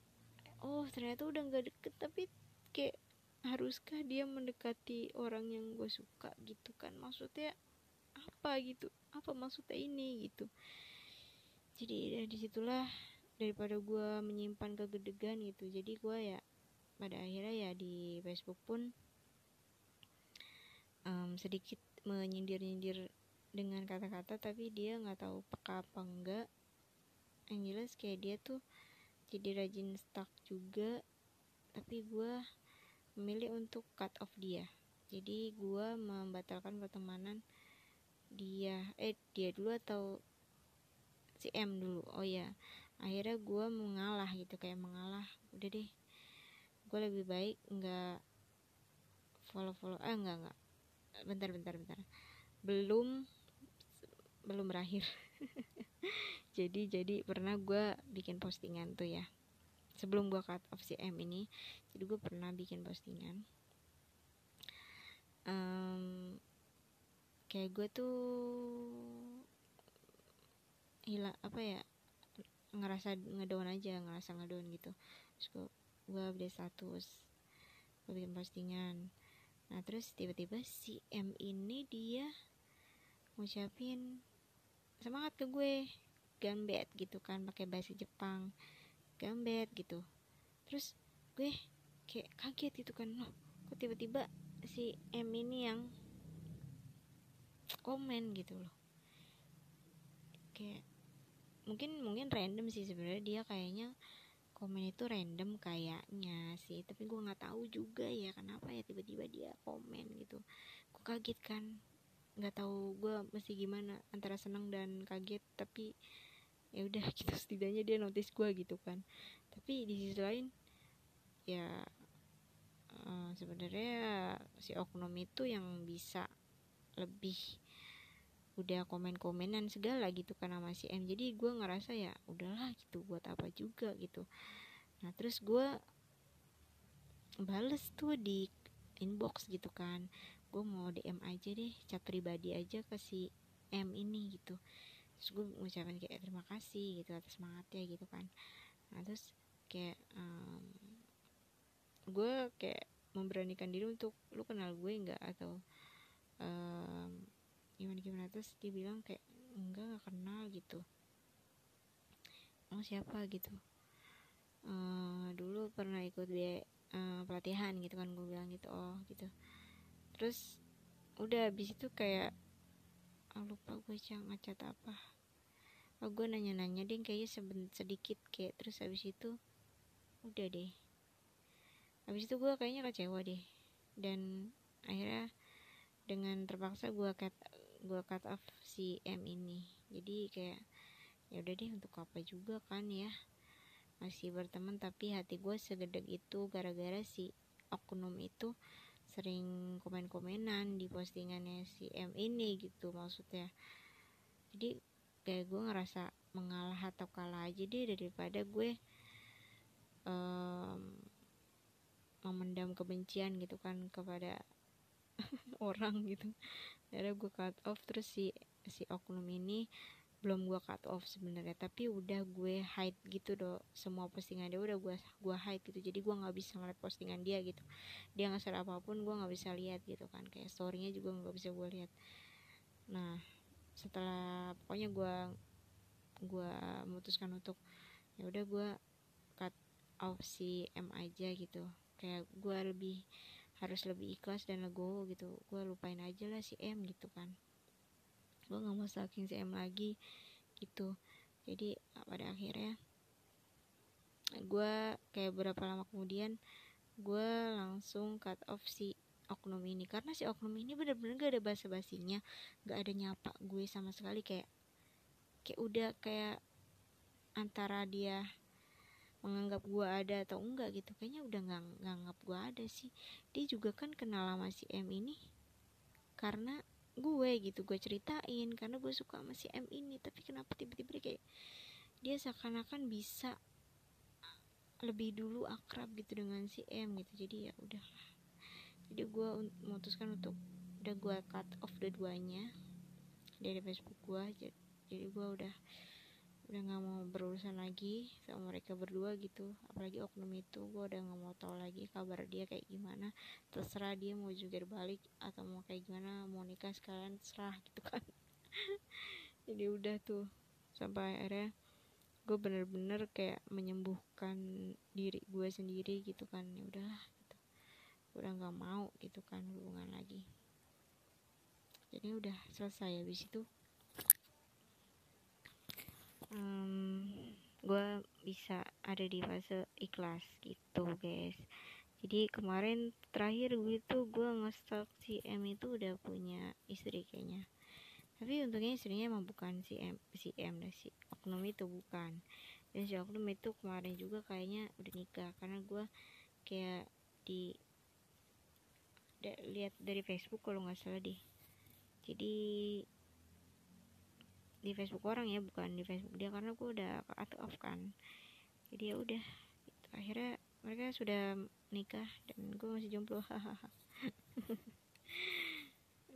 oh ternyata udah nggak deket tapi kayak haruskah dia mendekati orang yang gue suka? Gitu kan. Maksudnya apa gitu apa maksudnya ini? Gitu. Jadi dari di situlah daripada gue menyimpan kegedegan gitu jadi gue ya pada akhirnya ya di Facebook pun um, sedikit menyindir-nyindir dengan kata-kata tapi dia nggak tahu peka apa enggak. Yang jelas kayak dia tuh jadi rajin stuck juga tapi gue memilih untuk cut off dia. Jadi gue membatalkan pertemanan dia. Eh dia dulu atau si M dulu? Oh ya akhirnya gue mengalah gitu kayak mengalah udah deh gue lebih baik nggak follow follow eh enggak enggak bentar bentar bentar. Belum belum berakhir. Jadi jadi pernah gue bikin postingan tuh ya. Sebelum gue cut off si M ini jadi gue pernah bikin postingan. Um, kayak gue tuh hilang apa ya ngerasa ngedown aja ngerasa ngedown gitu. Terus gue gue update status gue bikin postingan. Nah terus tiba-tiba si M ini dia ngucapin semangat ke gue gambet gitu kan pakai bahasa Jepang gambet gitu. Terus gue kayak kaget gitu kan loh kok tiba-tiba si M ini yang komen gitu loh. Kayak mungkin mungkin random sih sebenarnya. Dia kayaknya komen itu random kayaknya sih. Tapi gue nggak tahu juga ya kenapa ya tiba-tiba dia komen gitu. Gue kaget kan. Nggak tahu gue mesti gimana antara senang dan kaget. Tapi ya udah gitu. Setidaknya dia notice gue gitu kan. Tapi di sisi lain ya uh, sebenarnya si oknum itu yang bisa lebih udah komen-komenan segala gitu sama si M. Jadi gue ngerasa ya udahlah gitu buat apa juga gitu. Nah terus gue bales tuh di inbox gitu kan. Gue mau DM aja deh chat pribadi aja ke si M ini gitu. Terus gue ngucapin kayak terima kasih gitu atas semangatnya gitu kan. Nah terus kayak um, gue kayak memberanikan diri untuk lu kenal gue nggak? Atau um, gimana gimana terus dia bilang kayak enggak gak kenal gitu. Oh siapa? gitu. Uh, dulu pernah ikut dia uh, pelatihan gitu kan gue bilang gitu oh gitu. Terus udah habis itu kayak oh, lupa gue cang ngacat apa. Oh gue nanya-nanya deh kayaknya seben sedikit kayak terus habis itu udah deh. Habis itu gue kayaknya kecewa deh. Dan akhirnya dengan terpaksa gue cut gue cut off si M ini. Jadi kayak ya udah deh untuk apa juga kan ya? Masih berteman tapi hati gue segedek itu gara-gara si oknum itu sering komen-komenan di postingannya si M ini gitu maksudnya. Jadi kayak gue ngerasa mengalah atau kalah aja deh daripada gue um, memendam kebencian gitu kan kepada orang gitu. Akhirnya gue cut off terus si si oknum ini belum gue cut off sebenarnya. Tapi udah gue hide gitu do semua postingan dia udah gue gue hide gitu. Jadi gue nggak bisa ngeliat postingan dia gitu. Dia share apa pun gue nggak bisa lihat gitu kan. Kayak storynya juga nggak bisa gue lihat. Nah setelah pokoknya gue gue memutuskan untuk ya udah gue cut off si M aja gitu. Kayak gue lebih harus lebih ikhlas dan legowo gitu. Gue lupain aja lah si M gitu kan. Gue nggak mau stalking si M lagi gitu. Jadi pada akhirnya gue kayak berapa lama kemudian gue langsung cut off si oknum ini. Karena si oknum ini bener-bener gak ada basa basinya gak ada nyapa gue sama sekali. Kayak kayak udah kayak antara dia menganggap gue ada atau enggak gitu. Kayaknya udah nggak nganggap gue ada sih. Dia juga kan kenal sama si M ini karena gue gitu gue ceritain karena gue suka sama si M ini. Tapi kenapa tiba-tiba kayak dia seakan-akan bisa lebih dulu akrab gitu dengan si M gitu. Jadi ya udah jadi gue memutuskan untuk udah gue cut off dua-duanya dari Facebook gue jadi gue udah udah nggak mau berurusan lagi sama mereka berdua gitu. Apalagi oknum itu gue udah nggak mau tahu lagi kabar dia kayak gimana. Terserah dia mau juga balik atau mau kayak gimana mau nikah sekalian terserah gitu kan. Jadi udah tuh sampai akhirnya gue bener-bener kayak menyembuhkan diri gue sendiri gitu kan. Ya udahlah gitu. Udah nggak mau gitu kan hubungan lagi. Jadi udah selesai habis itu um, gue bisa ada di fase ikhlas gitu guys. Jadi kemarin terakhir gue tuh gue ngestok si M itu udah punya istri kayaknya. Tapi untungnya istrinya emang bukan si M si M dan si oknum itu bukan. Dan si oknum itu kemarin juga kayaknya udah nikah karena gue kayak di lihat dari Facebook kalau nggak salah deh. Jadi di Facebook orang ya bukan di Facebook dia karena gue udah cut off kan. Jadi ya udah gitu. akhirnya mereka sudah nikah dan gue masih jomblo hahaha.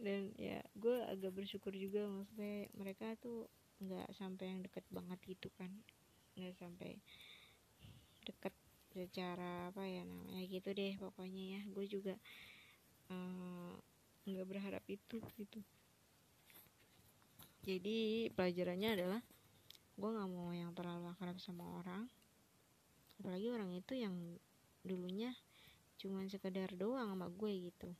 Dan ya gue agak bersyukur juga maksudnya mereka tuh nggak sampai yang deket banget gitu kan. Nggak sampai deket secara apa ya namanya gitu deh pokoknya ya. Gue juga eh, nggak uh, berharap itu gitu jadi pelajarannya adalah gue nggak mau yang terlalu akrab sama orang. Apalagi orang itu yang dulunya cuman sekedar doang sama gue gitu.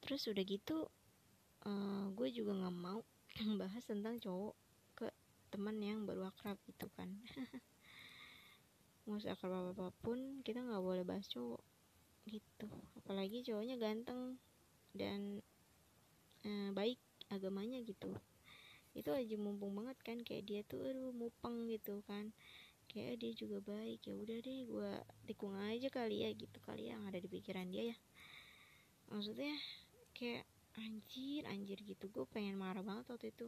Terus udah gitu uh, gue juga nggak mau bahas tentang cowok ke teman yang baru akrab gitu kan. Mau seakrab apa pun kita nggak boleh bahas cowok gitu. Apalagi cowoknya ganteng dan uh, baik agamanya gitu. Itu aja mumpung banget kan kayak dia tuh aduh mupeng gitu kan. Kayak dia juga baik ya udah deh gue tikung aja kali ya gitu kali yang ada di pikiran dia ya. Maksudnya kayak anjir anjir gitu. Gue pengen marah banget waktu itu.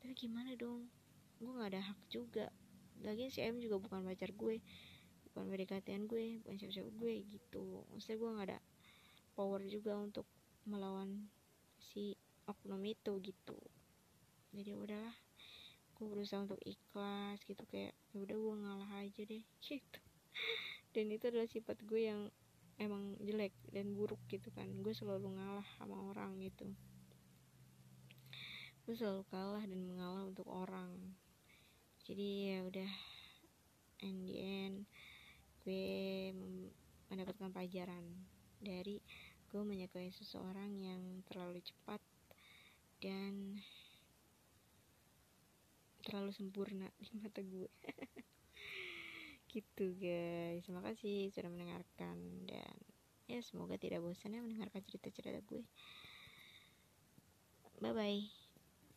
Tapi gimana dong? Gue nggak ada hak juga. Lagi si M juga bukan pacar gue bukan pendekatan gue bukan siapa-siapa gue gitu. Maksudnya gue nggak ada power juga untuk melawan si oknum itu gitu. Jadi udahlah gue berusaha untuk ikhlas gitu. Kayak ya udah gue ngalah aja deh gitu. Dan itu adalah sifat gue yang emang jelek dan buruk gitu kan. Gue selalu ngalah sama orang gitu. Gue selalu kalah dan mengalah untuk orang. Jadi ya udah in the end gue mendapatkan pelajaran dari gue menyukai seseorang yang terlalu cepat dan terlalu sempurna di mata gue. Gitu guys. Terima kasih sudah mendengarkan dan ya semoga tidak bosan ya mendengarkan cerita-cerita gue. Bye bye